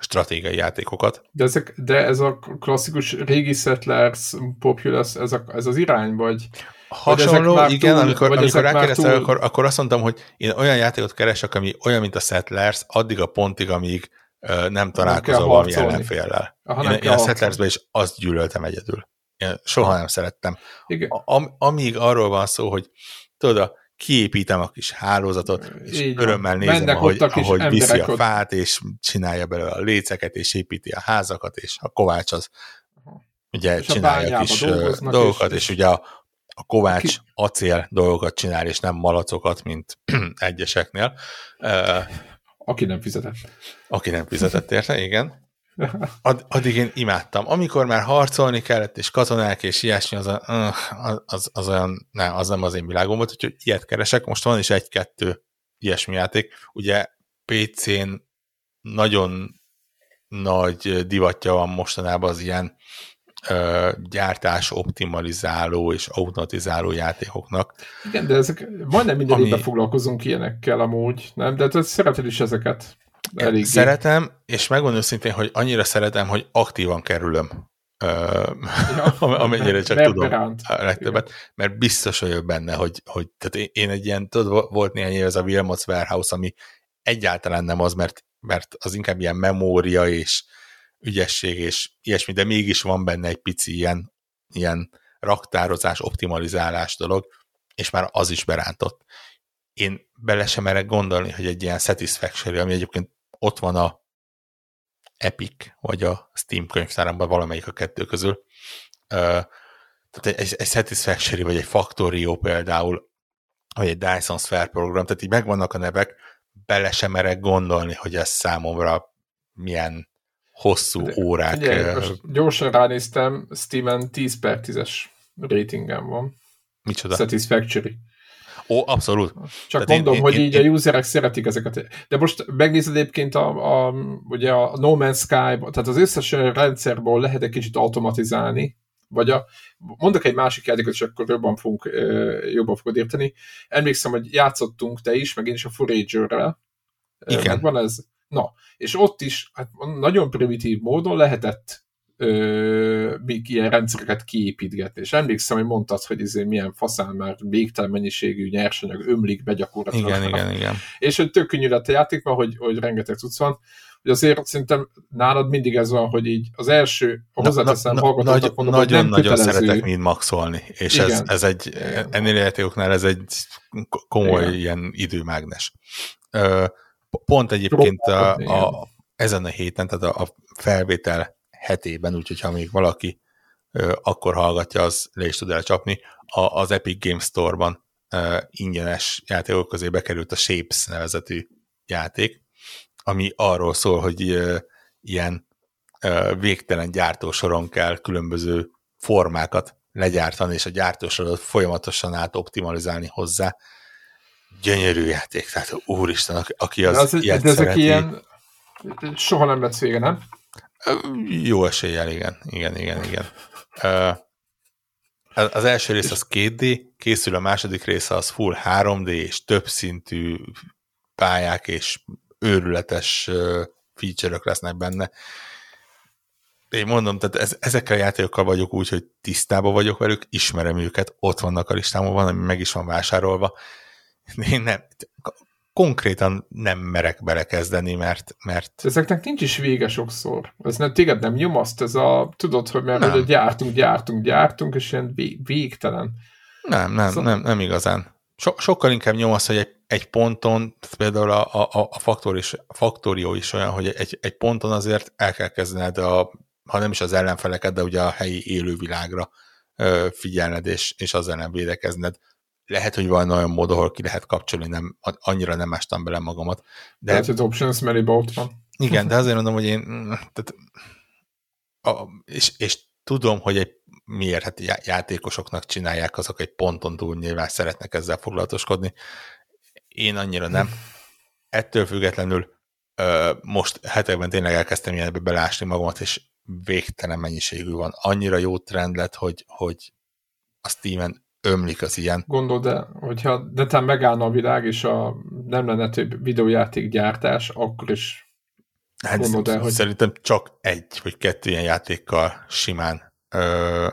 stratégiai játékokat. De, ezek, de ez a klasszikus régi Settlers, Populous, ez, a, ez az irány, vagy? Hasonló, vagy igen, túl, amikor, vagy amikor rákérdeztem, túl... akkor, akkor azt mondtam, hogy én olyan játékot keresek, ami olyan, mint a Settlers, addig a pontig, amíg uh, nem találkozol valami ellenféllel. Aha, én, én a Settlersben is azt gyűlöltem egyedül. Én soha nem szerettem. Igen. Am, amíg arról van szó, hogy tudod, a kiépítem a kis hálózatot, és Így örömmel nézem, Mennek ahogy, ahogy viszi a fát, és csinálja belőle a léceket, és építi a házakat, és a kovács az ugye és csinálja a kis dolgokat, és, és ugye a, a kovács ki... acél dolgokat csinál, és nem malacokat, mint *clears throat* egyeseknél. Aki nem fizetett. Aki nem fizetett érte, igen. Ad, addig én imádtam. Amikor már harcolni kellett, és katonák, és ilyesmi, az, a, az, az, az olyan, ne, az nem az én világom volt, úgyhogy ilyet keresek. Most van is egy-kettő ilyesmi játék. Ugye PC-n nagyon nagy divatja van mostanában az ilyen ö, gyártás optimalizáló és automatizáló játékoknak. Igen, de ezek majdnem minden ami... foglalkozunk ilyenekkel amúgy, nem? De te szereted is ezeket. Elég szeretem, és megmondom őszintén, hogy annyira szeretem, hogy aktívan kerülöm. Ja, amennyire csak tudom a legtöbbet, mert biztos vagyok benne, hogy, hogy tehát én egy ilyen, tudod, volt néhány év ez a Wilmots Warehouse, ami egyáltalán nem az, mert, mert az inkább ilyen memória és ügyesség és ilyesmi, de mégis van benne egy pici ilyen, ilyen raktározás, optimalizálás dolog, és már az is berántott. Én bele sem merek gondolni, hogy egy ilyen Satisfactory, ami egyébként ott van a Epic, vagy a Steam könyvtáramban valamelyik a kettő közül, tehát egy, egy Satisfactory, vagy egy Factorio például, vagy egy Dyson Sphere program, tehát így megvannak a nevek, bele sem merek gondolni, hogy ez számomra milyen hosszú De, órák. Ugye, most gyorsan ránéztem, Steam-en 10 per 10-es ratingem van. Micsoda? Satisfactory. Ó, abszolút. Csak Tehát mondom, én, hogy én, így én, a userek szeretik ezeket. De most megnézed egyébként a, a, ugye a No Man's Sky, tehát az összes rendszerból lehet egy kicsit automatizálni, vagy a, mondok egy másik játékot, és akkor jobban fogunk, jobban fogod érteni. Emlékszem, hogy játszottunk te is, meg én is a Forager-rel. Igen. Van ez. Na, és ott is hát nagyon primitív módon lehetett ö, még ilyen rendszereket kiépítgetni. És emlékszem, hogy mondtad, hogy izé milyen faszán már végtelen mennyiségű nyersanyag ömlik be gyakorlatilag. Igen, igen, igen. És hogy tök könnyű lett a játék, mert hogy, hogy rengeteg cucc van, hogy azért szerintem nálad mindig ez van, hogy így az első, a hozzáteszem, na, na, nagy, mondom, Nagyon, nagyon szeretek mind maxolni, és ez, ez egy, Igen. ennél játékoknál ez egy komoly Igen. ilyen időmágnes. Pont egyébként a, a, ezen a héten, tehát a, a felvétel hetében, úgyhogy ha még valaki ö, akkor hallgatja, az le is tud elcsapni. A, az Epic Games Store-ban ö, ingyenes játékok közé bekerült a Shapes nevezetű játék, ami arról szól, hogy ö, ilyen ö, végtelen gyártósoron kell különböző formákat legyártani, és a gyártósorot folyamatosan át optimalizálni hozzá. Gyönyörű játék, tehát úristen, aki az, az ilyet de ezek szereti. ilyen soha nem lesz vége, nem? Jó eséllyel, igen. Igen, igen, igen. Az első rész az 2D, készül a második része az full 3D, és többszintű pályák és őrületes feature-ök lesznek benne. Én mondom, tehát ez, ezekkel a játékokkal vagyok úgy, hogy tisztában vagyok velük, ismerem őket, ott vannak a listámon, van, ami meg is van vásárolva. Én nem, konkrétan nem merek belekezdeni, mert... mert... Ezeknek nincs is vége sokszor. Ez nem, téged nem nyomaszt, ez a, tudod, hogy mert nem. hogy gyártunk, gyártunk, gyártunk, és ilyen vég, végtelen. Nem, nem, szóval... nem, nem igazán. So, sokkal inkább nyomaszt, hogy egy, egy ponton, például a, a, a, faktor is, a faktorió is olyan, hogy egy, egy ponton azért el kell kezdened a, ha nem is az ellenfeleket, de ugye a helyi élővilágra figyelned, és, és az ellen védekezned lehet, hogy van olyan mód, ahol ki lehet kapcsolni, nem, annyira nem ástam bele magamat. De, Tehát az options many ott van. Igen, de azért mondom, hogy én tehát, a, és, és tudom, hogy egy miért hát játékosoknak csinálják, azok egy ponton túl nyilván szeretnek ezzel foglalatoskodni. Én annyira nem. Ettől függetlenül most hetekben tényleg elkezdtem ilyenbe belásni magamat, és végtelen mennyiségű van. Annyira jó trend lett, hogy, hogy a Steven ömlik az ilyen. Gondold de hogyha netán megállna a világ, és a, nem lenne több videójáték gyártás, akkor is hát gondold el, hogy... Szerintem csak egy vagy kettő ilyen játékkal simán ö,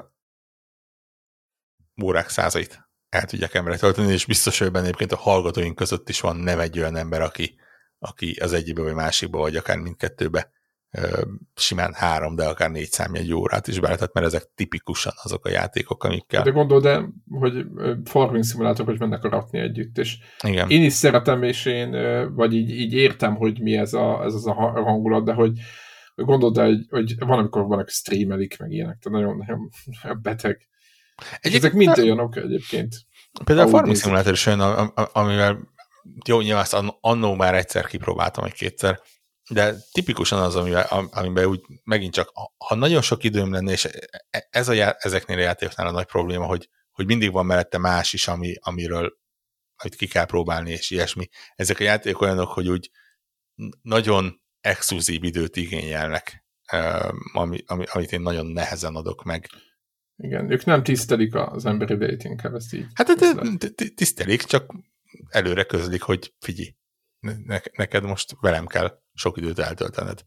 órák százait el tudják emberek tölteni, és biztos, hogy benne egyébként a hallgatóink között is van nem egy olyan ember, aki, aki az egyikbe vagy másikba, vagy akár mindkettőbe simán három, de akár négy egy órát is beletett, mert ezek tipikusan azok a játékok, amikkel... De gondolod, de, hogy farming szimulátorok, hogy mennek a ratni együtt, és Igen. én is szeretem, és én, vagy így, így értem, hogy mi ez, a, ez az a hangulat, de hogy gondolod, hogy, hogy van, amikor vannak streamelik, meg ilyenek, tehát nagyon, nagyon *laughs* beteg. Egyébként, ezek mind olyanok egyébként. Például a Farming Simulator is olyan, amivel jó, nyilván azt annó már egyszer kipróbáltam, egy kétszer, de tipikusan az, amiben, amiben úgy megint csak, ha nagyon sok időm lenne, és e, ez a, ezeknél a játékoknál a nagy probléma, hogy, hogy mindig van mellette más is, ami, amiről amit ki kell próbálni, és ilyesmi. Ezek a játékok olyanok, hogy úgy nagyon exkluzív időt igényelnek, ami, ami, amit én nagyon nehezen adok meg. Igen, ők nem tisztelik az emberi idejét, inkább ezt így. Hát tisztelik, csak előre közlik, hogy figyelj, neked most velem kell sok időt eltöltened.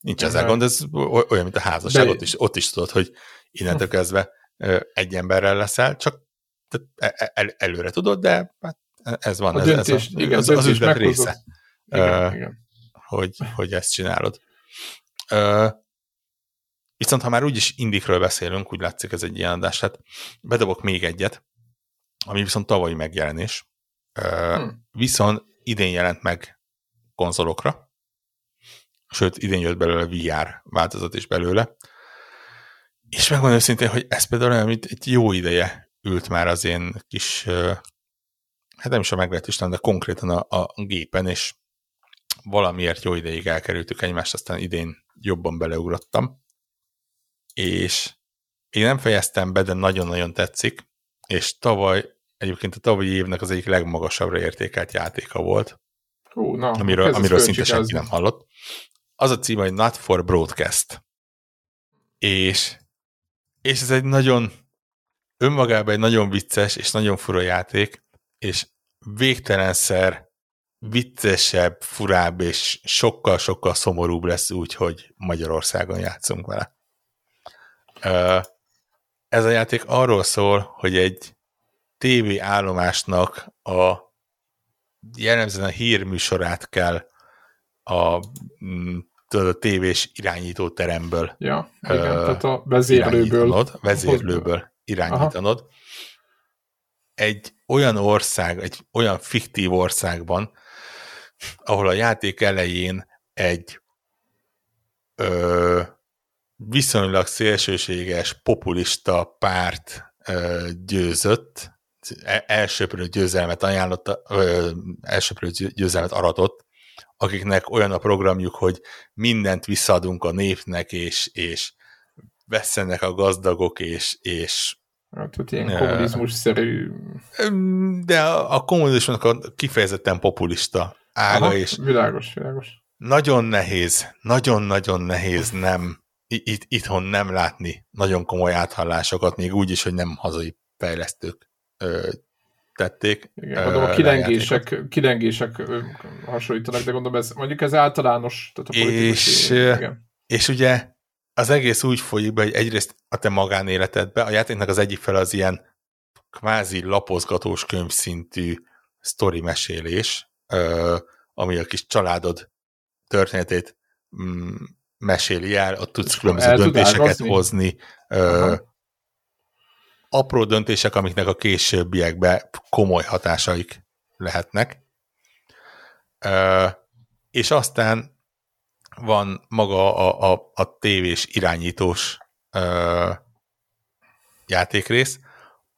Nincs ezzel gond, ez olyan, mint a házasság, ott is, ott is tudod, hogy innentől kezdve egy emberrel leszel, csak e, e, el, előre tudod, de hát ez van, a ez, döntés, ez a, igen, az, az üzlet része, igen, uh, igen. Hogy, hogy ezt csinálod. Uh, viszont ha már úgyis indikről beszélünk, úgy látszik ez egy ilyen adás, hát bedobok még egyet, ami viszont tavalyi megjelenés, uh, hmm. viszont idén jelent meg konzolokra, sőt, idén jött belőle VR változat is belőle, és megmondom őszintén, hogy ez például olyan, mint egy jó ideje ült már az én kis, hát nem is a meglehetősen, de konkrétan a, a gépen, és valamiért jó ideig elkerültük egymást, aztán idén jobban beleugrottam, és én nem fejeztem be, de nagyon-nagyon tetszik, és tavaly, egyébként a tavalyi évnek az egyik legmagasabbra értékelt játéka volt, Hú, na, amiről, amiről szinte senki nem hallott. Az a cím, hogy Not for Broadcast. És, és ez egy nagyon, önmagában egy nagyon vicces és nagyon fura játék, és végtelenszer viccesebb, furább és sokkal-sokkal szomorúbb lesz úgy, hogy Magyarországon játszunk vele. Ez a játék arról szól, hogy egy TV állomásnak a jellemzően a hírműsorát kell a, mm, a tévés irányító teremből ja, igen, uh, tehát a vezérlőből vezérlőből irányítanod. Aha. Egy olyan ország, egy olyan fiktív országban, ahol a játék elején egy ö, viszonylag szélsőséges, populista párt ö, győzött, elsőprő győzelmet ajánlott, ö, elsőprő győzelmet aratott, akiknek olyan a programjuk, hogy mindent visszaadunk a népnek, és, és vesztenek a gazdagok, és, és Hát, hogy ilyen kommunizmus-szerű... De a, a kommunizmusnak a kifejezetten populista ága, Aha, és világos, világos. Nagyon nehéz, nagyon-nagyon nehéz nem, itt, itthon nem látni nagyon komoly áthallásokat, még úgy is, hogy nem hazai fejlesztők ö, tették. Igen, mondom, a kilengések, kilengések hasonlítanak, de gondolom, ez, mondjuk ez általános. Tehát a és, igen. és ugye az egész úgy folyik be, hogy egyrészt a te magánéletedbe, a játéknak az egyik fel az ilyen kvázi lapozgatós könyvszintű sztori mesélés, ami a kis családod történetét mm, meséli el, ott tudsz különböző döntéseket hozni, Aha. Apró döntések, amiknek a későbbiekben komoly hatásaik lehetnek. És aztán van maga a, a, a tévés irányítós ö, játékrész,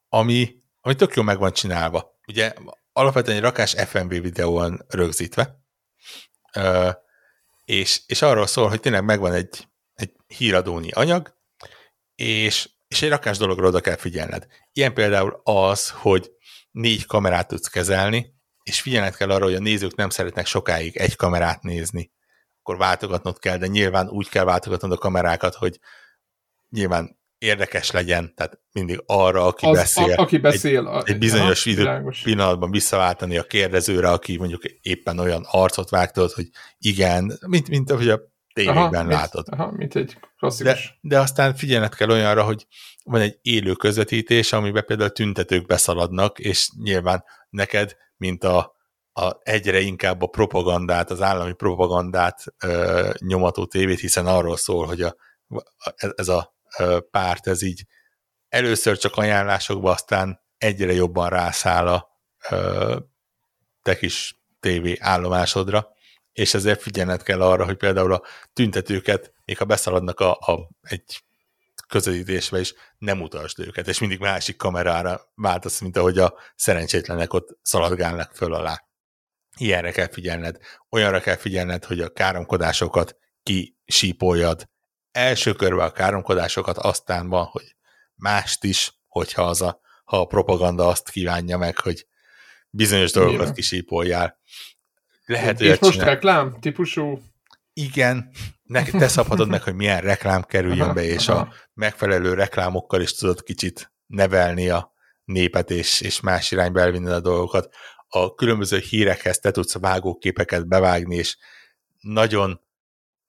ami, ami tök jó meg van csinálva. Ugye alapvetően egy rakás FMV videón rögzítve, ö, és, és arról szól, hogy tényleg megvan egy, egy híradóni anyag, és, és egy rakás dologra oda kell figyelned. Ilyen például az, hogy négy kamerát tudsz kezelni, és figyelned kell arra, hogy a nézők nem szeretnek sokáig egy kamerát nézni akkor váltogatnod kell, de nyilván úgy kell váltogatnod a kamerákat, hogy nyilván érdekes legyen, tehát mindig arra, aki az, beszél, a, aki beszél egy, a, egy bizonyos idő, pillanatban visszaváltani a kérdezőre, aki mondjuk éppen olyan arcot vágtod, hogy igen, mint, mint ahogy a tévékben aha, látod. Mint, aha, mint egy klasszikus. De, de aztán figyelned kell olyanra, hogy van egy élő közvetítés, amiben például tüntetők beszaladnak, és nyilván neked, mint a a, egyre inkább a propagandát, az állami propagandát ö, nyomató tévét, hiszen arról szól, hogy a, ez a ö, párt, ez így először csak ajánlásokba, aztán egyre jobban rászáll a ö, te kis tévé állomásodra, és ezért figyelned kell arra, hogy például a tüntetőket, még ha beszaladnak a, a, egy közelítésbe is, nem utasd őket, és mindig másik kamerára váltasz, mint ahogy a szerencsétlenek ott szaladgálnak föl alá ilyenre kell figyelned, olyanra kell figyelned, hogy a káromkodásokat kisípoljad. Első körben a káromkodásokat, aztán van, hogy mást is, hogyha az a, ha a propaganda azt kívánja meg, hogy bizonyos dolgokat Igen. kisípoljál. Lehet, és most csinál... reklám típusú? Igen, ne, te szabhatod meg, hogy milyen reklám kerüljön aha, be, és aha. a megfelelő reklámokkal is tudod kicsit nevelni a népet, és, és más irányba elvinni a dolgokat. A különböző hírekhez te tudsz vágóképeket bevágni, és nagyon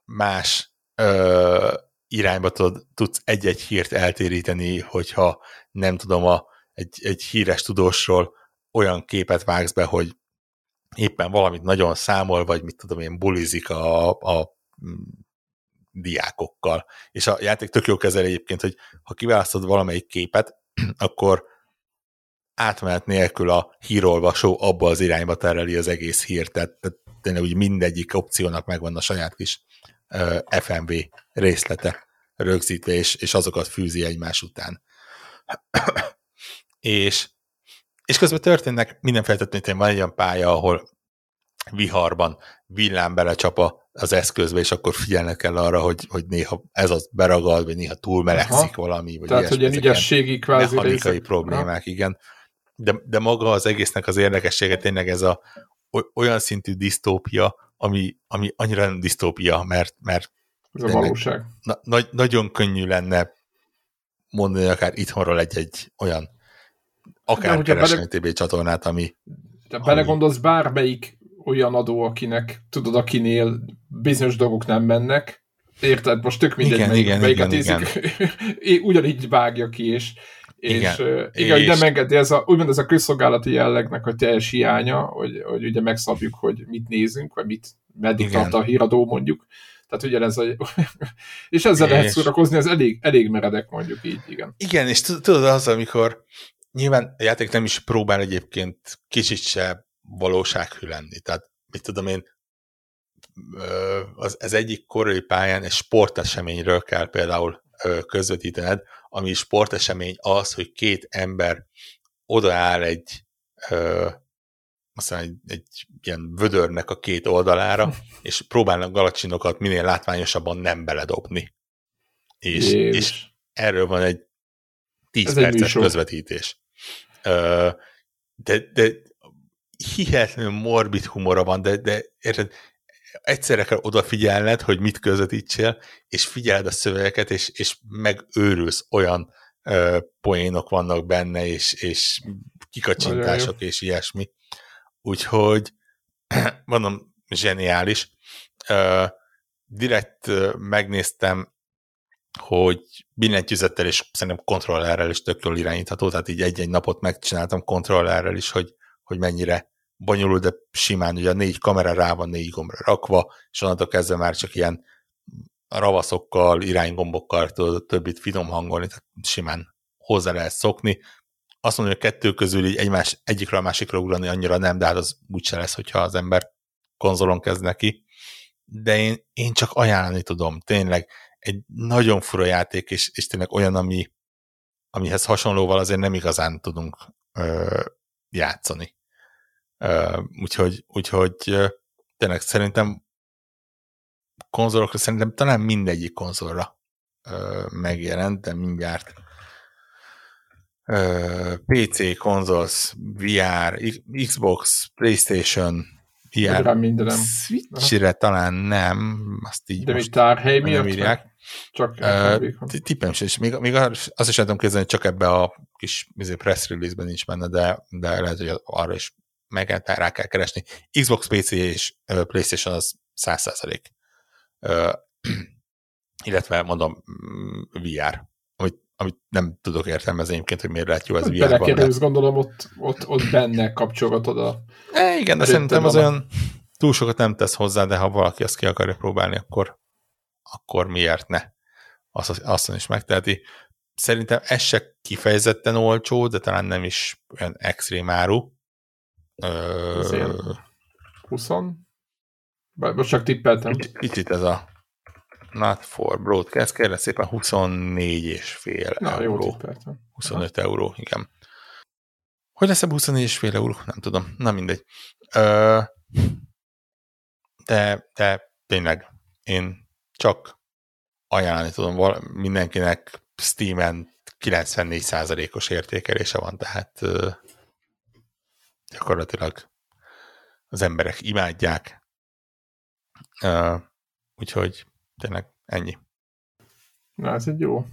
más ö, irányba tud, tudsz egy-egy hírt eltéríteni, hogyha nem tudom, a, egy, egy híres tudósról olyan képet vágsz be, hogy éppen valamit nagyon számol, vagy mit tudom én, bulizik a, a mm, diákokkal. És a játék tök jó kezel egyébként, hogy ha kiválasztod valamelyik képet, *clears throat* akkor átmenet nélkül a hírolvasó abba az irányba tereli az egész hírt, tehát, tehát tényleg úgy mindegyik opciónak megvan a saját kis uh, FMV részlete rögzítve, és, és azokat fűzi egymás után. *clears throat* és és közben történnek minden feltétlenül, van egy olyan pálya, ahol viharban villám belecsap az eszközbe, és akkor figyelnek kell arra, hogy, hogy néha ez az beragad, vagy néha túl melegszik valami. Vagy Tehát, hogy ilyen ügyességi kvázi mechanikai részek. problémák, ha? igen. De, de maga az egésznek az érdekessége tényleg ez a olyan szintű disztópia, ami, ami annyira nem disztópia, mert, mert ez a valóság. Na, nagy, nagyon könnyű lenne mondani akár itthonról egy-egy olyan akár keresni bele... TV csatornát, ami... De belegondolsz, bármelyik olyan adó, akinek, tudod, akinél bizonyos dolgok nem mennek, érted? Most tök mindegy, igen, melyik, igen, melyiket igen, igen. *laughs* ugyanígy vágja ki, és, igen, és igen, és... nem engedi, ez a, úgymond ez a közszolgálati jellegnek a teljes hiánya, hogy, hogy ugye megszabjuk, hogy mit nézünk, vagy mit, meddig tart a híradó mondjuk. Tehát ugyanez a... *laughs* és ezzel és... lehet szórakozni, ez elég, elég meredek mondjuk így, igen. Igen, és tudod az, amikor nyilván a játék nem is próbál egyébként kicsit se valósághű lenni. Tehát mit tudom én, az, az egyik korai pályán egy sporteseményről kell például közvetítened, ami sportesemény az, hogy két ember odaáll egy aztán egy, egy ilyen vödörnek a két oldalára, és próbálnak galacsinokat minél látványosabban nem beledobni. És, és erről van egy 10 Ez perces egy közvetítés. De, de hihetetlenül morbid humora van, de, de érted, egyszerre kell odafigyelned, hogy mit közvetítsél, és figyeld a szövegeket, és, és megőrülsz olyan ö, poénok vannak benne, és, és kikacsintások, és ilyesmi. Úgyhogy *clears throat* mondom, zseniális. Ö, direkt megnéztem hogy billentyűzettel és szerintem kontrollerrel is tök jól irányítható, tehát így egy-egy napot megcsináltam kontrollerrel is, hogy, hogy mennyire bonyolult, de simán ugye a négy kamera rá van négy gombra rakva, és onnantól kezdve már csak ilyen ravaszokkal, iránygombokkal tudod többit finom hangolni, tehát simán hozzá lehet szokni. Azt mondom, hogy a kettő közül így egymás, egyikről a másikra ugrani annyira nem, de hát az úgyse lesz, hogyha az ember konzolon kezd neki. De én, én csak ajánlani tudom, tényleg egy nagyon fura játék, és, és tényleg olyan, ami, amihez hasonlóval azért nem igazán tudunk ö, játszani. Ö, úgyhogy, úgyhogy tényleg szerintem konzolokra szerintem talán mindegyik konzolra ö, megjelent, de mindjárt ö, PC, konzols, VR, Xbox, Playstation, VR. Switch-re talán nem, azt így De most tárhely miatt? Írják. Csak uh, tippem sem, és még, még azt is tudom képzelni, hogy csak ebbe a kis izé, press release-ben nincs benne, de, de lehet, hogy arra is meg rá kell keresni. Xbox, PC és PlayStation az 100%. Uh, *clears throat* illetve mondom mm, VR, amit, amit nem tudok értelmezni egyébként, hogy miért lehet jó ez VR-ban. Belekerülsz, gondolom, ott, ott, ott benne kapcsolgatod a... E, igen, de szerintem az olyan túl sokat nem tesz hozzá, de ha valaki ezt ki akarja próbálni, akkor akkor miért ne? Azt, azt is megteheti. Szerintem ez se kifejezetten olcsó, de talán nem is olyan extrém áru. Ö... 20? Most csak tippeltem. Kicsit ez a not for broadcast, kérlek szépen 24 és fél Na, euró. Jó tippeltem. 25 Aha. euró, igen. Hogy lesz a 24 és fél euró? Nem tudom. Na mindegy. Ö, De, de tényleg én csak ajánlani tudom mindenkinek Steam-en 94%-os értékelése van, tehát gyakorlatilag az emberek imádják. Úgyhogy tényleg ennyi. Na, ez egy jó,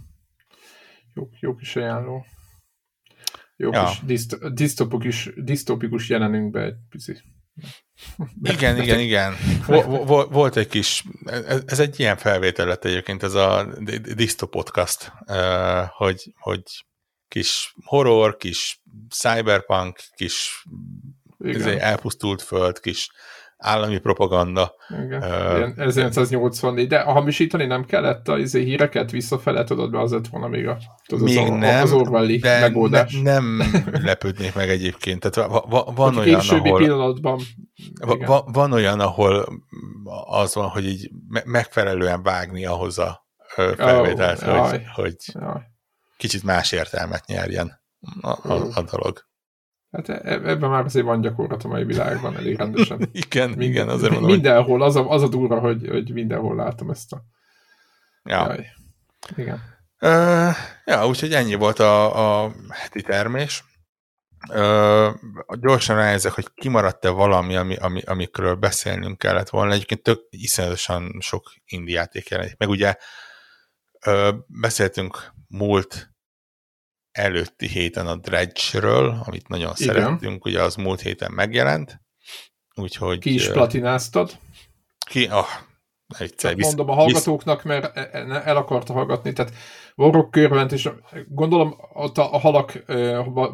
jó, jó kis ajánló. Jó ja. kis diszt, disztopikus, disztopikus jelenünkbe egy pici. Igen, igen, igen. Volt egy kis, ez egy ilyen felvétel lett egyébként, ez a Disto podcast, hogy, hogy kis horror, kis cyberpunk, kis izé, elpusztult föld, kis állami propaganda. Igen, uh, 1984, de hamisítani nem kellett a izé, híreket visszafele, tudod, be az lett volna még, a, tudod, még az, nem, az Orwelli de megoldás. Ne, nem *laughs* lepődnék meg egyébként. Tehát va, va, van olyan, ahol... pillanatban. Va, van olyan, ahol az van, hogy így megfelelően vágni ahhoz a felvételt, oh, hogy, jaj, hogy jaj. kicsit más értelmet nyerjen a, a, a dolog. Hát e, e, ebben már azért van gyakorlat a mai világban elég rendesen. *laughs* igen, Minden, igen, azért mondom. Mindenhol, az a, az a durva, hogy, hogy mindenhol látom ezt a... Ja. Jaj. Igen. Uh, ja, úgyhogy ennyi volt a, a heti termés. Uh, gyorsan ránézek, hogy kimaradt-e valami, ami, ami, amikről beszélnünk kellett volna. Egyébként tök iszonyatosan sok indiáték jelenik. Meg ugye uh, beszéltünk múlt előtti héten a Dredge-ről, amit nagyon Igen. szerettünk, ugye az múlt héten megjelent, úgyhogy... Ki is platináztad? Ki, ah, egyszer. Visz, mondom a hallgatóknak, visz... mert e- e- el akarta hallgatni, tehát Warrock körvent, és gondolom ott a, a halak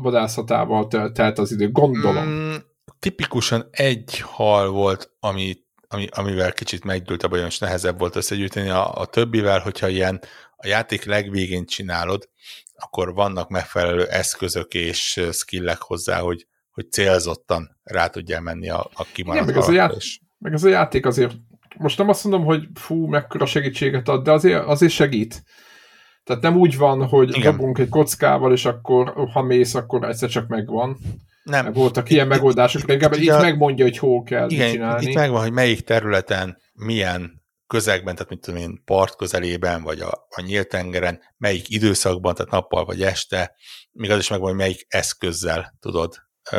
vadászatával telt az idő, gondolom. Mm, tipikusan egy hal volt, ami, ami, amivel kicsit megdőlt a bajom, és nehezebb volt összegyűjteni. A, a többivel, hogyha ilyen a játék legvégén csinálod, akkor vannak megfelelő eszközök és skillek hozzá, hogy, hogy célzottan rá tudjál menni a, a kimaradt meg, az a ját- meg az a játék azért, most nem azt mondom, hogy fú, mekkora segítséget ad, de azért, azért segít. Tehát nem úgy van, hogy Igen. dobunk egy kockával, és akkor, ha mész, akkor egyszer csak megvan. Nem. Meg voltak ilyen megoldások, itt, itt, itt megmondja, hogy hol kell igen, csinálni. Itt megvan, hogy melyik területen milyen közegben, tehát mit tudom én, part közelében, vagy a, a nyílt tengeren, melyik időszakban, tehát nappal vagy este, még az is megvan, hogy melyik eszközzel tudod ö,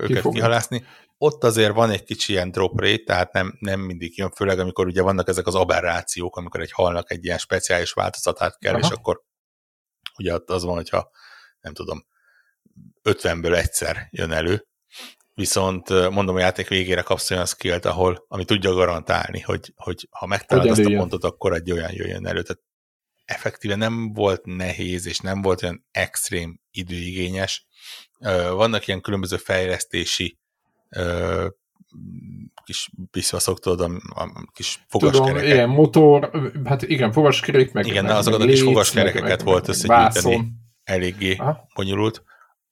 őket kihalászni. Ott azért van egy kicsi ilyen drop rate, tehát nem, nem mindig jön, főleg amikor ugye vannak ezek az aberrációk, amikor egy halnak egy ilyen speciális változatát kell, Aha. és akkor ugye az van, hogyha nem tudom, 50-ből egyszer jön elő, viszont mondom, a játék végére kapsz olyan skillt, ahol, ami tudja garantálni, hogy, hogy ha megtalálod azt a pontot, akkor egy olyan jöjjön elő. Tehát effektíve nem volt nehéz, és nem volt olyan extrém időigényes. Vannak ilyen különböző fejlesztési kis visszaszok, tudod, a, a kis fogaskerekek. Tudom, ilyen motor, hát igen, fogaskerék, meg Igen, meg, azokat meg a kis fogaskerekeket volt összegyűjteni. Eléggé Aha. bonyolult.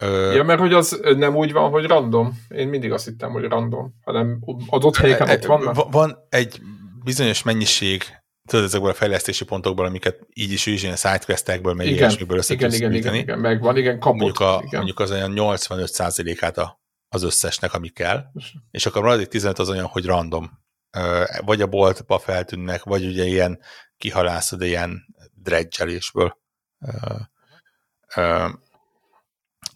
Ö... Ja, mert hogy az nem úgy van, hogy random. Én mindig azt hittem, hogy random, hanem adott helyeken ott vannak. Van egy bizonyos mennyiség, tudod, ezekből a fejlesztési pontokból, amiket így is is ilyen sidequestekből, meg ilyesmiből össze igen, igen, igen, igen, megvan, igen, kapott. Mondjuk, a, igen. mondjuk az olyan 85%-át a, az összesnek, ami kell, és akkor maradék 15 az olyan, hogy random. Vagy a boltba feltűnnek, vagy ugye ilyen kihalászod ilyen dredgelésből.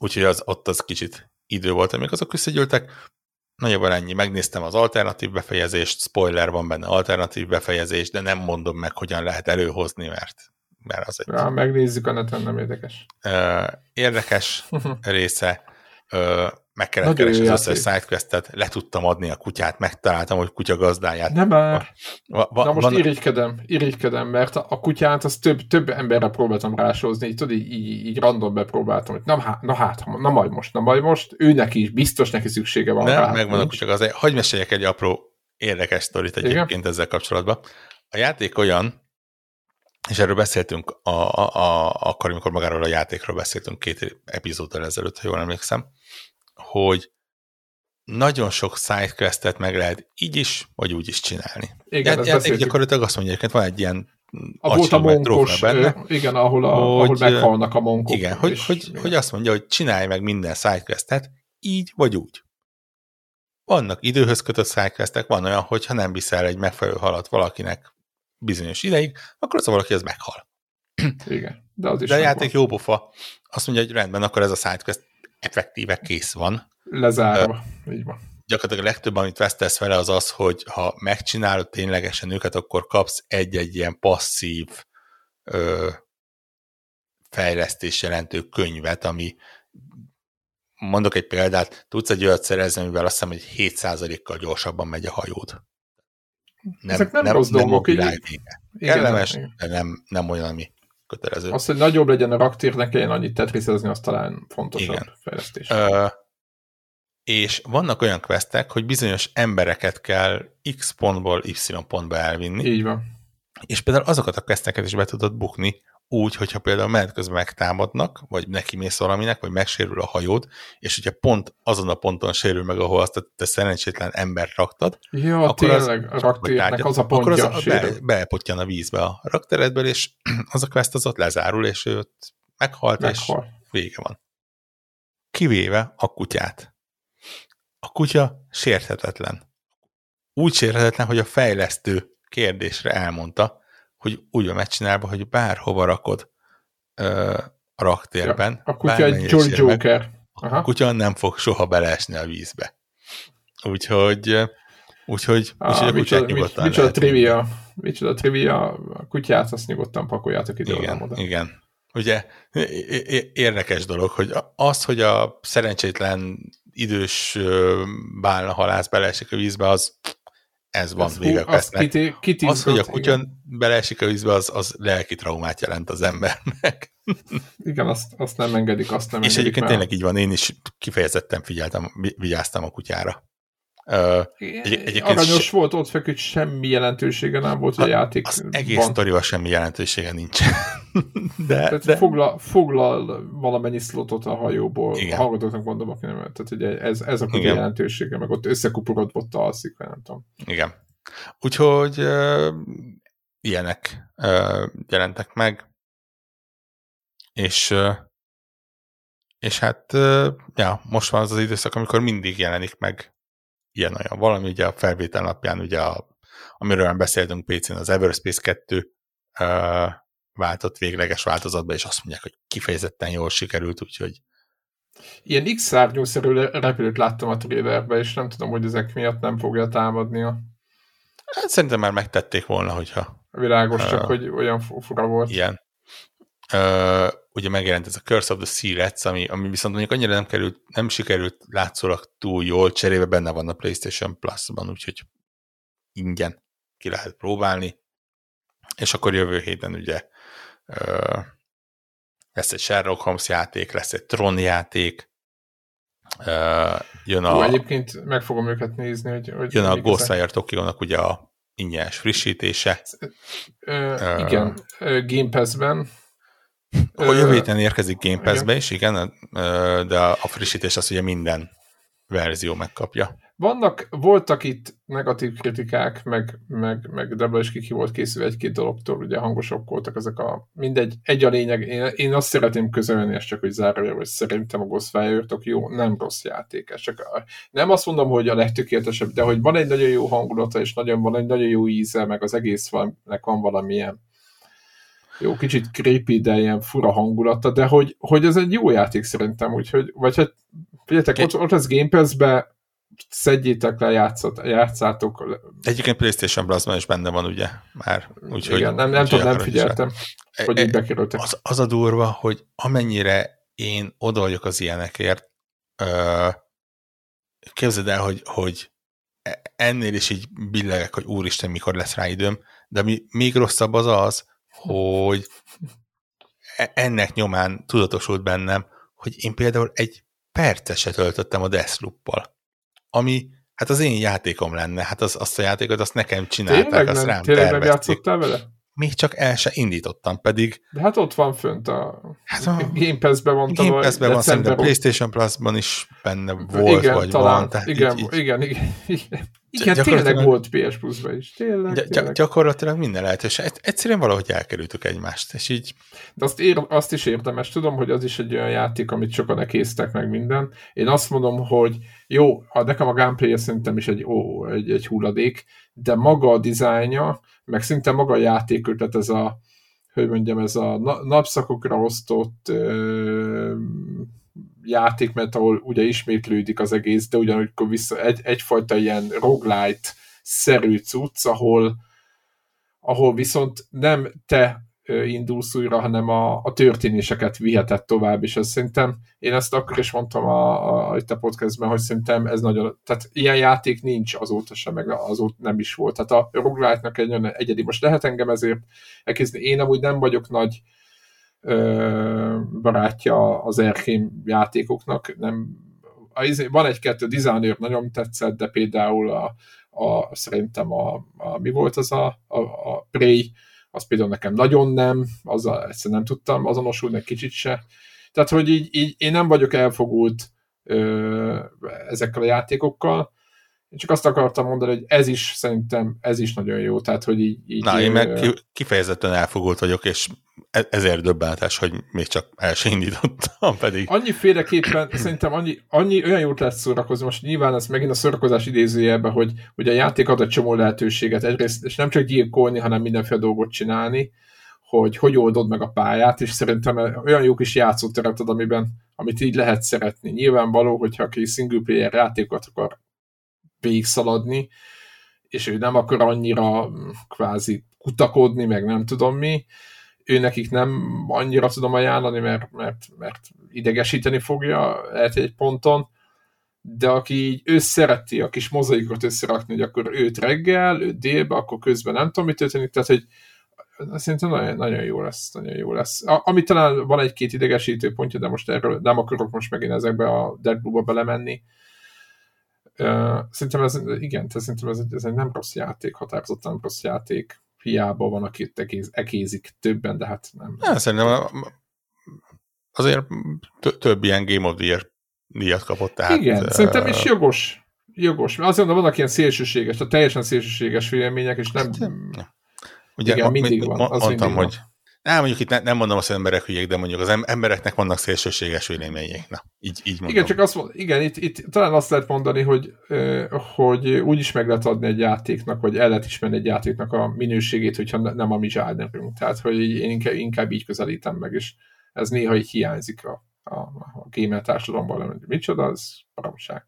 Úgyhogy az, ott az kicsit idő volt, amíg azok összegyűltek. Nagyjából ennyi. Megnéztem az alternatív befejezést, spoiler van benne alternatív befejezés, de nem mondom meg, hogyan lehet előhozni, mert, mert az egy... Ja, megnézzük a neten, nem érdekes. Érdekes *laughs* része meg kellett keresni az összes sidequestet, le tudtam adni a kutyát, megtaláltam, hogy kutya gazdáját. Nem már. Va, va, Na most van... irigykedem, irigykedem, mert a kutyát az több, több emberre próbáltam rásózni, így, tudod, így, így, így random bepróbáltam, hogy na, hát, na hát, na majd most, na majd most, ő neki is, biztos neki szüksége van Nem, rá. megvan a kutya gazdája. Hagyj meséljek egy apró érdekes sztorit egyébként Igen? ezzel kapcsolatban. A játék olyan, és erről beszéltünk a, a, a, akkor, amikor magáról a játékról beszéltünk két epizóddal ezelőtt, ha jól emlékszem, hogy nagyon sok sidequestet meg lehet így is, vagy úgy is csinálni. Igen, Já, játék gyakorlatilag azt mondja, hogy van egy ilyen a volt a monkos, benne, igen, ahol, a, hogy, ahol meghalnak a monkok. Igen, hogy, és, hogy, igen. hogy azt mondja, hogy csinálj meg minden sidequestet így vagy úgy. vannak időhöz kötött sidequestek, van olyan, hogy ha nem viszel egy megfelelő halat valakinek bizonyos ideig, akkor az a valaki az meghal. Igen, de az is De a játék jó pofa. Azt mondja, hogy rendben, akkor ez a sidequest effektíve kész van. Lezárva, uh, így van. Gyakorlatilag a legtöbb, amit vesztesz vele, az az, hogy ha megcsinálod ténylegesen őket, akkor kapsz egy-egy ilyen passzív ö, fejlesztés jelentő könyvet, ami mondok egy példát, tudsz egy olyat szerezni, amivel azt hiszem, hogy 7%-kal gyorsabban megy a hajód. Nem, Ezek nem, nem rossz dolgok. Nem Kellemes, de nem, nem olyan, ami kötelező. Az, hogy nagyobb legyen a raktír, ne kelljen annyit tetrisezni, az talán fontosabb Igen. fejlesztés. Ö, és vannak olyan questek, hogy bizonyos embereket kell X pontból Y pontba elvinni. Így van. És például azokat a questeket is be tudod bukni, úgy, hogyha például menet közben megtámadnak, vagy neki mész valaminek, vagy megsérül a hajód, és hogyha pont azon a ponton sérül meg, ahol azt a te szerencsétlen embert raktad, ja, akkor tényleg, az, a raktérnek az a pontja akkor az be, bepottyan a vízbe a rakteredből, és *clears throat* az a quest az ott lezárul, és ő ott meghalt, Meghal. és vége van. Kivéve a kutyát. A kutya sérthetetlen. Úgy sérthetetlen, hogy a fejlesztő kérdésre elmondta, hogy úgy van megcsinálva, hogy bárhova rakod ö, a raktérben. Ja, a kutya egy Joker. Aha. A kutya nem fog soha beleesni a vízbe. Úgyhogy Úgyhogy, ah, úgyhogy a kutyát nyugodtan Micsoda trivia, micsoda trivia, a kutyát azt nyugodtan pakoljátok ide igen, oda. Igen, ugye érdekes dolog, hogy az, hogy a szerencsétlen idős bálna halász beleesik a vízbe, az ez van ez, vége az, kiti, kiti az, hogy a kutya beleesik a vízbe, az, az lelki traumát jelent az embernek. *laughs* Igen, azt, azt nem engedik, azt nem És engedik egyébként tényleg így van, én is kifejezetten figyeltem, vigyáztam a kutyára. Uh, egy, egyébként Aranyos se... volt, ott feküdt, semmi jelentősége nem volt, hogy a játék Az egész sztorival semmi jelentősége nincs. *laughs* de, tehát de... Foglal, foglal valamennyi slotot a hajóból, Igen. a hallgatóknak mondom, aki nem Tehát ugye ez, ez a kutya jelentősége, meg ott összekuporodva ott alszik, nem tudom. Igen. Úgyhogy uh, ilyenek uh, jelentek meg, és uh, és hát, uh, ja, most van az az időszak, amikor mindig jelenik meg ilyen-olyan valami, ugye a felvétel napján, ugye a, amiről beszéltünk PC-n, az Everspace 2 uh, váltott végleges változatba, és azt mondják, hogy kifejezetten jól sikerült, úgyhogy Ilyen X-szárnyúszerű repülőt láttam a trailerben, és nem tudom, hogy ezek miatt nem fogja támadnia. Hát szerintem már megtették volna, hogyha... Világos, uh, csak hogy olyan fura volt. Ilyen. Uh, ugye megjelent ez a Curse of the Sea Rats, ami, ami viszont mondjuk annyira nem, került, nem sikerült látszólag túl jól, cserébe benne van a PlayStation Plus-ban, úgyhogy ingyen ki lehet próbálni. És akkor jövő héten ugye uh, lesz egy Sherlock Holmes játék, lesz egy Tron játék, uh, jön a... Ó, egyébként meg fogom őket nézni, hogy... hogy jön a Ghostwire Tokyo-nak ugye a ingyenes frissítése. Uh, igen, Game Pass-ben akkor jövő héten érkezik Game Pass-be is, igen, de a frissítés az ugye minden verzió megkapja. Vannak, voltak itt negatív kritikák, meg, meg, meg Debla is ki volt készülve egy-két dologtól, ugye hangosok voltak ezek a, mindegy, egy a lényeg, én, én azt szeretném közölni, és csak hogy zárja, hogy szerintem a Ghostwire jó, nem rossz játék. Csak a, nem azt mondom, hogy a legtökéletesebb, de hogy van egy nagyon jó hangulata, és nagyon, van egy nagyon jó íze, meg az egész van, van valamilyen jó, kicsit creepy, de ilyen fura hangulata, de hogy, hogy ez egy jó játék szerintem, úgyhogy, vagy hát, figyeljetek, ott, ott az Game Pass-be szedjétek le, játszat, játszátok. Egyébként PlayStation plus is benne van, ugye, már. Úgyhogy, Igen, nem, nem tudom, nem figyeltem, se. hogy így bekerültek. Az, az a durva, hogy amennyire én oda vagyok az ilyenekért, ö, képzeld el, hogy, hogy e, ennél is így billegek, hogy úristen, mikor lesz rá időm, de ami még rosszabb az az, hogy e- ennek nyomán tudatosult bennem, hogy én például egy percet se töltöttem a Deathloop-pal, ami hát az én játékom lenne, hát az, azt a játékot azt nekem csinálták, tényleg azt nem, rám tényleg játszottál vele? Még csak el se indítottam, pedig... De hát ott van fönt a, hát a Game Pass-ben mondtam, Game Pass-ben van, szerintem a PlayStation Plus-ban is benne volt, igen, vagy talán, van. Tehát igen, így, igen, igen, igen. Igen, tényleg volt PS plus is. Tényleg, gy- tényleg. Gyakorlatilag minden lehetőség. Egyszerűen valahogy elkerültük egymást, és így... De azt, ér, azt is érdemes, tudom, hogy az is egy olyan játék, amit sokan ekésztek meg minden. Én azt mondom, hogy jó, a, nekem a gameplay szerintem is egy, ó, egy, egy hulladék, de maga a dizájnja, meg szinte maga a játékötlet, ez a, hogy mondjam, ez a napszakokra osztott ö, játék, mert ahol ugye ismétlődik az egész, de ugyanakkor vissza egy, egyfajta ilyen roguelite-szerű cucc, ahol, ahol viszont nem te indulsz újra, hanem a, a történéseket vihetett tovább, és ez szerintem, én ezt akkor is mondtam a, a, itt a podcastben, hogy szerintem ez nagyon, tehát ilyen játék nincs azóta sem, meg azóta nem is volt. Tehát a roguelite-nak egy olyan egyedi, most lehet engem ezért elkézni, én amúgy nem vagyok nagy ö, barátja az Erkém játékoknak, nem, van egy-kettő designer, nagyon tetszett, de például a, a szerintem a, a, mi volt az a, a, a Prey, az például nekem nagyon nem, azzal egyszerűen nem tudtam azonosulni, egy kicsit se. Tehát, hogy így, így én nem vagyok elfogult ö, ezekkel a játékokkal, én csak azt akartam mondani, hogy ez is szerintem, ez is nagyon jó, tehát, hogy így... így Na, én meg kifejezetten elfogult vagyok, és ezért döbbenetes, hogy még csak el sem indítottam, pedig... Annyi féleképpen, szerintem annyi, annyi olyan jót lehet szórakozni, most nyilván ez megint a szórakozás idézőjelben, hogy, hogy a játék ad egy csomó lehetőséget, egyrészt, és nem csak gyilkolni, hanem mindenféle dolgot csinálni, hogy hogy oldod meg a pályát, és szerintem olyan jó kis játszóteret ad, amiben, amit így lehet szeretni. Nyilvánvaló, hogyha aki single player játékot akar végigszaladni, és ő nem akar annyira mm, kvázi kutakodni, meg nem tudom mi, ő nekik nem annyira tudom ajánlani, mert, mert, mert idegesíteni fogja, lehet egy ponton, de aki így ő szereti a kis mozaikot összerakni, hogy akkor őt reggel, őt délbe, akkor közben nem tudom, mit történik, tehát hogy szerintem nagyon, nagyon jó lesz, nagyon jó lesz. A, ami talán van egy-két idegesítő pontja, de most erről nem akarok most megint ezekbe a Deadpoolba belemenni, Uh, szerintem ez, igen, szerintem ez, ez egy nem rossz játék, határozottan nem rossz játék. Hiába van, aki ekéz, ekézik többen, de hát nem. Ja, szerintem azért több ilyen Game of the Year díjat kapott. Tehát, igen, szerintem is jogos. Jogos. Mert azt mondom, vannak ilyen szélsőséges, tehát teljesen szélsőséges vélemények, és nem... Ugye, igen, mindig van. Az mondtam, mindig van. Nem, mondjuk itt ne, nem mondom azt, hogy emberek hülyék, de mondjuk az embereknek vannak szélsőséges véleményeik. Na, így, így mondom. Igen, csak azt mond, igen, itt, itt talán azt lehet mondani, hogy, hogy úgy is meg lehet adni egy játéknak, vagy el lehet ismerni egy játéknak a minőségét, hogyha nem a mi zsárnerünk. Tehát, hogy én inkább, inkább így közelítem meg, és ez néha így hiányzik a, a, a gamer társadalomban, hogy micsoda, az baromság.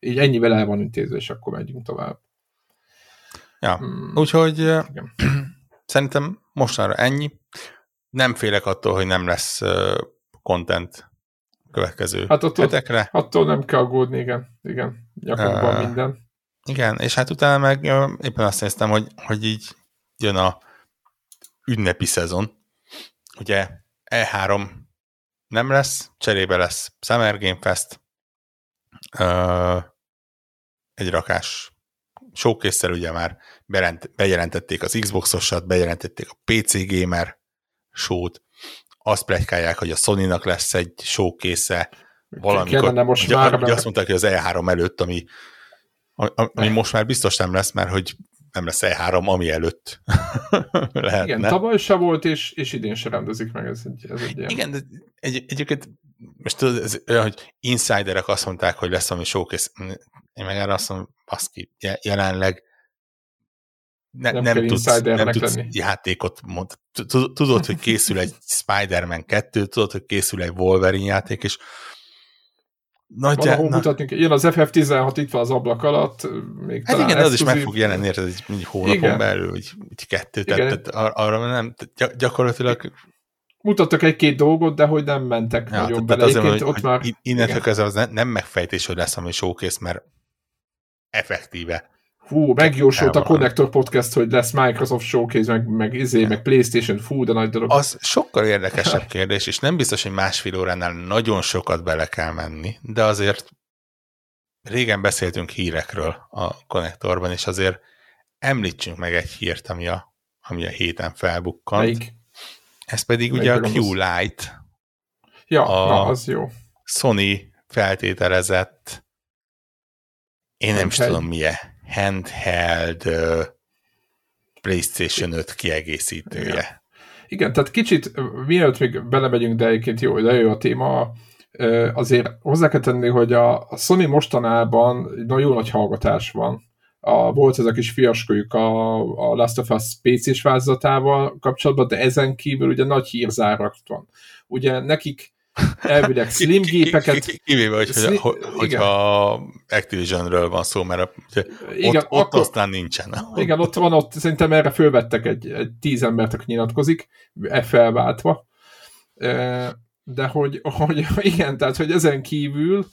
Így ennyivel el van intézve, és akkor megyünk tovább. Ja, hmm. úgyhogy igen. *clears throat* szerintem mostanra ennyi. Nem félek attól, hogy nem lesz content következő hát attól, hetekre. Attól nem kell aggódni, igen. Igen, uh, minden. Igen, és hát utána meg éppen azt néztem, hogy, hogy így jön a ünnepi szezon. Ugye E3 nem lesz, cserébe lesz Summer Game Fest, uh, egy rakás showcase ugye már bejelentették az Xbox-osat, bejelentették a PC Gamer show-t, azt plegykálják, hogy a Sony-nak lesz egy showcase valamikor. most ugye, már, ugye azt mondták, hogy az E3 előtt, ami, ami, ami most már biztos nem lesz, mert hogy nem lesz E3, ami előtt *laughs* lehetne. Igen, tavaly se volt, és, és idén se rendezik meg, ez egy, ez egy ilyen. Igen, de egy, egyébként most tudod, ez olyan, hogy insiderek azt mondták, hogy lesz ami showcase. Én meg erre azt mondom, baszki, jelenleg ne, nem, nem, tudsz, nem tudsz lenni. játékot mond. Tudod, hogy készül egy *laughs* Spider-Man 2, tudod, hogy készül egy Wolverine játék, és Nagyjá, Valahol na... mutatni Jön az FF16, itt van az ablak alatt. Még hát igen, az is meg fog jelenni, érted, egy, egy hónapon igen. belül, hogy, hogy kettő, tehát, tehát arra nem, gyakorlatilag mutattak egy-két dolgot, de hogy nem mentek ja, nagyon bele. Azért, hogy, ott hogy már... Innentől kezdve az nem megfejtés, hogy lesz ami showcase, mert effektíve Hú, megjósolt a Connector Podcast, hogy lesz Microsoft Showcase, meg, meg izé, meg Playstation, fú, de nagy dolog. Az sokkal érdekesebb kérdés, és nem biztos, hogy másfél óránál nagyon sokat bele kell menni, de azért régen beszéltünk hírekről a Connectorban, és azért említsünk meg egy hírt, ami a, ami a héten felbukkant. Melyik? Ez pedig Melyik ugye a Q-Lite. Ja, a na, az jó. Sony feltételezett én nem is tudom milyen handheld PlayStation 5 kiegészítője. Igen. Tehát kicsit, mielőtt még belemegyünk, de egyébként jó, de jó a téma, azért hozzá kell tenni, hogy a, Sony mostanában nagyon nagy hallgatás van. A, volt ez a kis fiaskójuk a, a Last of Us PC-s kapcsolatban, de ezen kívül ugye nagy hírzárak van. Ugye nekik elvileg slim gépeket... Kivéve, hogy, slim, hogy, hogyha Activisionről van szó, mert ugye igen, ott, ott akkor, aztán nincsen. Igen, ott van, ott szerintem erre fölvettek egy, egy tíz embert, aki nyilatkozik, e felváltva. De hogy, hogy igen, tehát, hogy ezen kívül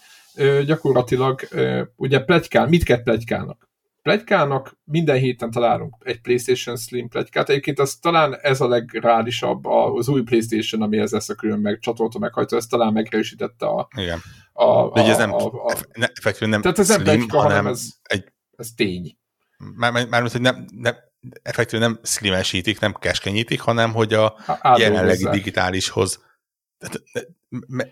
gyakorlatilag ugye plegykál, mit kell plegykálnak? Plegykának, minden héten találunk egy PlayStation Slim plegykát. Egyébként az talán ez a legrálisabb az új PlayStation, ami ez lesz a külön meg csatolta meghajtó, ez talán megerősítette a... Igen. A, a, De ez nem, a, a, ne, nem Tehát ez nem plegyka, hanem ez, egy, ez tény. Mármint, már, hogy nem, nem, effektíven nem slimesítik, nem keskenyítik, hanem hogy a jelenlegi digitálishoz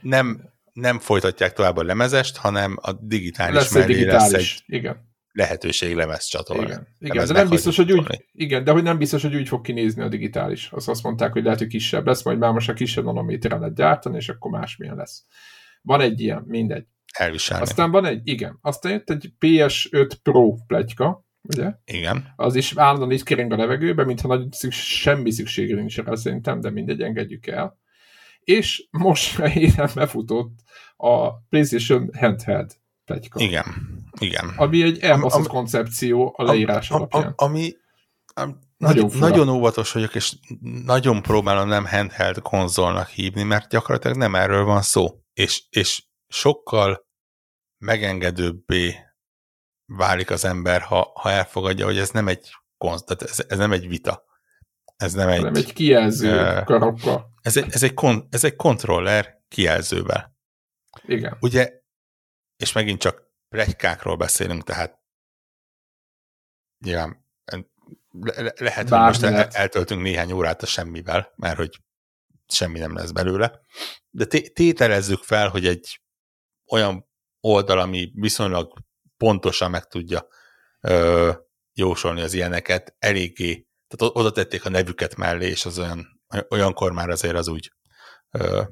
nem, nem folytatják tovább a lemezest, hanem a digitális lesz mellé egy digitális, lesz egy, igen lehetőség lemez csatorna. Igen, igen de nem biztos, hogy úgy, igen, de hogy nem biztos, hogy úgy fog kinézni a digitális. Azt azt mondták, hogy lehet, hogy kisebb lesz, majd már most a kisebb nanométeren lehet gyártani, és akkor másmilyen lesz. Van egy ilyen, mindegy. Elviselni. Aztán van egy, igen, aztán jött egy PS5 Pro plegyka, ugye? Igen. Az is állandóan itt kering a levegőbe, mintha nagy szükség, semmi szükség nincs rá szerintem, de mindegy, engedjük el. És most *laughs* élen befutott a PlayStation Handheld plegyka. Igen, igen. Ami egy elbaszott am, koncepció a leírás am, alapján. Am, ami am, nagyon, nagyon óvatos vagyok, és nagyon próbálom nem handheld konzolnak hívni, mert gyakorlatilag nem erről van szó. És, és sokkal megengedőbbé válik az ember, ha, ha elfogadja, hogy ez nem egy konz, tehát ez, ez nem egy vita. Ez nem egy... Nem egy kijelző uh, karokka. Ez egy, ez, egy kon, ez egy kontroller kijelzővel. Igen. Ugye és megint csak plegykákról beszélünk, tehát nyilván le- lehet, Bár hogy most lehet. eltöltünk néhány órát a semmivel, mert hogy semmi nem lesz belőle, de té- tételezzük fel, hogy egy olyan oldal, ami viszonylag pontosan meg tudja ö, jósolni az ilyeneket, eléggé, tehát oda tették a nevüket mellé, és az olyan, olyankor már azért az úgy ö,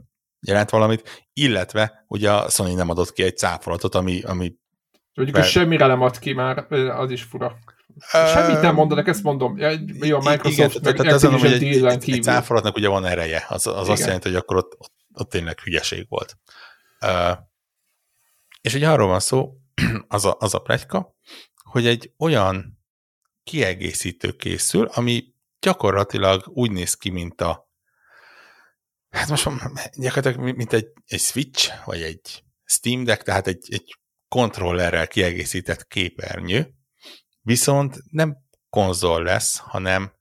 jelent valamit, illetve ugye a Sony nem adott ki egy cáfolatot, ami... ami Mondjuk, hogy semmire nem ad ki már, az is fura. Semmit nem mondanak, ezt mondom. Jó, a Microsoft igen, meg tehát azon, hogy egy, egy, egy cáfolatnak ugye van ereje. Az, az azt jelenti, hogy akkor ott, ott, ott tényleg hülyeség volt. Uh, és ugye arról van szó, *clears throat* az a, az a plegyka, hogy egy olyan kiegészítő készül, ami gyakorlatilag úgy néz ki, mint a hát most gyakorlatilag mint egy, egy Switch, vagy egy Steam Deck, tehát egy, egy kontrollerrel kiegészített képernyő, viszont nem konzol lesz, hanem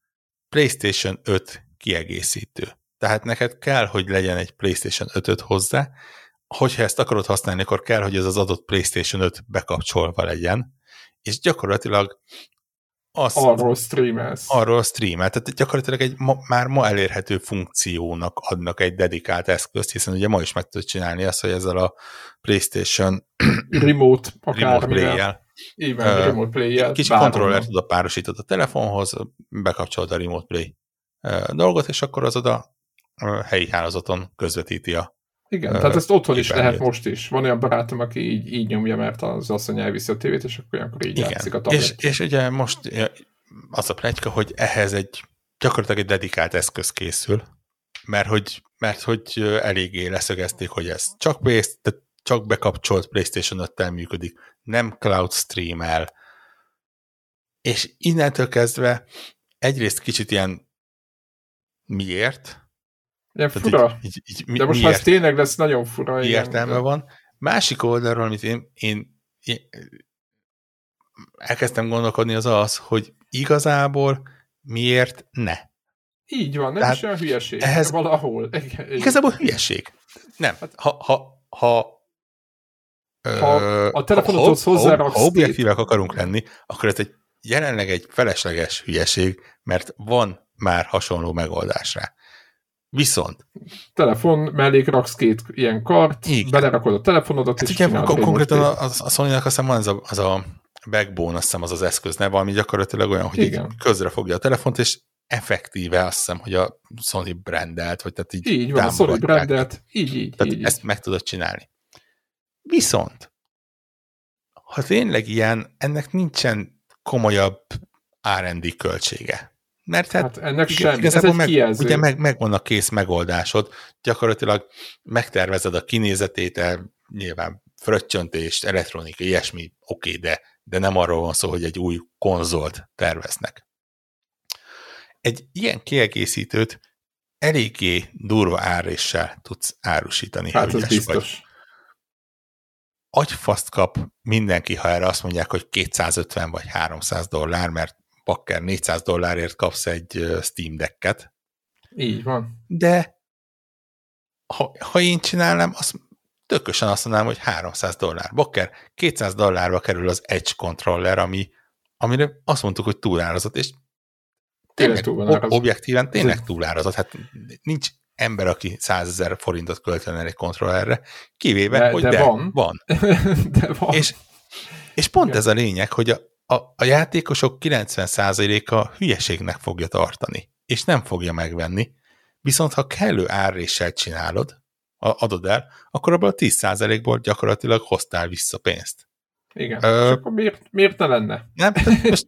PlayStation 5 kiegészítő. Tehát neked kell, hogy legyen egy PlayStation 5-öt hozzá, hogyha ezt akarod használni, akkor kell, hogy ez az adott PlayStation 5 bekapcsolva legyen, és gyakorlatilag azt, arról streamelsz. Arról streamel. Tehát gyakorlatilag egy ma, már ma elérhető funkciónak adnak egy dedikált eszközt, hiszen ugye ma is meg tudod csinálni azt, hogy ezzel a PlayStation *clears throat* remote, remote play-jel Igen, uh, remote play Kicsi kontroller tud a párosítod a telefonhoz, bekapcsolod a remote play dolgot, és akkor az oda uh, helyi hálózaton közvetíti a igen, tehát ezt otthon is lehet most is. Van olyan barátom, aki így, így nyomja, mert az asszony elviszi a tévét, és akkor olyankor így Igen. játszik a tablet. És, és ugye most az a plegyka, hogy ehhez egy gyakorlatilag egy dedikált eszköz készül, mert hogy, mert hogy eléggé leszögezték, hogy ez csak, tehát csak bekapcsolt PlayStation 5-tel működik, nem cloud streamel, és innentől kezdve egyrészt kicsit ilyen miért, Ilyen fura. Így, így, így, De most már ez tényleg lesz nagyon fura. Mi értelme van. Másik oldalról, amit én, én, én elkezdtem gondolkodni, az az, hogy igazából miért ne? Így van, nem Tehát is olyan hülyeség. Ehhez valahol. *laughs* Igazából hülyeség. Nem. Hát, ha, ha, ha ha a telefonothoz hozzáraksz... Ha, ha objektívek akarunk lenni, akkor ez egy jelenleg egy felesleges hülyeség, mert van már hasonló megoldás rá. Viszont. Telefon mellé raksz két ilyen kart, Igen. belerakod a telefonodat, hát és ugye, kon- konkrétan a, a, a Sony-nak aztán van az a, az a Backbone, azt hiszem az az eszköz neve, ami gyakorlatilag olyan, hogy Igen. így közre fogja a telefont, és effektíve azt hiszem, hogy a Sony brandelt, vagy tehát így Így van, a Sony brandelt, így, így, tehát így. ezt meg tudod csinálni. Viszont, ha tényleg ilyen, ennek nincsen komolyabb R&D költsége. Mert hát, hát ennek sem, igazából ez meg, kijelző. ugye meg, megvan a kész megoldásod, gyakorlatilag megtervezed a kinézetét, nyilván fröccsöntést, elektronika, ilyesmi, oké, okay, de, de nem arról van szó, hogy egy új konzolt terveznek. Egy ilyen kiegészítőt eléggé durva áréssel tudsz árusítani. Hát ez biztos. Vagy. Agyfaszt kap mindenki, ha erre azt mondják, hogy 250 vagy 300 dollár, mert pakker 400 dollárért kapsz egy Steam Decket. Így van. De ha, ha én csinálnám, azt tökösen azt mondanám, hogy 300 dollár. Bakker, 200 dollárba kerül az Edge controller, ami, amire azt mondtuk, hogy túlárazott, és tényleg, tényleg objektíven tényleg túlárazott. Hát nincs ember, aki 100 ezer forintot költene egy kontrollerre, kivéve, de, hogy de, de van. van. *laughs* de van. És, és pont Igen. ez a lényeg, hogy a, a, a játékosok 90%-a hülyeségnek fogja tartani, és nem fogja megvenni, viszont ha kellő árréssel csinálod, adod el, akkor abban a 10%-ból gyakorlatilag hoztál vissza pénzt. Igen, Ö, és akkor miért, miért ne lenne? Nem, *laughs* most,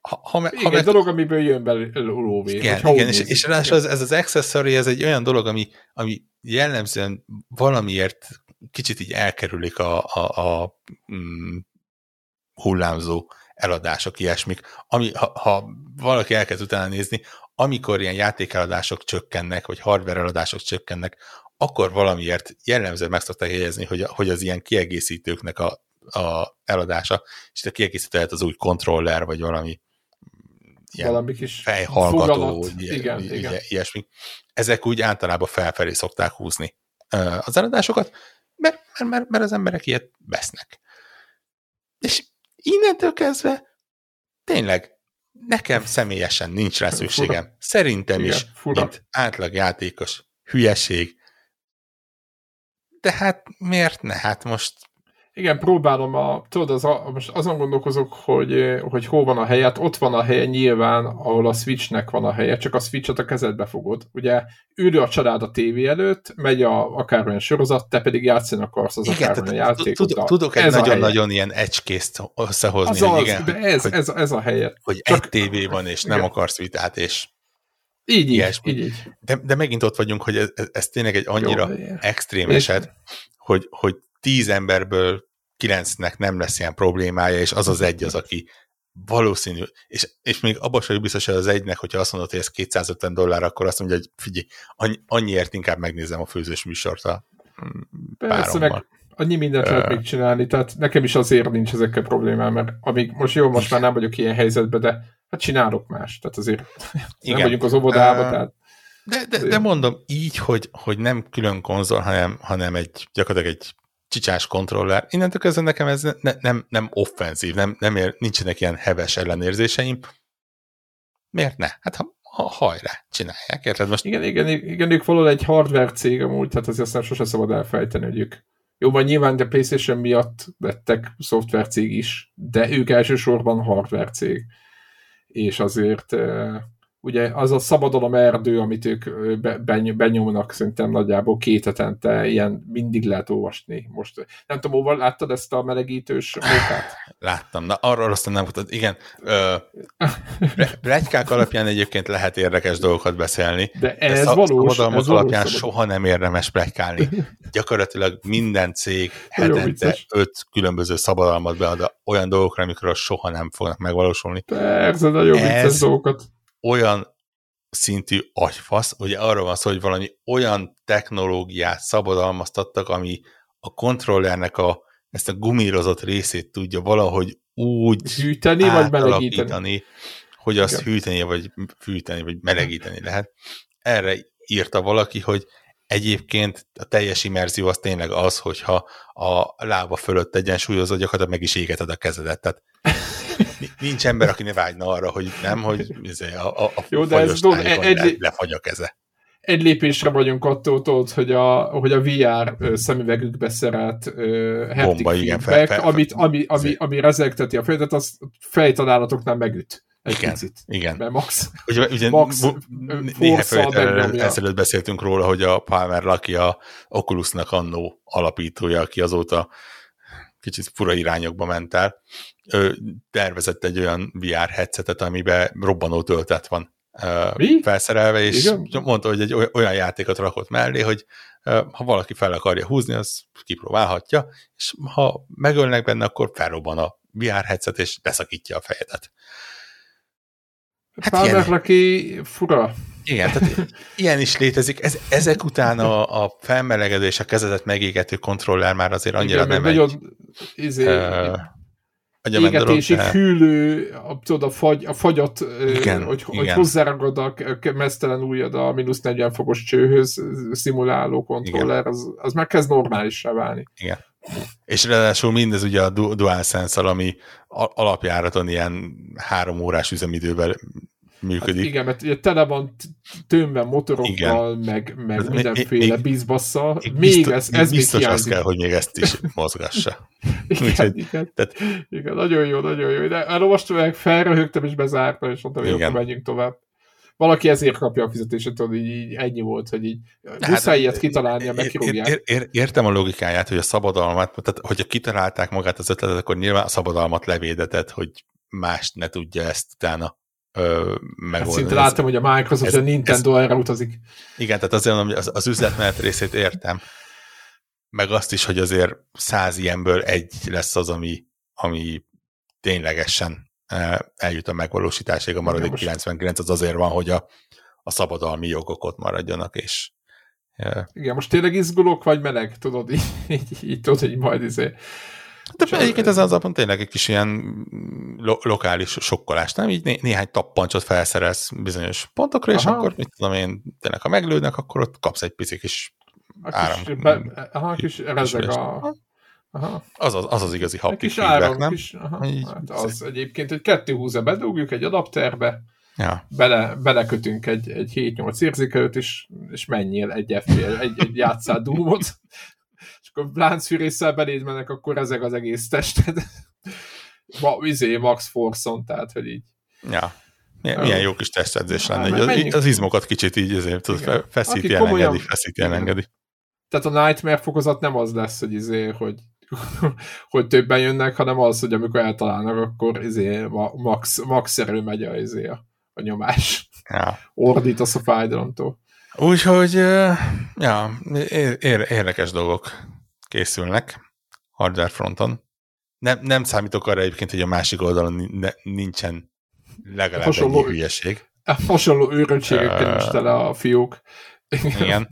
ha, ha, ha igen, meg... dolog, amiből jön belőle lóvé. Igen, igen és, és ráadásul ez, ez az accessory, ez egy olyan dolog, ami, ami jellemzően valamiért kicsit így elkerülik a, a, a mm, hullámzó eladások, ilyesmik. Ami, ha, ha valaki elkezd utána nézni, amikor ilyen játékeladások csökkennek, vagy hardware eladások csökkennek, akkor valamiért jellemzően meg szokták jegyezni, hogy, hogy az ilyen kiegészítőknek a, a eladása, és a kiegészítő lehet az új kontroller, vagy valami ilyen valami kis fejhallgató, ilyen, igen, ilyen, igen. ilyesmi. Ezek úgy általában felfelé szokták húzni az eladásokat, mert, mert, mert, mert az emberek ilyet vesznek. És innentől kezdve tényleg nekem személyesen nincs rá szükségem. Szerintem Igen, is, fura. mint átlag játékos hülyeség. De hát miért ne? Hát most igen, próbálom, a, tudod, az a, most azon gondolkozok, hogy, hogy hol van a helye. Hát ott van a helye nyilván, ahol a Switchnek van a helye, csak a Switchet a kezedbe fogod. Ugye ülő a család a tévé előtt, megy a akármilyen sorozat, te pedig játszani akarsz az akármilyen játékot. Tudok egy nagyon-nagyon ilyen egykészt összehozni. Az hogy igen, de ez, ez, ez a helye. Hogy csak, egy tévé van, és igen. nem akarsz vitát, és így, így, így, így. De, de megint ott vagyunk, hogy ez, ez tényleg egy annyira Jó, extrém eset, hogy, hogy tíz emberből kilencnek nem lesz ilyen problémája, és az az egy az, aki valószínű, és, és még abban sem biztos, hogy az egynek, hogyha azt mondod, hogy ez 250 dollár, akkor azt mondja, hogy figyelj, annyi, annyiért inkább megnézem a főzős műsort a Persze, meg annyi mindent lehet még csinálni, tehát nekem is azért nincs ezekkel problémám, mert amíg most jó, most már nem vagyok ilyen helyzetben, de hát csinálok más, tehát azért Igen. nem vagyunk az óvodában, uh, tehát de, de, de mondom, így, hogy, hogy nem külön konzol, hanem, hanem egy gyakorlatilag egy csicsás kontroller. Innentől kezdve nekem ez ne, nem, nem offenzív, nem, nem ér, nincsenek ilyen heves ellenérzéseim. Miért ne? Hát ha, ha hajrá, csinálják, érted? Most... Igen, igen, igen, ők valahol egy hardware cég amúgy, tehát azért aztán sose szabad elfejteni, hogy ők jó, vagy nyilván de PlayStation miatt lettek szoftver cég is, de ők elsősorban hardware cég. És azért ugye az a szabadalom erdő, amit ők benyomnak szerintem nagyjából két hetente, ilyen mindig lehet olvasni. Most nem tudom, hova láttad ezt a melegítős mókát? *laughs* Láttam, na arról aztán nem mutat. Igen, plegykák alapján egyébként lehet érdekes dolgokat beszélni. De ez de valós. Ez alapján valós. soha nem érdemes plegykálni. *laughs* Gyakorlatilag minden cég hetente öt különböző szabadalmat bead olyan dolgokra, amikről soha nem fognak megvalósulni. Persze, nagyon vicces dolgokat olyan szintű agyfasz, ugye arról van szó, hogy valami olyan technológiát szabadalmaztattak, ami a kontrollernek a, ezt a gumírozott részét tudja valahogy úgy hűteni, vagy melegíteni. hogy azt Igen. hűteni, vagy fűteni, vagy melegíteni lehet. Erre írta valaki, hogy egyébként a teljes immerzió az tényleg az, hogyha a lába fölött egyensúlyozod, gyakorlatilag meg is égeted a kezedet. Tehát nincs ember, aki ne vágyna arra, hogy nem, hogy izé, a, a, a Jó, de ez egy, lefagy a keze. egy lépésre vagyunk attól, tudod, hogy a, hogy a VR szemüvegükbe szerelt uh, igen, feedback, amit, ami, ami, ami rezegteti a fejedet, az fejtalálatoknál megüt. Egy igen, picit. igen. Mert Max, ugye, ugye Max néhány ezelőtt beszéltünk róla, hogy a Palmer Lucky a Oculusnak annó alapítója, aki azóta kicsit fura irányokba ment el. Ő tervezett egy olyan VR headsetet, amiben robbanó töltet van Mi? felszerelve, és Igen? mondta, hogy egy olyan játékot rakott mellé, hogy ha valaki fel akarja húzni, az kipróbálhatja, és ha megölnek benne, akkor felrobban a VR headset, és beszakítja a fejedet. Hát Palmer aki fura. Igen, tehát *laughs* ilyen is létezik. Ez, ezek után a, a felmelegedés, a kezedet megégető kontroller már azért annyira Igen, nem egy... Nagyon, izé, uh, égetésig de... hűlő, a, tudod, a, fagy, a fagyat, igen, hogy, igen. hogy hozzárakod a mesztelen ujjad a mínusz 40 fokos csőhöz szimuláló kontroller, az, az már kezd normálisra válni. Igen. És ráadásul mindez ugye a DualSense-al, ami alapjáraton ilyen három órás üzemidővel működik. Hát igen, mert tele van tömben motorokkal, igen. meg, meg mindenféle bizbassza. Még biztos, ez, ez biztos még az kell, hogy még ezt is mozgassa. *laughs* igen, Úgyhogy, igen. Tehát... igen, nagyon jó, nagyon jó. De elolvastam meg, felröhögtem és bezártam, és mondtam, hogy akkor menjünk tovább. Valaki ezért kapja a fizetést, tudod, így, így ennyi volt, hogy így hát, muszáj ilyet kitalálnia, meg kirúgják. Ér, ér, értem a logikáját, hogy a szabadalmat, tehát hogyha kitalálták magát az ötletet, akkor nyilván a szabadalmat levédetett, hogy mást ne tudja ezt utána megoldani. Hát szinte láttam, hogy a Microsoft, ez, a Nintendo ez, erre utazik. Igen, tehát azért mondom, az, az üzletmenet részét értem, meg azt is, hogy azért száz ilyenből egy lesz az, ami, ami ténylegesen eljut a megvalósításig, a maradék most... 99 az azért van, hogy a, a szabadalmi jogok ott maradjanak, és igen, most tényleg izgulok, vagy meleg, tudod, így, így, így tudod, hogy majd izé de Csak egyébként ez az alapon tényleg egy kis ilyen lo- lokális sokkolás, nem? Így né- néhány tappancsot felszerelsz bizonyos pontokra, Aha. és akkor mit tudom én, tényleg ha meglődnek, akkor ott kapsz egy pici kis a áram. Kis, be, aha, kis rezeg a... Aha. Az, az, az az igazi haptik feedback, áram, nem? Kis, aha, így, hát az egyébként, hogy kettő húza bedugjuk egy adapterbe, ja. bele, belekötünk egy, egy 7-8 érzékelőt, és, és menjél egy, FPL, egy, egy játszál Doomot, akkor láncfűrésszel beléd mennek, akkor ezek az egész tested. *laughs* Ma, izé, Max Forson, tehát, hogy így. Ja. Milyen, milyen jó kis testedzés lenne. Hát, az, az izmokat kicsit így azért, tudod, feszíti, elengedi, feszíti, elengedi. Tehát a Nightmare fokozat nem az lesz, hogy izé, hogy *laughs* hogy többen jönnek, hanem az, hogy amikor eltalálnak, akkor izé, max, max erő megy a, izé, a, a nyomás. Ja. Ordítasz a fájdalomtól. Úgyhogy, ja, érdekes dolgok készülnek hardware fronton. Nem, nem számítok arra egyébként, hogy a másik oldalon nincsen legalább hasonló, egy hülyeség. Hasonló őröltségekkel uh, is tele a fiúk. Igen.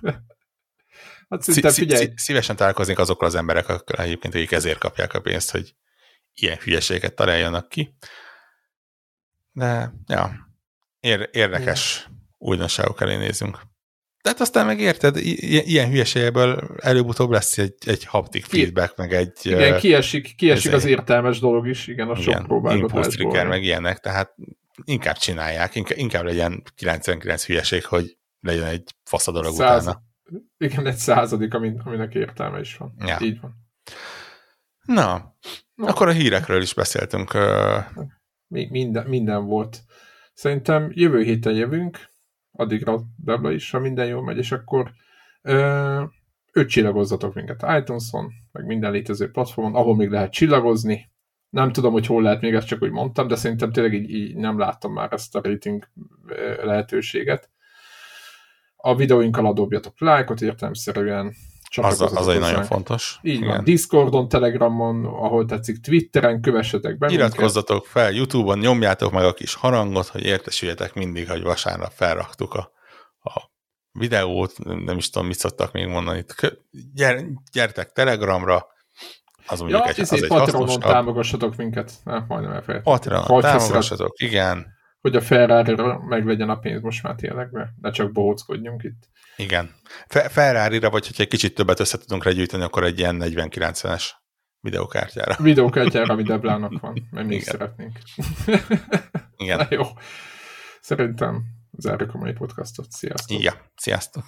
*laughs* hát szinte figyelj. Szívesen találkoznék azokkal az emberekkel egyébként, akik ezért kapják a pénzt, hogy ilyen hülyeséget találjanak ki. De, ja, érdekes újdonságok elé nézünk. Tehát aztán meg érted, ilyen hülyeségből előbb-utóbb lesz egy, egy haptic feedback, meg egy... Igen, kiesik, kiesik az értelmes dolog is, igen, a sok próbálgatásból. meg ilyenek, tehát inkább csinálják, inkább, inkább legyen 99 hülyeség, hogy legyen egy fasz a dolog Száz, utána. Igen, egy századik, amin, aminek értelme is van. Ja. Így van. Na, Na, akkor a hírekről is beszéltünk. Minden, minden volt. Szerintem jövő héten jövünk, addigra Debla is, ha minden jól megy, és akkor ö, öt csillagozzatok minket iTunes-on, meg minden létező platformon, ahol még lehet csillagozni. Nem tudom, hogy hol lehet, még ezt csak úgy mondtam, de szerintem tényleg így, így nem láttam már ezt a rating lehetőséget. A videóinkkal adobjatok lájkot értelemszerűen, az, az egy nagyon fontos. Így Igen. van. Discordon, Telegramon, ahol tetszik, Twitteren, kövessetek be Iratkozzatok fel, Youtube-on nyomjátok meg a kis harangot, hogy értesüljetek mindig, hogy vasárnap felraktuk a, a videót, nem is tudom, mit szoktak még mondani. Gyere, gyertek Telegramra, az mondjuk ja, egy, az egy Patronon támogassatok minket. Nem, majdnem elfelejtettem. Patronon támogassatok, igen hogy a ferrari meglegyen a pénz most már tényleg, ne csak bohóckodjunk itt. Igen. Fe- Ferrari-ra, vagy hogyha egy kicsit többet össze tudunk regyűjteni, akkor egy ilyen 40-90-es videókártyára. Videókártyára, ami Deblának van, mert mi szeretnénk. Igen. Na jó. Szerintem zárjuk a mai podcastot. Sziasztok! Ja, sziasztok!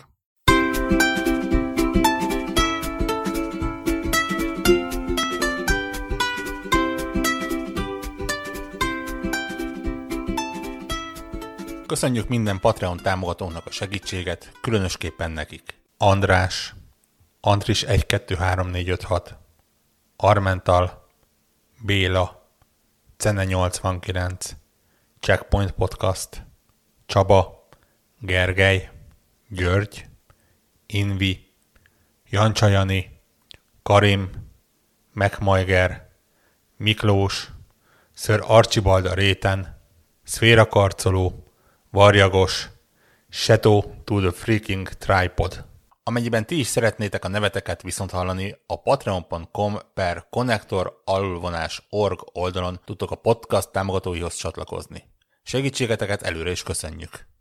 Köszönjük minden Patreon támogatónak a segítséget, különösképpen nekik. András, Andris 123456, Armental, Béla, Cene 89, Checkpoint Podcast, Csaba, Gergely, György, Invi, Jancsajani, Karim, Megmajger, Miklós, Sir Archibald a réten, Szféra Karcoló, Varjagos, Shadow to the Freaking Tripod. Amennyiben ti is szeretnétek a neveteket viszont hallani, a patreon.com per connector org oldalon tudtok a podcast támogatóihoz csatlakozni. Segítségeteket előre is köszönjük!